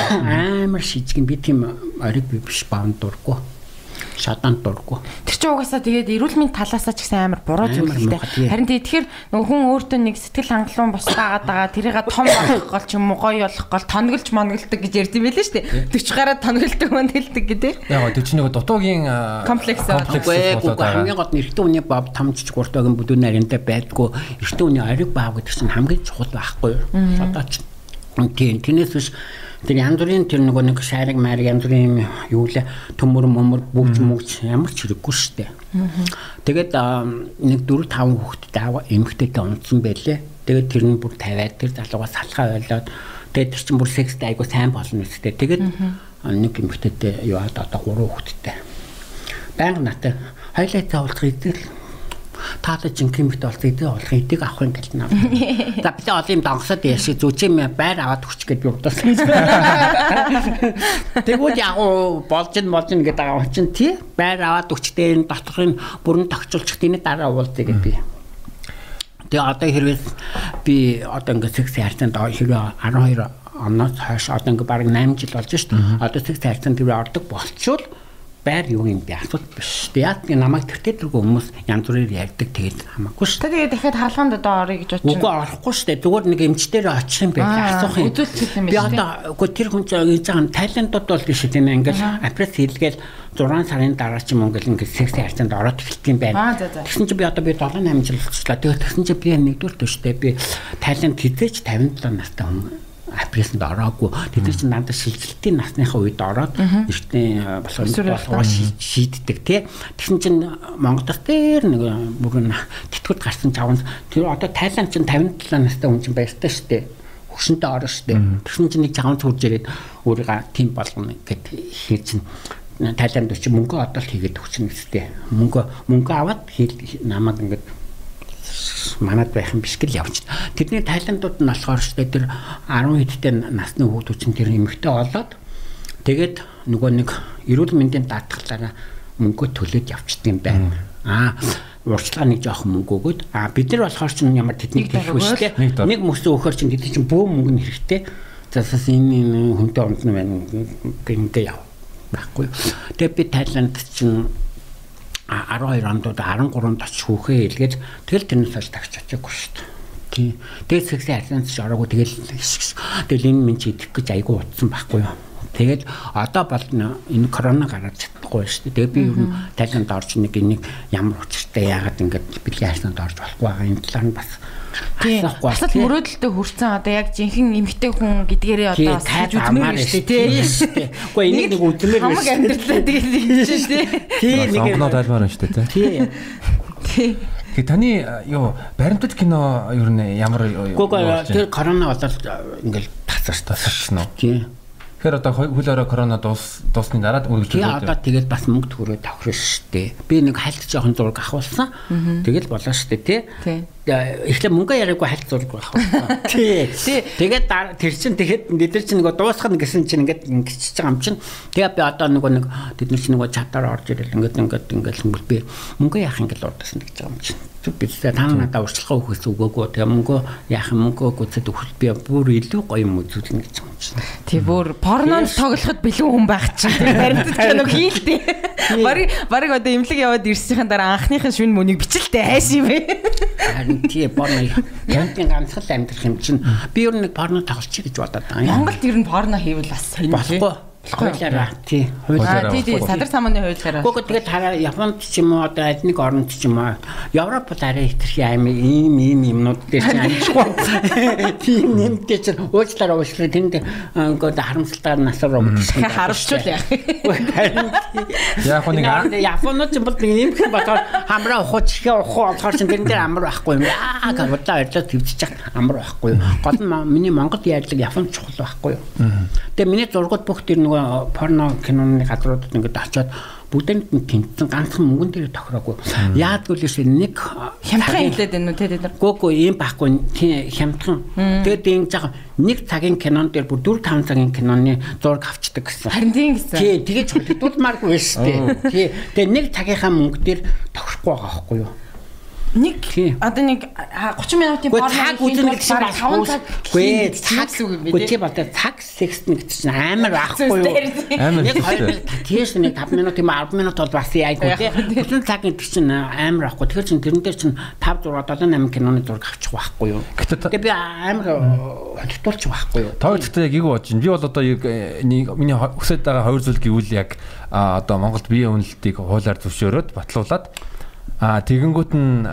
амар шижгэн би тийм ориг би биш баанд дурггүй шатанд дурггүй. Тэр чинь угаасаа тэгээд эрүүл мэнд талаасаа ч гэсэн амар буруу зүйл л дээ. Харин тэгэхээр нөгөө хүн өөртөө нэг сэтгэл хангалуун бос байгаад байгаа тэрийг том болгох гол ч юм уу гоё болох гол тонголж монголдог гэж ярьд юм байлээ шүү дээ. 40 гараад тонголдог монголдог гэдэг. Яг гоо 41 дутуугийн комплекс хамгийн гол нь эрэгтэй хүний бав тамжиж гуртагийн бүдүүн нарийнтай байдгүй эрэгтэй хүний ориг баав гэдэг чинь хамгийн чухал байхгүй юу? Одоо ч тийм тэрнээс биш Тэр янз бүрийн тэр нөгөө нэг шаариг маар янз бүрийн юу лээ төмөр момор бүгж мүгж ямар ч хэрэггүй штэ. Тэгээд нэг 4 5 хүүхэдтэй аваа эмхтэйгээ унтсан байлээ. Тэгээд тэр нь бүр тавиад тэр залуугаас салхаа ойлоод тэгээд тэр чинь бүр секстэй айгу сайн болно үстэй. Тэгээд нэг эмхтэйтэй яваад одоо 3 хүүхэдтэй. Баян натаа хоёлаа цаавуулах идэл таалаа жинхэнэ мэт болсон эдээ болох эдэг авах юм гэл наа. За би ол юм донгосод яаш зүжим байр аваад хүч гээд юудасан. Тэгвэл яг болж нь болж нь гэдэг байгаа чинь тий байр аваад хүчтэй энэ доторхын бүрэн тогтчулчих тийний дараа уулзъя гэдэг би. Тэгээ одоо хэрвээ би одоо ингээд секс хайрцанд хэрвээ 12 оноос хойш одоо ингээд баг 8 жил болж шүү дээ. Одоо секс хайрцанд тэр ордог болчвол байр юу юм бэ асуулт биш. Яг намайг тэртээ тэргүй хүмүүс янз бүрээр ярьдаг тэгээд хамаагүй шүү. Тэгээд дахиад хаалганд одоо орё гэж бодчих. Үгүй орохгүй шүү дээ. Зүгээр нэг эмчтэр очих юм байх асуух юм. Юм би одоо үгүй тэр хүн чинь хийж байгаа Тайландд бол биш тийм ингээл апрес хийлгээл 6 сарын дараа ч юм ингээл ингээд секси харьцаанд ороод эхэлдэг юм байна. Тэгсэн чинь би одоо би 7 8 жил болчихлоо. Тэгээд тэгсэн чинь би нэгдүгээр төштэй би Тайланд хизээч 57 настай хүн апресэнд ороогүй. Тэд чинь надад шилжилтийн насныхаа үед ороод эртний болохоор шийддэг тий. Тэгсэн чинь Монголд дээр нэг бүрэн тэтгэвд гарсан чаван тэр одоо Тайланд чинь 57 настай хүн чинь байстай шүү дээ хөшөнтэй орно шүү дээ Тэгсэн чинь нэг чаван хурж ирээд өөрийгөө тим болгоно гэд хэр чинь Тайланд очи мөнгө одол хийгээд өгсөн гэжтэй мөнгө мөнгө аваад намайг ингээд манад байх юм биш гэл явж. Тэдний тайландууд нь болохоор ч тэр 10 хэдтэй насны хүүхдүүд чинь тэр эмэгтэй олоод тэгээд нөгөө нэг эрүүл мэндийн даатгалаараа мөнгө төлөөд явчихдаг юм байна. Аа урьдчилгаа нэг жоох мөнгө өгөөд аа бид нар болохоор ч ямар тэднийг хэлэхгүй шүү дээ. Нэг мөсөө өгөхөр чинь тэд чинь бөө мөнгө нь хэрэгтэй. Засаас энэ хүнтэй ондно байна гэнгээ яв. Баггүй. Тэгээд би Тайланд чинь 12 онд 13-нд очиж хүүхээ илгээд тэгэл тэрнээс хойш тагч очиагүй шүү дээ. Тийм. Тэгээд сэгсээ харьцаанд ч ороогүй тэгэл тэгэл энэ минь чи идэх гэж айгүй утсан байхгүй юу. Тэгээд одоо бол энэ корона гараад чадахгүй шүү дээ. Тэгээд би ер нь тайланд орж нэг энийг ямар учиртай яагаад ингэж бэлгийн харьцаанд орж болохгүй байгаа энэ талаар нь бас Тийм. Бас л мөрөөдөлтөд хүрсэн одоо яг жинхэнэ эмгтэй хүн гэдгээрээ одоо хайж үзмээр шүү дээ. Үгүй энийг нэг үзмээр шүү. Хамаг амьдралаа тэгээд хийж шүү дээ. Тийм нэг сонгоноо тайлбар нь шүү дээ. Тийм. Тийм. Тэгээ таны юу баримтат кино ер нь ямар Үгүй тэр корона болоод ингээл тасарч тасарчсан уу? Тийм. Тэгэхээр одоо хөл орой корона дуус дуусны дараа үргэлжлүүлээд. Тэгээ одоо тэгээд бас мөнгө төгрөө тавхрын штэ. Би нэг хальт жоохон зураг авахулсан. Тэгэл болоо штэ тий. Эхлээ мөнгө яриаггүй хальт зураг авах. Тий. Тэгээд тэр чин тэгэхэд бид нар чинь нөгөө дуусгах гэсэн чинь ингээд ингэчихэж байгаа юм чинь. Тэгээ би одоо нөгөө нэг бид нар чинь нөгөө чатаар орж ирэл ингээд ингээд ингээд би мөнгө яах ингээд урдсан гэж байгаа юм чинь бидтэй та надад урьдчилгаа өгөхөөс өгөөгүй тэгээ мөнгө яах мөнгө өгөөд өгөх би бүр илүү гоё юм үзүүлнэ гэж юм чинь. Тий бүр порнонд тоглоход бэлэн хүн байх чинь баримтат кино хийлтэй. Барыг барыг одоо имлэг яваад ирсхийн дараа анхныхын шүн мөнийг бичлээ хайш юм бэ. Харин тий порно янтын ганцхан амьдрах юм чинь би ер нь нэг порно тоглочих гэж бодоод байгаа юм. Монголд ер нь порно хийвэл бас сонирхолтой. Хуулиараа тий. Аа тий тий садар самууны хуулиараа. Гэхдээ тэгээд хараа Японд ч юм уу одоо аль нэг оронд ч юм уу Европод арай хэтэрхий аим ийм ийм юмнууд дээр ч амжихгүй. Тийм нэмтэй ч уучлаарай уучлаарай тэнд ингээд харамсалтаар насаар өмдсөн. Харамчул яах. Яг нэг Японод ч бол ийм их бодохоор хамраа ухаж ихе ухуу болохоор ч тэрэн дээр амар байхгүй юм. Аа гавлаа ажиллаж төвчж чад амар байхгүй. Гол нь миний Монгол ярьдаг Японд чухал байхгүй. Тэгээ миний зургууд бүх тэр нөгөө порно киноны газруудад ингээд очиод бүгдэнд нь тэнцсэн ганцхан мөнгөн дээр тохироогүй. Яадгүй л шээ нэг хямдхан хэлээд байна уу те тэр. Гүүгүй ийм байхгүй хямдхан. Тэгээд ийм жаа нэг цагийн кинон дээр бүр 4 5 цагийн киноны зураг авчдаг гэсэн. Харин тийм гэсэн. Тий, тэгэж хөдөлмаргүй шүү дээ. Тий. Тэгээд нэг цагийнхаа мөнгө дээр тохирохгүй байгаа байхгүй юу? Нэг одоо нэг 30 минутын порно цаг үзэн гэдэг чинь бас 5 цаг. Гүй цаг үг юм бэ? Гүй бодоо цаг секс нэг чинь амар байхгүй юу? Амар. Нэг 2 минут тийш нэг 5 минут юм 10 минут бол бас яайгүй тий. 30 цаг гэдэг чинь амар байхгүй. Тэгэхээр чинь тэрэн дээр чинь 5 6 7 8 киноны зураг авчих байхгүй юу? Тэгээ би амар хөдөлтүүлчих байхгүй юу? Тоо гэхдээ яг юу бодож байна? Би бол одоо яг миний өсөд байгаа хоёр зүйл гэвэл яг одоо Монголд биеийн үнэлтийг хуулиар зөвшөөрөөд батлуулаад А тэгэнгүүт нь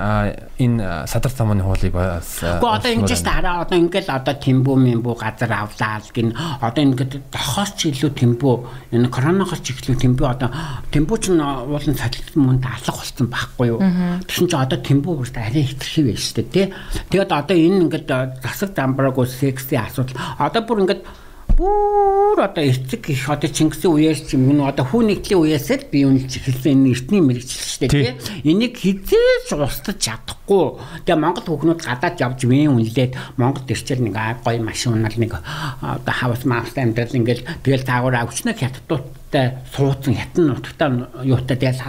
энэ садар замын хуулийг бас Гэхдээ одоо ингэж шүү дээ. Араа одоо ингээл одоо тэмбүү мэмбүү газар авлаа л гин одоо ингээд дохоос ч илүү тэмбүү энэ коронавигоос ч илүү тэмбүү одоо тэмбүү ч уулын цалин мөнд алга болсон байхгүй юу. Тэгсэн чинь одоо тэмбүү бүр арай хэтэрхий байж шүү дээ тий. Тэгээд одоо энэ ингээд засаг замбраагүй секси асуудал одоо бүр ингээд бүр одоо эцэг их одоо Чингисийн үеэс ч юм уу одоо хүн нэгтлийн үеэс л би үнэлж эхэлсэн энэ эртний мэрэгчлэл шүү дээ тийм энийг хизээж устдаж чадахгүй. Тэгээ Монгол хүүхнүүд гадаад явж вэн үнэлээд Монгол ирчээр нэг гоё машин унал нэг одоо хавс маавс амьдрал ингээл тэгэл таагуур авчнаа хятадууд нутагтай суудсан хятад нутагтай юутай тэгэл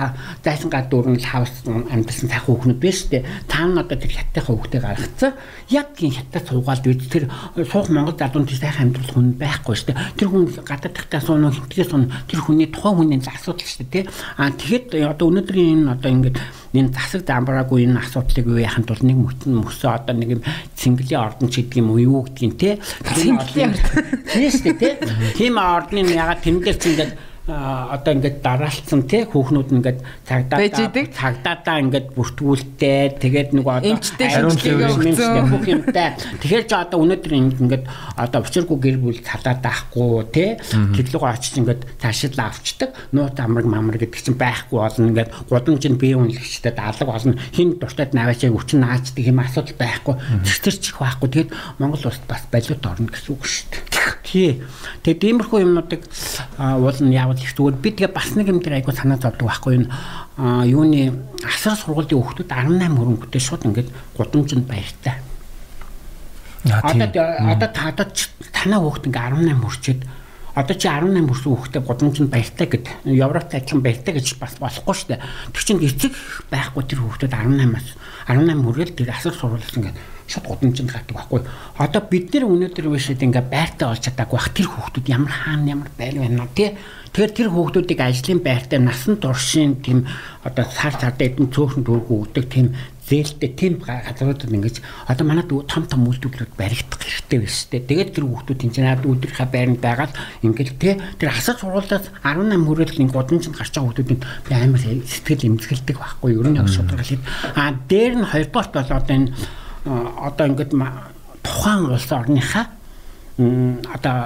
зайсан гад дүүрэн л хавс амьдсан сайхан хүүхнүүд биш үү та нар одоо тэр хятадынхаа хүүхдээ гаргацсан. Яг тийм хятад суугаал бид тэр суух монгол залуунд сайхан амьдрал хүн байхгүй шүү дээ. Тэр хүн гадаад тахтай суунаа хинтгээс суун тэр хүний тухайн хүний асуудал шүү дээ а тэгэхэд одоо өнөөдрийн энэ одоо ингээд энэ засаг дамбраагүй энэ асуудлыг юу яханд бол нэг мөтөн мөсөө одоо нэг юм цэнгэлийн ордон ч гэдэг юм уу юу гэдгийг те. Цэнгэлийн ордон. тийм шүү дээ тийм ордны ягаад тэмдэл цэнгэлд одоо ингээд дараалцсан тий хүүхнүүд ингээд цагдаа цагдаадаа ингээд бүртгүүлтэй. Тэгээд нэг одоо хариуцлага бүх юмтай. Тэгэхээр ч одоо өнөөдөр ингээд одоо учиргүй гэр бүл цалаад байхгүй тий тэглэгөө очиж ингээд цаашид авчдаг. Нууц амраг мамраг гэдэг чинь байхгүй болно ингээд. Гудамж нь бие үнэлэгчтэй даалга болно. Хин дуртад наваачаа өвчин наачдаг юм асуудал байхгүй. Тэр чих байхгүй. Тэгээд Монгол улсад бас балиут орно гэсэн үг шүү дээ. Тий. Тэгээд иймэрхүү юмнуудыг уул нь яавал их зүгээр би тэгээ бас нэг юм дээр айгу санаа зовдөг байхгүй юу юуны асар сургуулийн хүүхдүүд 18 хөрөнгөтэй шууд ингээд гудамжинд баяртай. Одоо одоо та одоо танаа хүүхд ингээ 18 хүрчээд одоо чи 18 хүрсэн хүүхдээ гудамжинд баяртай гэд Европт адилхан баяртай гэж бас болохгүй шүү дээ. Тэр чинь эцэг байхгүй тэр хүүхдүүд 18-аас 18 хүргээл тэр асар сургуулиас ингээд шууд гудамжинд гардаг байхгүй. Одоо бид нэр өнөөдөр вишэд ингээ байртай болж чадаагүй бах тэр хүүхдүүд ямар хаана ямар байр байна тий Тэгэхээр тэр хүүхдүүдийг ажлын байртай насан туршийн тийм одоо сар сард эдэн цөөхөн дүүргүү өгдөг тийм зээлтэй тийм газруудад ингэж одоо манай том том үйлдвэрлэлүүд баригдах хэрэгтэй биш үү. Тэгээд тэр хүүхдүүд энэ наад өдрийнхаа байранд байгаад ингээл те тэр асар сургуулиас 18 хүрэл ин годамжинд гарч байгаа хүүхдүүдийн би амар сэтгэл эмзэгэлдэг байхгүй юу. Ер нь яг шударгалыг а дээр нь хоёрдугаар бол одоо энэ одоо ингээд тухайн улс орныхаа одоо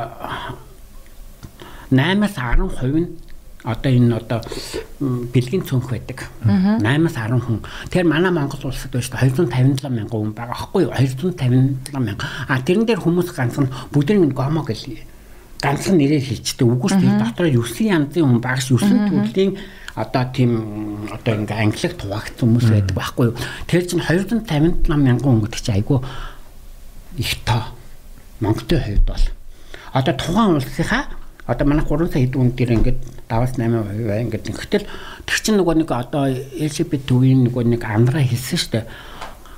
8-аас 10% нь одоо энэ одоо бэлгийн цөнх байдаг. 8-аас 10 хүн. Тэгэхээр манай Монгол улсад байж 257 мянган хүн байгаа аахгүй юу? 257 мянга. А тэрэн дээр хүмүүс ганцхан бүгдийн гомо гэл ганцхан нэрээр хэлждэг. Үгүй шүү дээ. Дотроо 9 янзын хүн багш 9 төрлийн одоо тийм одоо ингээ англиг тугаагц хүмүүс байдаг байхгүй юу? Тэр чинь 257 мянган хүн гэдэг чинь айгүй их тоо. Монголын хувьд бол одоо тухайн улсынхаа одоо манай 3 сая хэдэн хүн дээр ингээд 7-8% бай ингээд нэгтэл тэр чинь нөгөө нэг одоо LGBT үеийн нөгөө нэг амраа хэлсэн шүү дээ.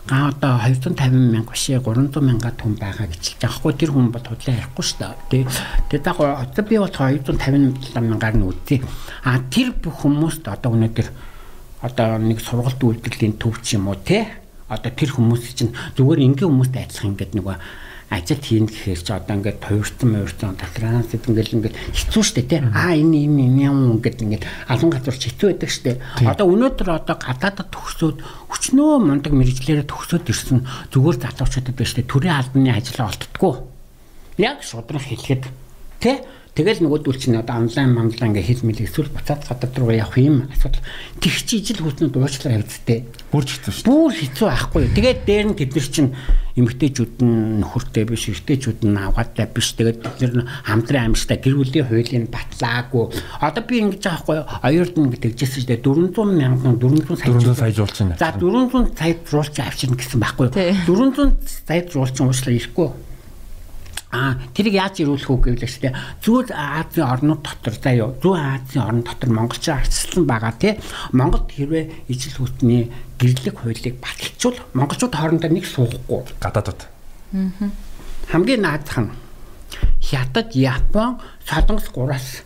Га одоо 250 мянга биш 300 мянга хүн байгаа гэж яахгүй тэр хүн бол худлаа ярихгүй шүү дээ. Тэгээд яг одоо би бол 250 мянгаар нь үгүй. А тэр бүх хүмүүст одоо өнөөдөр одоо нэг сургалт үйлдвэрлэлийн төв ч юм уу те одоо тэр хүмүүс чинь зүгээр ингийн хүмүүст ажиллах ингээд нөгөө ажил хийн гэхээр чи одоо ингээд туйрсан муйрсан транзит ингээд ингээд хэцүү штэ тий. Аа энэ юм юм юм ингээд ингээд алан газар хэцүү байдаг штэ. Одоо өнөөдөр одоо гадаадд төгсөөд өчнөө мундаг мэрэгчлэрээ төгсөөд ирсэн зүгээр залуучуудад байна штэ. Төрийн албаны ажиллаа олддггүй. Яг шудрах хэлэхэд тий Тэгэл нөгөөдөл чинь одоо онлайн манлаа ингээ хэл мэл эсвэл буцаад гадаад руу явах юм асуудал тэг чи ижил хүүснүүд уучлаа явдтээ. Бүр хэцүү шүү. Бүр хэцүү аахгүй. Тэгээд дээр нь тэд нар чинь эмгтээчүүд нь нөхөртэй биш, эртээчүүд нь авгаатай биш. Тэгээд тэд нар хамтран амьстай гэр бүлийн хуулийг батлаагүй. Одоо би ингэж аахгүй оёрд нь тэгжсэн шүү дээ 400 мянган 400 сая 400 сая жуулчин. За 400 сая жуулчин авчирна гэсэн байхгүй. 400 сая жуулчин уучлаа ирэхгүй А тэрийг яаж ирүүлэх үг гэвэл дээ. Зүүн Азийн орнууд дотор заяа зүүн Азийн орн дотор монголчууд арчилсан байгаа тий. Монголд хэрвээ ижил хүтний гэрлэг хуулийг баталчвал монголчууд хоорондоо нэг суухгүй. Гадаадд. Аа. Хамгийн наадах нь Хятад, Япон, Солонгос гураас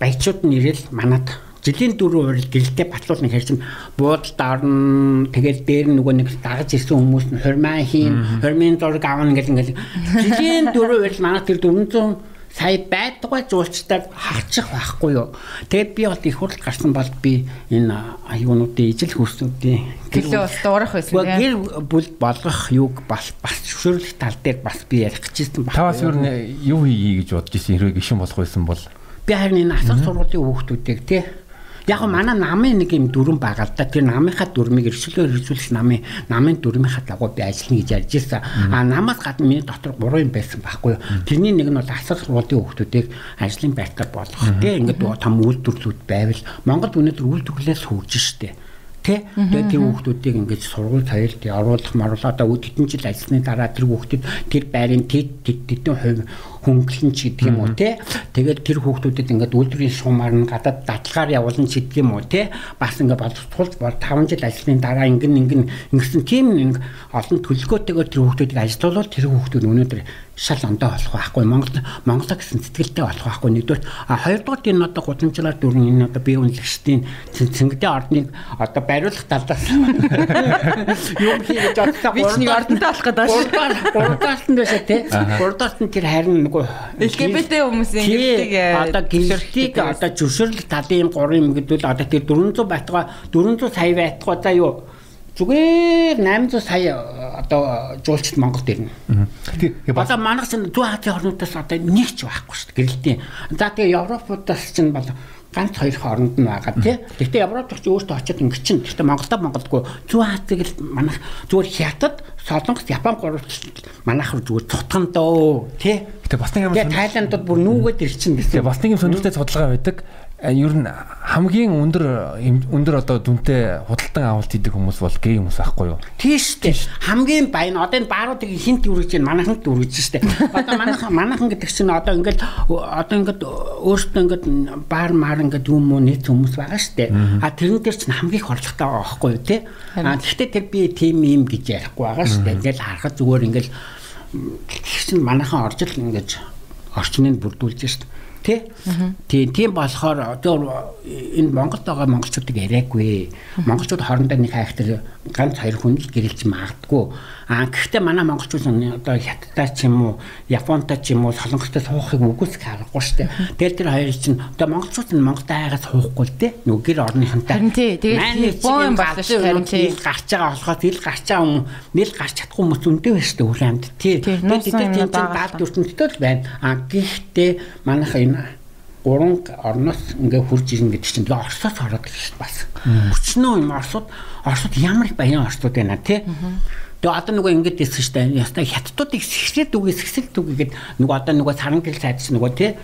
баячууд нь ирэл манад жилийн дөрөв урал гэрэлтэй батлуулна хэрсэн буудалд орно тэгэл дээр нөгөө нэг дагаж ирсэн хүмүүс нь хормаа хийн хормын зураг авна гэл ингээл жилийн дөрөв урал манайх тэр 400 сая байдгаа жуулчдаар хаачих байхгүй юу. Тэгээд би бол их хурд гарсан бол би энэ аюунуудын ижил хөрснүүдийн гэлөө дуурах байсан. Гэр бүл болгох юг бас бас зөвшөөрлөх тал дээр бас би ярих гэжсэн байна. Таваас юу юу хийе гэж бодож исэн хэрвээ гişүн болох байсан бол би харин энэ асар сургуулийн хүүхдүүдийг тий Яг манай намын нэг юм дүрэн байгаа л да. Тэр намынхаа дүрмийг эрсвэлээр хэрэгжүүлэх намын намын дүрмийнхаа дагуу би ажиллана гэж ярьж ирсэн. А намаас гадна миний дотор 3 юм байсан байхгүй юу. Тэрний нэг нь бол асар сургуулийн хүүхдүүдийг ажлын байртаа болгох. Тэ ингээд том үйлдвэрлэлүүд байвал Монгол өнөөдөр үйлдвэрлэлээс хөгжиж штэ Тэ? Тэгээд тэр хүүхдүүдийг ингэж сургууль соёлд оруулах маруулаа одоо хэдэн жил ажилласны дараа тэр хүүхдүүд тэр байрын тэд тэдэн хувь хөнгөлөн ч гэдэг юм уу те? Тэгээд тэр хүүхдүүдэд ингээд үйлдвэрийн шуумаар нь гадаад даталгаар явуулна ч гэдэг юм уу те? Бас ингээд боловсруулж бол 5 жил ажлын дараа ингэн ингэн ингэсэн тийм нэг олон төлөвлөгөөтэйгээр тэр хүүхдүүдийг ажилуулвал тэр хүүхдүүд өнөөдөр шал ондоо болох байхгүй Монгол Монголоо гэсэн сэтгэлтэй болох байхгүй нэгдүгээр а хоёрдугаар энэ одоо гудамжлаар дөрвөн энэ одоо бие үнэлэгчдийн цэнгдээ ордныг одоо бариулах талаас юм хийж одоо би ч нэг ордонтой болох гэдэг байна шүү. Гуравдугаарт нь дэше тий. Гуравдугаарт нь тэр харин нөгөө LGBT хүмүүсийн гэртийг одоо гэртийг одоо зөвшөөрлөх талын юм гурван юм гэдвэл одоо тэр 400 байтгаа 400 сая байтгаа за юу зүгээр 800 сая одоо жуулчд Монголд ирнэ. Одоо манайх чинь зүүн Азийн орнуудаас одоо нэг ч байхгүй шүү дээ гэрэлтийн. За тэгээ Европуудаас чинь бол ганц хоёр хооронд нь байгаа тий. Гэхдээ Европ ч өөртөө очиод ингэ чинь. Гэхдээ Монголда Монголдгүй зүүн Азийг л манайх зүгээр хятад, Солонгос, Япон гурвч манайх зүгээр цутган дөө тий. Гэтэ бас нэг юм. Тэгээ Тайландд бүр нүүгээд ирчин гэсэн. Бас нэг юм сонирхолтой судалгаа байдаг ер нь хамгийн өндөр өндөр одоо дүнтэй худалдан авалт хийдэг хүмүүс бол гей хүмүүс аахгүй юу? Тийш үү. Хамгийн баян одоо энэ бааруудыг хинт үргэж байна, манайханд үргэж штэ. Одоо манайхан манайхан гэдэг чинь одоо ингээд одоо ингээд өөртөө ингээд баар маар ингээд юм уу нийт хүмүүс байгаа штэ. А тэрэн дээр чинь хамгийн их орлоготой байгаа аахгүй юу те. А гэхдээ тэр би тийм юм гэж ярихгүй байгаа штэ. Ингээл харахад зүгээр ингээл чинь манайхан орж ил ингээд орчныг бүрдүүлж штэ. Тэ? Тийм тийм болохоор одоо энэ Монголд байгаа монголчуудыг яриаггүй. Монголчууд хоорондоо нэг хайхтар ганц хоёр хүн л гэрэлж магадгүй. Аа гэхдээ манай монголчууд одоо хятадтай ч юм уу, японтай ч юм уу, солонгостой суухыг үгүйсэх аргагүй шүү дээ. Тэгэл тэр хоёр чинь одоо монголчууд нь Монголд айгаас суухгүй л дээ. Нүг гэр орныхантай. Харин тий. Тэгээд Япон юм байна шүү харин тий. Гарч байгаа болохоо тэл гарч байгаа юм. Нэл гарч чадахгүй хүмүүс үнтэй байна шүү дээ үл амьд. Тий. Тэгээд тийм тийм даалд ертөнцтэй л байна. Аа гэхдээ манайх энэ гурван орноос ингээ хурж ирнэ гэдэг чинь тэгээ Оросоос ороод ирж шүү бас. Өчнөө юм Оросууд Оросууд ямар их баян Оросууд байна тий. Тэгээ одоо нөгөө ингэж хэлсэн шүү дээ. Ястаа хятадуудыг сэгсрээд үгүй сэгсрээд үгүй гэдэг нөгөө одоо нөгөө саран гэрэл сайдс нөгөө тий.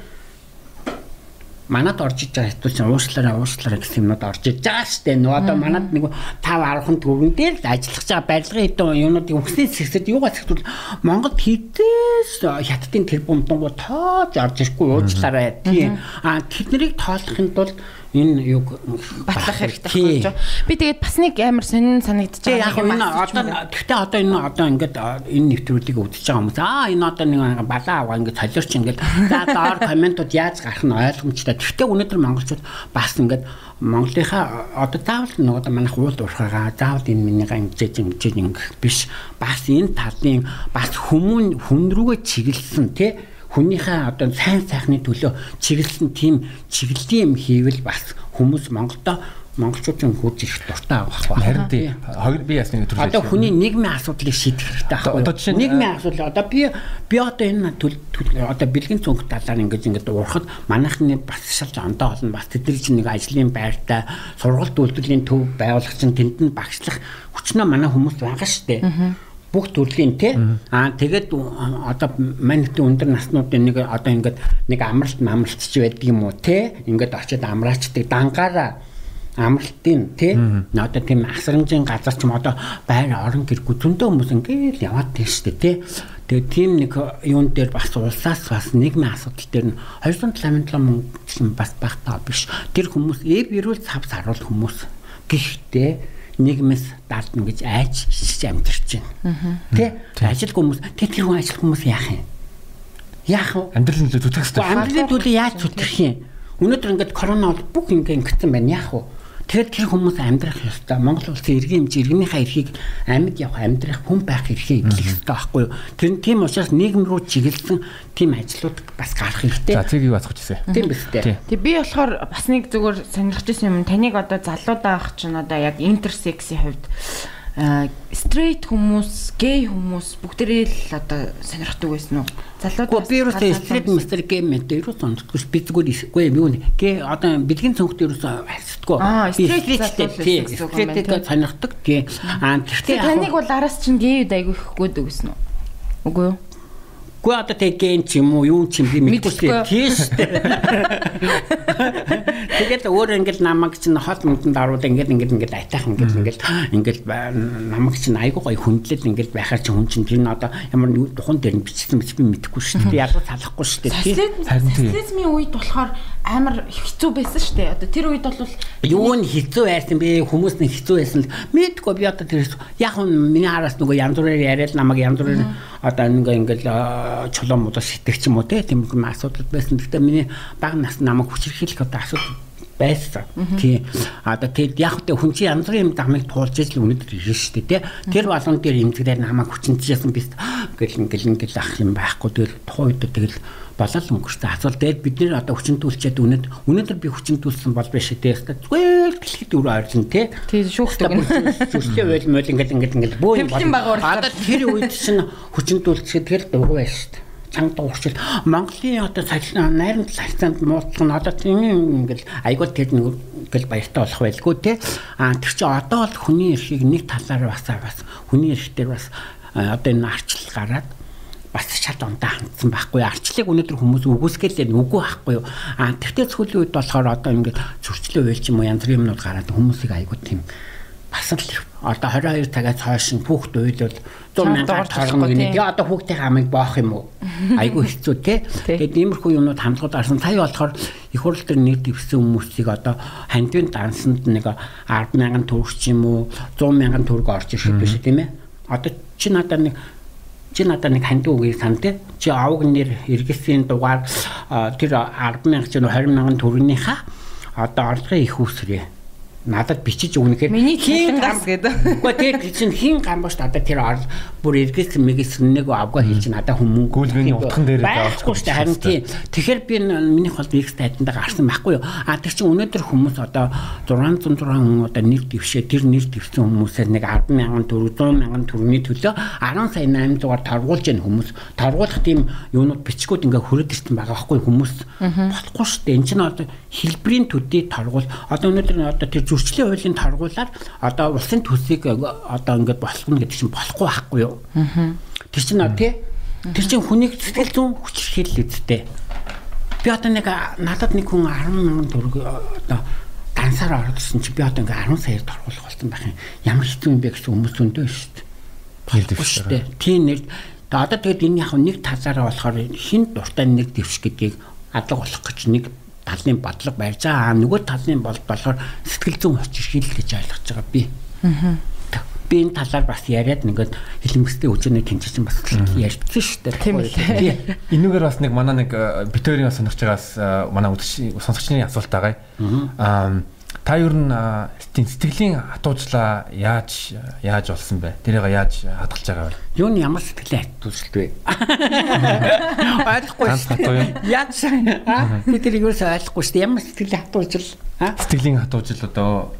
Манад орж иж байгаа хэвчээ уушлаараа уушлаараа гэсэн юмнууд орж иж байгаа штэ. Нөө одоо манад нэг 5 10 төвөн дээр л ажиллах байгаа барилгын хэдэн юмнуудыг өгснээс хэсэд юугаас хэвчүүл Монгол хитээс хятадын тэр бомдонгоо тоож орж ирэхгүй уучлаарай. Тийм а тэднийг тоолохын тулд энэ юг батлах хэрэгтэй болж байна. Би тэгээд бас нэг амар сонин санагдаж байгаа. Яг энэ одоо гэхдээ одоо энэ одоо ингээд энэ нэвтрүүлгийг үзэж байгаа хүмүүс аа энэ одоо нэг балаа аваа ингээд солиорч ингээд за доор комментууд яаж гарах нь ойлгомжтой. Гэхдээ өнөөдөр монголчууд бас ингээд Монголынхаа одоо заавал нөгөө манайх уул уурхагаа заавал энэ минийгаа ингэж ингэж ингэх биш. Бас энэ талын бас хүмүүн хүн рүүгээ чиглэсэн тий хүнийхээ одоо сайн сайхны төлөө чиглэсэн тийм чиглэлийн юм хийвэл бас хүмүүс Монголдо монголчуудын хурж ирэх дуртай байгаа байхгүй. Харин тий. Хоёр би ясны төрөл. Одоо хүний нийгмийн асуудлыг шийдэх хэрэгтэй байхгүй. Одоо жишээ нийгмийн асуудал одоо би би одоо энэ төл одоо бэлгийн цонх талаар ингэж ингэж уурахад манайхны бас шалж ондоо болно. Бас тэдний чинь нэг ажлын байртай сургалт үйлдвэрлэлийн төв байгуулагч тэнд нь багшлах хүчнээ манай хүмүүс байгаа шүү дээ бүх төрлийн тий аа тэгээд одоо манайхны өндөр наснуудын нэг одоо ингээд нэг амралт амралтч байдаг юм уу тий ингээд очиод амраачдаг дангаараа амралтын тий одоо тийм асрамжийн газар ч юм одоо байр орон гэр гүзөндөө хүмүүс ингээд яваад тийм шүү дээ тий тэгээд тийм нэг юун дээр бас улсаас бас нийгмийн асуудал дээр нь 277 мөнгө бас байх таа биш. Тэр хүмүүс эв эрүүл цав саруул хүмүүс. Гэхдээ нийгмээс даалдна гэж айж шиж амьдарч байна. Тэ? Ажил хүмүүс тэр тэр хүн ажил хүмүүс яах юм? Яах вэ? Амьдралын төлөө зүтгэх хэрэгтэй. Амьдралын төлөө яаж зүтгэх юм? Өнөөдөр ингээд корона бол бүх ингээ ингэсэн байна. Яах вэ? Тэгэхээр тэр хүмүүс амьдрах ёстой. Монгол улсын иргэн хэмжээ иргэнийхээ эрхийг амьд явах амьдрах хүн байх эрхээ эвлэх ёстой байхгүй юу? Тэр тийм учраас нийгэм рүү чиглэсэн тийм ажлууд бас гарах хэрэгтэй. За цэгийг бацгах гэсэн. Тийм биз дээ. Тэг би болохоор бас нэг зүгээр сонирхож байсан юм. Таныг одоо залуудаа авах чинь одоо яг интерсексийн хувьд стрейт хүмүүс, гей хүмүүс бүгдээрээ л одоо сонирхдаг байсан уу? Залууд би юусаа стрейт мистер гей мэт юу сонсдоггүй би зүгээр үгүй юм юу гэ одоо бэлгийн цонхт юусаа хайсдаггүй. Аа стрейт стрейтэйг сонирхдаг тий. Аа гэхдээ таныг бол араас чинь гейд айгүй ихгүй дэгсэн үү? Үгүй юу? Гүй одоо тэг ген ч юм уу юу ч юм би мэдгүй тийш. Тэгээд өөр ингээд намайг чинь хот мөдөнд оруулаад ингээд ингээд ингээд айтайх ингээд ингээд ингээд намайг чинь айгуу гоё хүндлэл ингээд байхаар чи хүн чинь тэр нь одоо ямар духан дээр нь бичсэн биш би мэдэхгүй шүү дээ. Ялгаж салахгүй шүү дээ. Социализмын үед болохоор амар хэцүү байсан шүү дээ. Одоо тэр үед бол юу нь хэцүү байсан бэ? Хүмүүс нь хэцүү байсан л мэдгүй би одоо тэр яг миний хараас нөгөө янз бүрээр яриад намайг янз бүрээр одоо ингээ ингээл чулуун модо сэтгэгч юм уу те тийм юм асуудал байсан. Гэхдээ миний бага нас намайг хүчрхийлэх одоо асуудал байсан. Тий. Одоо тэгэд яг тэ хүн чинь янз бүрийн юм дамыг туулж ижил өнөдөр ирнэ шүү дээ. Тэр болгон дээр эмзэгдэр намайг хүчнэжсэн биз гэл ингээл ингээл ах юм байхгүй. Тэр тухайн үед тэгэл болол өнгөрсөн. Асуул дээр бид нэр одоо хүчнтүүлчихэд үнэд өнөөдөр би хүчнтүүлсэн бол биш дээ. Зүгээр дэлхийд дөрөв ойрлон тий. Тий шүүхтэй. Зүстэй байл мөл ингээд ингээд ингээд бөө юм байна. Одоо тэр үед чинь хүчнтүүлчихэд тэр дугуй шүү дээ чанга дуурчил Монголын одоо цахилгаан найрамд цахилгаанд муудлах нь одоо тийм ингээл айгуул тэр ингээл баяртай болох байлгүй те а тэр чи одоо бол хүний эрхийг нэг талаараа бас бас хүний эрх дээр бас одоо энэ арчлал гараад бас шат ундаа хандсан байхгүй арчлыг өнөөдөр хүмүүс үгүйсгээл үгүй байхгүй юу а тэгтээ сүүлийн үед болохоор одоо ингээд зөрчлөө уйл ч юм уу янз бүрийн юмнууд гараад хүмүүсийг айгуу тийм бас л одоо 22 цагаас хойш хүүхд уйлвал 100 мянган торгоно гэнэ. Тэгээ одоо хүүхдийн хамыг боох юм уу? Айгүй хэцүү те. Тэгээд иймэрхүү юмнууд хамтлагууд арсан. Сая болохоор их хурл төр нэг дэвсэн хүмүүсийг одоо хандвын дансанд нэг 10 мянган төгрөг ч юм уу 100 мянган төгрөг орж ирэх биш тийм ээ. Одоо чи надад нэг чи надад нэг хандив үгийг сан те. Чи авг нэр эргэсийн дугаар тэр 10 мянга ч 20 мянган төгрөгнийхаа одоо орлогын их үсрээ надад бичиж өгнөхээр хин гас гэдэг. Гэхдээ тэр чинь хин гам баш надад тэр орл бүр эргэс мэгс нэг авгаа хийж надад хүмүүн гүйлгэний утхан дээр байхгүй шүү дээ харин тийм. Тэгэхээр би миний хол X тайтанда гарсан байхгүй юу. А тэр чинь өнөөдөр хүмүүс одоо 606 хүн одоо нэр дэвшээ тэр нэр дэвсэн хүмүүсээс нэг 10 мянган төгрөг 100 мянган төгрөгийн төлөө 10 сая 800-аар торгуулж яах хүмүүс торгуулах тийм юунууд бичгүүд ингээ хүрээд ирсэн байгаа байхгүй хүмүүс болохгүй шүү дээ. Энд чинь одоо хэлбэрийн төдий торгуул одоо өнөөдөр одоо тэр зөрчлийн хуулийн торгуулаар одоо улсын төсвийг одоо ингээд болгоно гэдэг чинь болохгүй байхгүй юу? Тэр чинь тий Тэр чинь хүнийг сэтгэл зүйн хүчрхийлэл үсттэй. Би одоо нэг надад нэг хүн 10 мянган төгрөг одоо дансаар оролцсон чи би одоо ингээ 10 саяар торгуулах болсон байх юм. Ямар хэцүү юм бэ гэсэн хүмүүс зөндөө шүү дээ. Болдог шүү дээ. Тийм нэг одоо тэгээд энэ яг нэг талаараа болохоор хин дуртай нэг дэвш гэдгийг алга болох гэж нэг талын бодлого барьж байгаа. Нөгөө талын бол болохоор сэтгэл зүйн хүчирхийл гэж ойлгож байгаа би. Аа би энэ талаар бас яриад ингээд хэлмэстэй үжиний тэнцсэн бас ярьдсан шүү дээ. Тийм ээ. Энүүгээр бас нэг манай нэг битэрийн сонирхож байгаас манай үзэгч сонсогчны асуулт байгаа. Аа та юу н сэтгэлийн хатуужлаа яаж яаж болсон бэ? Тэрийг яаж хадгалж байгаа вэ? Юу нь ямар сэтгэлийн хатуужлт вэ? Ойлгохгүй шүү дээ. Яаж би тэрийг юу ч ойлгохгүй шүү дээ. Ямар сэтгэлийн хатуужл? Сэтгэлийн хатуужл одоо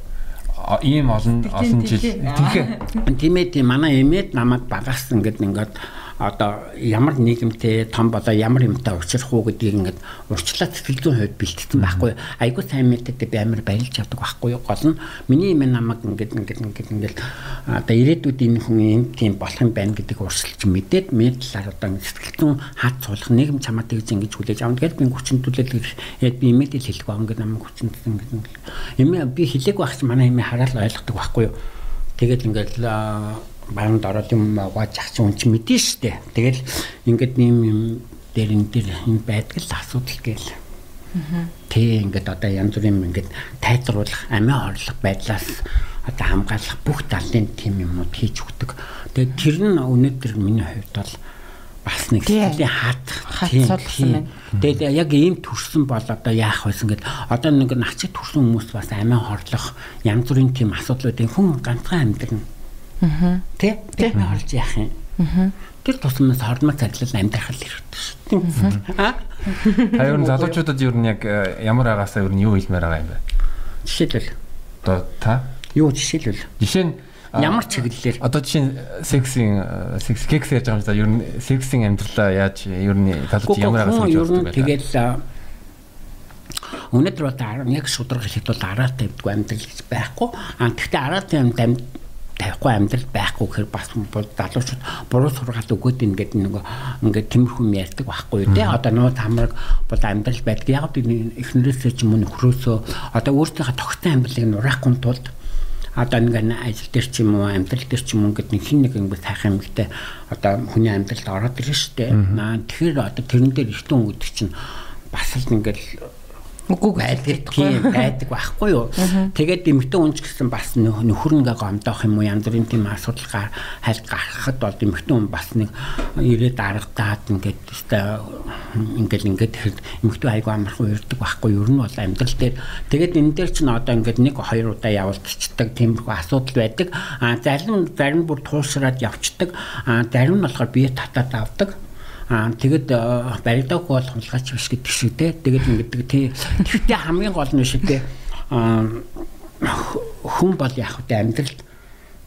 ийм олон олон жил тэгэхээр тийм ээ тийм манай эмээд намайг багаас ингээд ингээд одоо ямар нийгэмтэй том болоо ямар юмтай уулзах уу гэдгийг ингээд урьдчилаад сэтгэл зүйн хувьд бэлтгэсэн байхгүй. Айгуу сайн мэддэг би амар баярлж чаддаг байхгүй гол нь миний юм намайг ингээд ингээд ингээд ингээд одоо ирээдүйд энэ хүн юм тийм болох юм байна гэдэг урсгалч мэдээд мэд талаар одоо сэтгэл зүйн хад суулгах нийгэм чамаа тэгж ингэж хүлээж авна. Гэдээ би хүчин төлөөлөл яг би имэдэл хэлэхгүй ингээд намайг хүчин ингээд юм. Би хэлээг багч манай юм хараад ойлгодог байхгүй юу? Тэгээд ингээд баанд ороод юм угааж ах чинь үн чи мэдэн штэ. Тэгэл ингээд нэм юм дээр энэ дээр энэ байдаг л асуудал гээл. Тэ ингээд одоо янз бүрийн ингээд тайлбарлах, амиа хорлох байдлаас одоо хамгаалах бүх талын тим юмнууд хийж өгдөг. Тэгээд тэр нь өнөөдөр миний хувьд бол бас нэг сэтгэлийн хат хатсалсан байна. Тэгээд яг ийм төрсөн бол одоо яах вэ гэд одоо нэг начид төрсөн хүмүүс бас амиа хорлох янз бүрийн тим асуудлуудын хүн ганцхан амьдрна Аа. Тэ? Тэ орж яах юм. Аа. Тэр тусмаас хормоо цаглал амьдрах л хэрэгтэй шүү. Аа. Та ер нь залуучуудад ер нь яг э, ямар агаасаа ер нь юу хэлмээр байгаа юм бэ? Жишээлбэл одоо та юу жишээлбэл жишээ нь ямар чиглэлээр одоо жишээ нь сексийн секс кекс яаж байгаа юм да ер нь сексийн амьдралаа яаж ер нь залууч ямар агаасаа гэж боддог вэ? Тэгэл өнөөдөр одоо яг шудраг хэлэхэд бол араа тавьдгүй амьдрал гэж байхгүй. А тэгвэл араа тавьд тавихгүй амьдрал байхгүй гэхээр бас залуучууд буруу сургаал өгөөд ингээд нөгөө ингээд тиймэрхүү юм ярьдаг байхгүй юу те? Одоо нууд хамраг бол амьдрал байдаг. Яг эхнэрээсээ ч юм уу нөхрөөсөө одоо өөртөөхөө тогтсон амьдралыг нураахгүй тулд одоо ингээд ажил дээр ч юм уу амьдрал дээр ч юм уу ингээд хин нэг ингээд сайхан юмтай одоо хүний амьдралд ороод ирнэ шүү дээ. Аа тэгэхээр одоо тэрэн дээр ихтэн өнгөдөг чинь бас л ингээд Үгүй байдаг тийм байдаг байхгүй юу. Тэгээд эмэгтэй хүн ч гэсэн бас нөхөр ингээ гомдоох юм уу янз бүрийн тийм асуудал хайлт гаргахад бол эмэгтэй хүн бас нэг ирээд аргадаад ингээд ингээл ингээд эмэгтэй айгу амархан уурдаг байхгүй юу. Ер нь бол амьдрал дээр тэгээд энэ дээр ч н одоо ингээд нэг хоёр удаа явуулчихдаг тиймэрхүү асуудал байдаг. А зарим зарим бүр туушраад явцдаг. А зарим нь болохоор бие татаад авдаг Аа тэгэд баригдаах бол хулгайч биш гэдэг шиг те. Тэгэд ингэдэг тий. Тэгтээ хамгийн гол нь шиг те. Аа хүн бол яг хөтэ амьдралд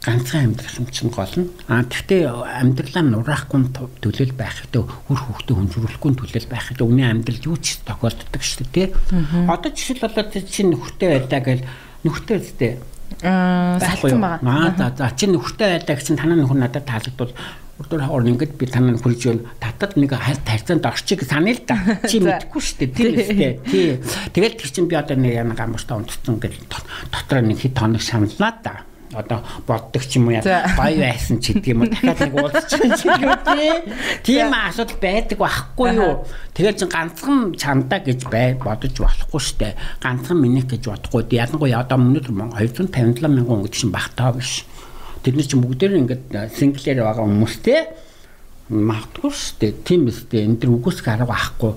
ганцхан амьдрах юм чинь гол нь. Аа тэгтээ амьдралаа нураахгүй төлөөл байх гэдэг хүр хөвгтө хүндрүүлэхгүй төлөөл байх гэдэг үний амьдрал юу ч тохиолддог шүү дээ тий. Одоо жишээл болоод чинь нөхөртэй байлаа гэл нөхөртэй үстэй аа салсан байгаа. Аа за за чи нөхөртэй байлаа гэсэн танаа нөхөр надад таалагдвал Өдөр хавар ингээд би танаа хүрж байна. Татад нэг хальт харьцаанд орчих санаа л да. Чи мэдэхгүй шүү дээ. Тийм үстэй. Тий. Тэгэл тэр чинь би одоо нэг яна гамбартай унтцсан гэж дотор нэг хэд хоног шаналнаа да одоо боддог ч юм уу бай байсан ч гэдэг юм уу дахиад нэг уулзчих ч юм уу тийм асуудал байдаг байхгүй юу тэгээд чин ганцхан чамдаа гэж бай бодож болохгүй штэ ганцхан минийх гэж бодохгүй ялангуяа одоо өнөөдөр 257 мянган өнгөд шин багтаа биш Тэд нар ч бүгдээр ингээд синглээр байгаа хүмүүстэй магадгүй шүү дээ. Тийм биз дээ. Энд дэр үгүйсэх арга байхгүй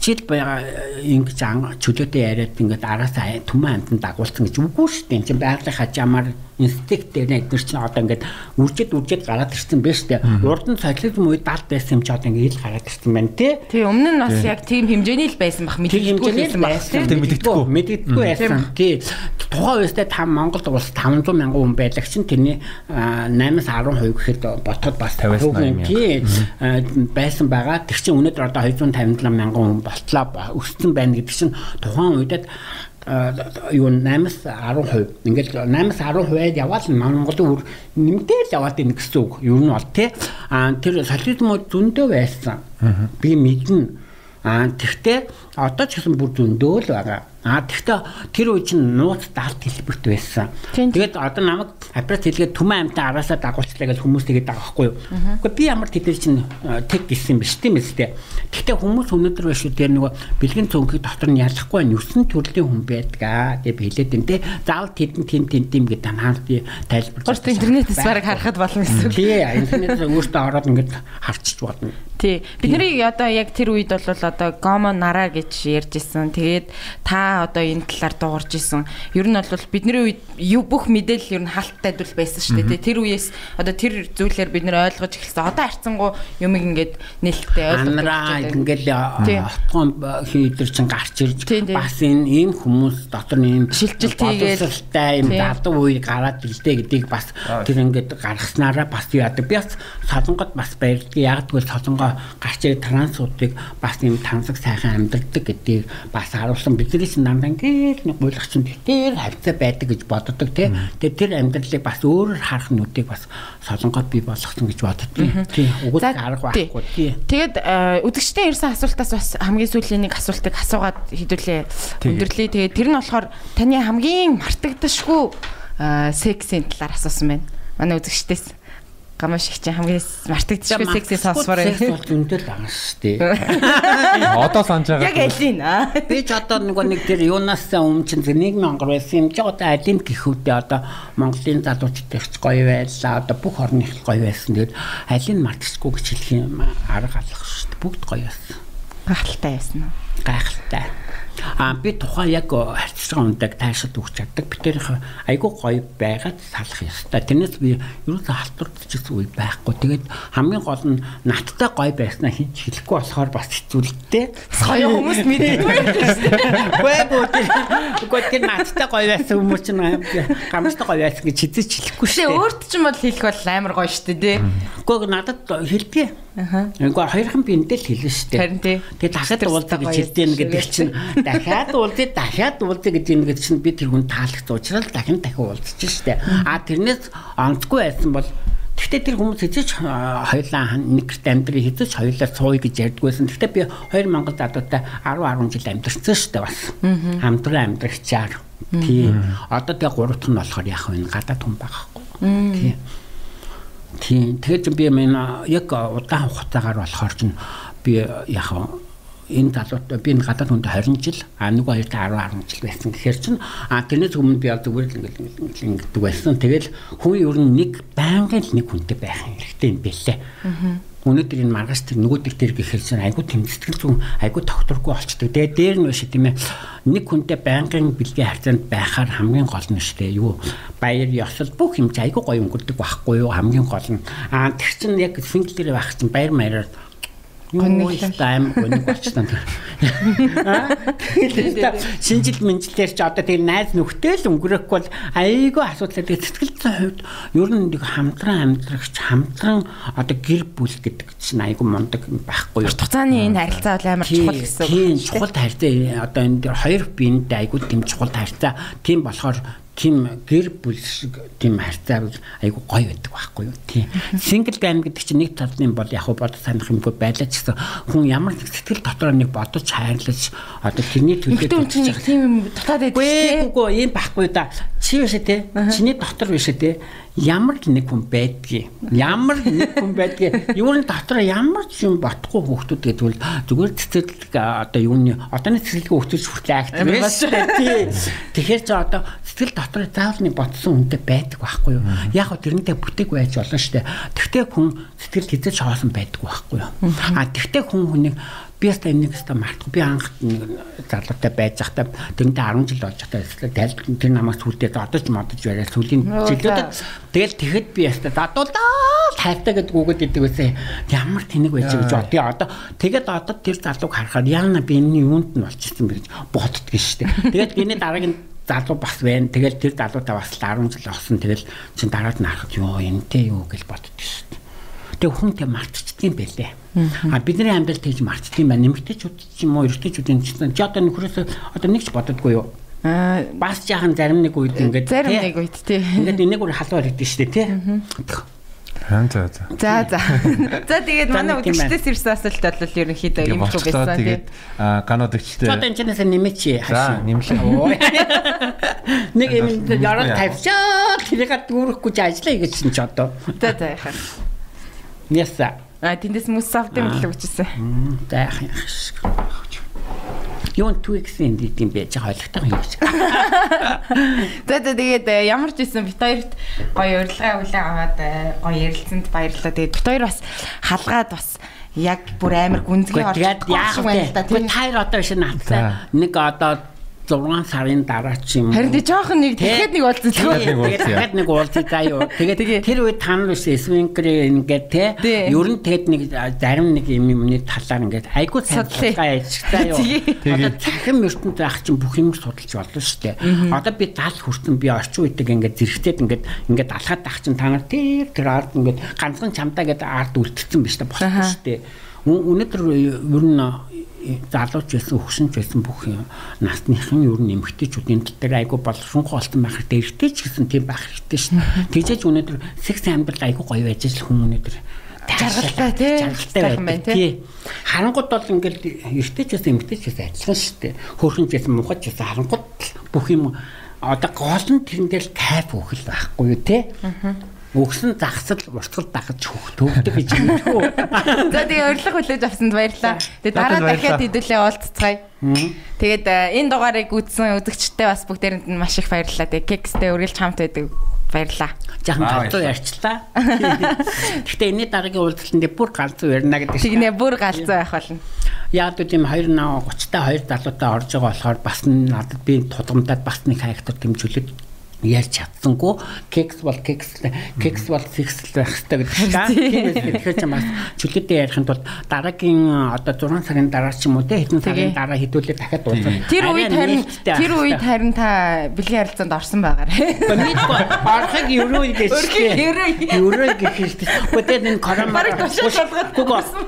жил байгаа ингэж чөлөөтэй яриад ингээд араасаа түмэн амтан дагуулсан гэж үгүй шүү дээ. Энд чинь байгалийн хажаамаар инстинкт дээр эдгээр чинь одоо ингээд үржид үржид гараад ирсэн байж тээ. Урд нь социализм үед далд байсан юм чи одоо ингээд ил гараад ирсэн байна тий. Тий өмнө нь бас яг тийм хэмжээний л байсан бах мэдээлэлгүй байсан. Тийм мэддэггүй. Мэддэггүй байсан. Тий. Тухайн үедээ та Монголд улс 500 мянган хүн байдаг чинь тэрний 8-аас 10% гэхэд ботход бас 50% тий байсан байгаа. Тэр чинь өнөөдөр одоо 257 мянган хүн болтлоо өссөн байна гэдэг чинь тухайн үедээ юу 8-аас 10% ингээл 8-аас 10%-д яваад Монголын үр нэмдэл яваад байна гэсэн үг. Юу нь бол тий. А тэр социализмод зөндөө байсан. Би мэднэ. А тэгтээ одоо ч гэсэн бүр зөндөө л байгаа. Аа тэгтээ тэр үе чинь нууц даалт хэлбэрт байсан. Тэгээд одоо намайг апрат хэлгээд түмэн амтаа араасаа дагуулчлаа гэж хүмүүс тэгээд дагахгүй юу. Гэхдээ би ямар тэдэр чинь тэг гисэн биш тийм ээ. Тэгтээ хүмүүс өнөөдөр биш үү тэр нөгөө бэлгэн цонхыг дотор нь ялахгүй байна. 9 төрлийн хүн байдгаа гэж хэлээд юм те. Заавал тэдэн тэн тэн тийм гэдэг танаас би тайлбарлаж. Гурт интернетээс бараг харахад болно гэсэн. Тий, интернетээс өөртөө ороод ингээд харчиж болно. Тий. Бидний одоо яг тэр үед бол одоо гомо нараа гэж ярьж исэн. Тэгээд та одоо энэ талаар дуурж исэн. Ер нь бол бидний үед бүх мэдээлэл ер нь халттай дүүл байсан шүү дээ. Тэр үеэс одоо тэр зүйлээр бид нэр ойлгож эхэлсэн. Одоо харцсангу юм ингээд нээлттэй ойлгож байна. Ингээл хотгон хийдэр чин гарч ирж бас энэ ийм хүмүүс дотор нь ийм шилжилт хийгээл ийм залуу үе гараад илдэ гэдгийг бас тэр ингээд гаргаснараа бас яадаг. Би бас солонгод бас баярлдаг. Яг тэгвэл солонгоо гарч ирэх трансуудыг бас юм тансаг сайхан амьдардаг гэдгийг бас харуулсан бидний дандаа ингээд нэг гуйлагч нь тэр хавцаа байдаг гэж боддог тий. Тэгээ тэр амьдралыг бас өөрөөр харах нүдийг бас солонгод бий болгосон гэж боддог. Тий. Угуул арга байхгүй тий. Тэгээд үдгчтэй ирсэн асуултаас бас хамгийн сүүлийн нэг асуултыг асуугаад хэдүүлээ өндөрлөе. Тэгээд тэр нь болохоор таны хамгийн мартагдашгүй сексийн талаар асуусан байна. Манай үзэгчдээс гамаа шиг чинь хамгийн мартагдчихгүй секси сонсвор юм. Бол зөндөл байгаа шүү дээ. Одоо санаж байгаа. Яг алин аа. Би ч одоо нөгөө нэг тэр юунаас өмнө чинь 1000 байсан юм чи одоо алин гэх үедээ одоо Монголын залуучдын ч гоё байлаа. Одоо бүх орны их гоё байсан. Тэгээд алин мартчихгүй гэж хэлэх юм арга алах шүү дээ. Бүгд гоё байсан. Гахалтай байсан уу? Гахалтай. А би тухайн яг харьцсан ундаг таашаад өгч чаддаг. Би тэр айгүй гоё байгаад салах ёстой. Тэрнээс би ерөөсө халтурдчихсан үе байхгүй. Тэгээд хамгийн гол нь надтай гоё байснаа хинч хэлэхгүй болохоор бас хэцүүлтэй. Гоё хүмүүс мэдээгүй шүү дээ. Үгүй тэр надтай гоё байсан хүмүүс чинь гамштай гоё байсан гэж хэзээ ч хэлэхгүй шүү дээ. Өөрт ч юм бол хэлэх бол амар гоё шүү дээ. Үгүй надад хэлдэг. Аа. Үгүй хоёрхан би энтэй л хэлнэ шүү дээ. Харин тий. Тэгээд дахиад уулзах гэж хэлдэг гэдэг чинь дахиад уулзъя дахиад уулзъя гэж юм гэдэг чинь би тэр хүн таалагдсан учраас дахин дахин уулзчих штэ. А тэрнээс онцгүй байсан бол Гэхдээ тэр хүмүүс хэзээ ч хоёулаа нэг гэрт амьдрыг хэзээ ч хоёулаа сууя гэж ярьдгүйсэн. Гэхдээ би 2 Монгол залуутай 10 10 жил амьдэрсэн шүү дээ бас. Хамтран амьдрахчаар. Тий. Одоо тэгээ гуравт нь болохоор яг энэ гадаад хүн байхгүй. Тий. Тий. Тэгээд би мэн яг удаан хугацаагаар болохоор чинь би яг энэ залуутай би энэ гадаад хүнтэй 20 жил а нөгөө хоёртай 10 10 жил байсан гэхээр чинь а тэрнээс өмнө би зүгээр л ингээл ингэдэг байсан. Тэгэл хүн ер нь нэг байнгын нэг хүнтэй байх хэрэгтэй юм бэлээ. Өнөөдөр энэ маргааш тэр нөгөө төр тэр гэхээр чинь айгүй тэмцэтгэл зүүн айгүй тогтворгүй болчдөг. Тэгээ дээр нь биш тийм ээ. Нэг хүнтэй байнгын бэлгийн харьцаанд байхаар хамгийн гол нь шүү дээ. Юу баяр ёсол бүх юм айгүй гоё өнгөрдөг байхгүй юу? Хамгийн гол нь. Аа тэр чинь яг сингл дээр байх чинь баяр маягаар гонигтай аим гоник болчихсон. Тэгээд шинжил мэнжилээр ч одоо тэр найз нөхдөд л өнгөрөх бол айгүй асуудал тэгээд сэтгэлзэн хувьд ер нь нэг хамтран амьдрагч хамтран одоо гэр бүл гэдэг чинь айгүй мундаг байхгүй юу. Туцааны энэ харилцаа бол амар чухал гэсэн. Тийм чухал харилцаа одоо энэ дээр хоёр биеиндээ айгүй тийм чухал харилцаа. Тийм болохоор тийм гэр бүл шиг тийм харьцаа айгу гоё байдаг байхгүй юу? Тийм сингл гайм гэдэг чинь нэг талын бол яг бод санах юмгүй байлаа ч гэсэн хүн ямар нэг сэтгэл дотор нэг бодож хайрлаж одоо тэрний төлөө тийм юм дотоод байдаг тийм үгүй юм байхгүй да чи биш те? Чиний дотор биш те ямар л нэг хүн байдгийг ямар нэг хүн байдгийг юу н дотор ямар ч юм ботхгүй хүүхдүүд гэдэг зүгээр цэцэрлэг одоо юуны одооны цэцэрлэгийн хүүхдүүд хүртэл актив байсан тий Тэгэхээр ч одоо сэтгэл дотор заавал нэг ботсон үнтэй байдаг байхгүй юу? Яг го тэрнтэй бүтээг байж болно дээ. Тэгтээ хүн сэтгэл хязгаарч хоосон байдаг байхгүй юу? А тэгтээ хүн хүнийг би яста энийг яста мартах. Би анх залуутай байж захтаа тэрнтэй 10 жил болж захтаа тал тэр намаас сүлдээ одоо ч модож барай сүлийн жилүүдэд тэгэл тэгэхэд би яста дадуулаа тайвтай гэдэг үгэд идэг байсан ямар тэнэг байж гэж бодъё. Одоо тэгээд одоо тэр залууг харахаар яана би энэ юунд нь болчихсон бэ гэж шүү дээ тэгээд биний дараагийн залуу бас байна. Тэгэл тэр залуутай бас 10 жил болсон. Тэгэл чин дараад нь харахад ёо энтэй юу? гэж боддгоо шүү дээ. Тэг хүн тэ мартчихдığım байлээ. А бидний амьдрал тэгж мартчихдığım байна. Нэмэгтэйчүүд ч юм уу эрэгтэйчүүдийн чинь одоо нөхрөөс одоо нэг ч боддоггүй юу. Аа бас жаахан зарим нэг үед ингээд зарим нэг үед тий. Ингээд энийг үр халуун ирдэ штэ тий. Аа за за. За за. За тэгээд манай тийм үдшилтээс ирсэн асуулт бол ерөнхийдөө юм шүү болчлоо байсан. тэгээд аа ганууд өгчтэй. Одоо энэ чэнэсээ нэмээч За нэмлээ. Нэг юм яруу тавьчаа тэрийг дүүрэхгүй ч ажиллаа гэж чинь ч одоо. За за яхаа. Яса. А тэндээс мөс авдаг юм л өгчээсэн. За яах юм шиг. Юу түгс энэ тийм байж ойлгохтой юм гэж. За за тэгээд э, ямар ч байсан бит хоёрт гоё урилга хүлээ аваад э, гоё ярилцсанд баярлалаа. Тэгээд бит хоёр бас халгаад бас яг бүр амар гүнзгий орж Тэгээд яах вэ? та Гэхдээ тийм. тайр одоо биш наацаа. Нэг одоо 6 сарын дараа ч юм. Харин жоохон нэг тэгэхэд нэг уулзсан Тэгэхэд нэг тийм. Тэгээд дахиад нэг уулзъя заа юу. Тэгээд Тэгээ. тэр үед танал биш свинкер ингээд те. Ер нь тэгэд нэг зарим нэг юм юмны талаар ингээд айгуу судалгаа яжчихсан юу. Одоо цахим ертөнд байх чинь бүх юм судалж болно шүү дээ. Одоо би 70 хүртэн би орчин үедэг ингээд зэрэгтэй ингээд ингээд алхаад ах чинь та нар тэр тэр ард ингээд ганцхан чамтаа гэдэг ард үлдсэн биш болсон Аха. шүү дээ. Өн- Өнөөдөр ер нь залууч байсан хөгшинч байсан бүх юм насныхан ер нь эмгтээчүүдийн дотор айгу боловсронгүй болтон байх хэрэгтэй эрттэй ч гэсэн тийм байх хэрэгтэй дээ. Тэгжээж өнөөдөр секс амьдрал айгу гоё байж л хүн өнөөдөр Жаргалтай, тий. жаргалтай байдаг тий. Харангууд бол ингээл эрттэй ч гэсэн эмгтээ ч гэсэн адилхан шүү дээ. Хөөрхөн ч гэсэн мухад ч гэсэн харангууд бүх юм одоо гол нь тэрэндээ л кайф өгөх л байхгүй юу тий. Өгсөн загсал уртгал дагаж хөх төвдөг гэж юм шүү. За тэгээ урилга хүлээж авсанд баярлалаа. Тэгээ дараа дахиад хэдүүлээ уулзцгаая. Тэгээд э, энэ дугаарыг үзсэн үзэгчтэй бас бүгдээрэнд нь маш их баярлалаа. Тэгээ кекстэй үргэлж хамт байдаг баярлалаа. Жахан Аа, галзуу ярьчлаа. Гэхдээ энэний дараагийн уулзалтанд бүр галзуу ярина гэдэг. Тэгнэ бүр галзуу байх болно. Яг үгүй тийм 2 наа 30 та 2 залуутай орж байгаа болохоор бас надад би тудамдаад бас нэг характер дэмжүүлээд ярьж чадсангүй кекс бол кекс кекс бол фикс байх хэрэгтэй гэдэг чинь тийм тэгэхээр ч бас чөлөөтэй ярихын тулд дараагийн одоо 6 сарын дараа ч юм уу те хэдэн сарын дараа хэдүүлээ дахиад уулзах Тэр үед харин тэр үед харин та бэлгийн харилцаанд орсон байгаарэ. Мэдгүй орхыг евро гэж евро гэж хэлдэг. Гэхдээ энэ корона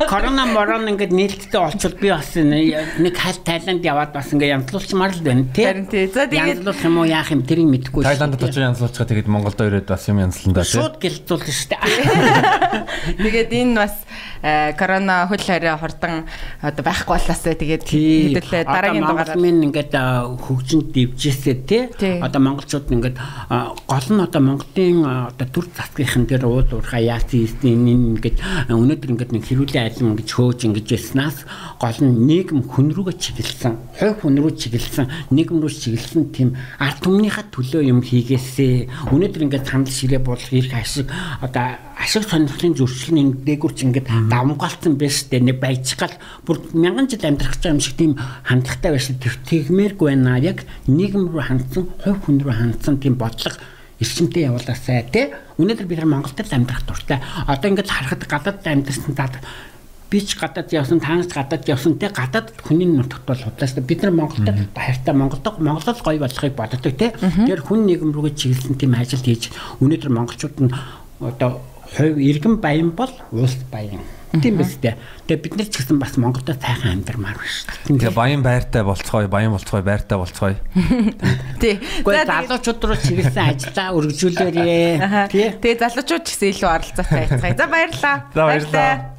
корона морон ингээд нээлттэй олчвол би бас нэг хайл Тайланд яваад бас ингээд янзлуулчмаар л байна тий. Харин тий. За тэгээд Янзлуулах юм уу яах юм тэрийг мэдэхгүй. Дээ. очиж янзлуулчихаа тэгээд Монголд ирээд бас юм янзландаа тий. шууд гэлцүүлнэ шүү дээ. тэгээд энэ бас э, корона хөл хорой хурдан одоо байхгүй боллаасаа тэгээд Одоо дараагийн дугаараар минь ингээд а, хөгжинд дивжээсээ тий. Одоо монголчууд ингээд а, гол нь одоо Монголын одоо төр засгийнхан дээр уул уурхай яасын энэ ингээд өнөөдөр ингээд нэг хэрүүлийн айлм ингэж хөөж ингэж яснаас гол нь нийгэм хүн рүүгээ чиглэлсэн, хувь хүн рүү чиглэлсэн, нийгэм рүү чиглэлсэн тийм ард түмнийхээ төлөө юм хийгээсээ. Өнөөдөр ингээд санал ширээ болох ирэх ашиг одоо ашиг сонирхлын зөрчлийн дээгүрч ингээд давмгаалцсан байж тээ нэг баяжгал бүр мянган жил амьдрах гэж юм шиг тийм хандлагатай байсан. Тэр тэгмээргүй байна яг нийгэм рүү хандсан хувь хүн рүү хандсан тийм бодлого эрчимтэй явуулаасай тий өнөөдөр бид нар Монголд л амьдрах дуртай. Одоо ингээд харахад гадаад амьдрсан таад би ч гадаад явсан таанаас гадаад явсан те гадаад хүний нутагт бол худлаас бид нар Монголд хайртай Монголд Монголд гоё болохыг боддог те тэр хүн нийгэм рүүгээ чиглэсэн тийм ажил хийж өнөөдөр монголчууд нь одоо хувь иргэн баян бол улс баян тийм биз дээ тэгээ бид нар ч гэсэн бас Монголд сайхан амьдармаар байна шүү дээ Тэгээ баян байртай болцгоё, баян болцгоё, байртай болцгоё. тий. Гэхдээ залуучууд руу чиглэсэн ажиллаа үргэлжлүүлээрээ Аха. тий Тэгээ залуучууд ч гэсэн илүү оролцоотой байцгаая. За баярлалаа. За, баярлалаа.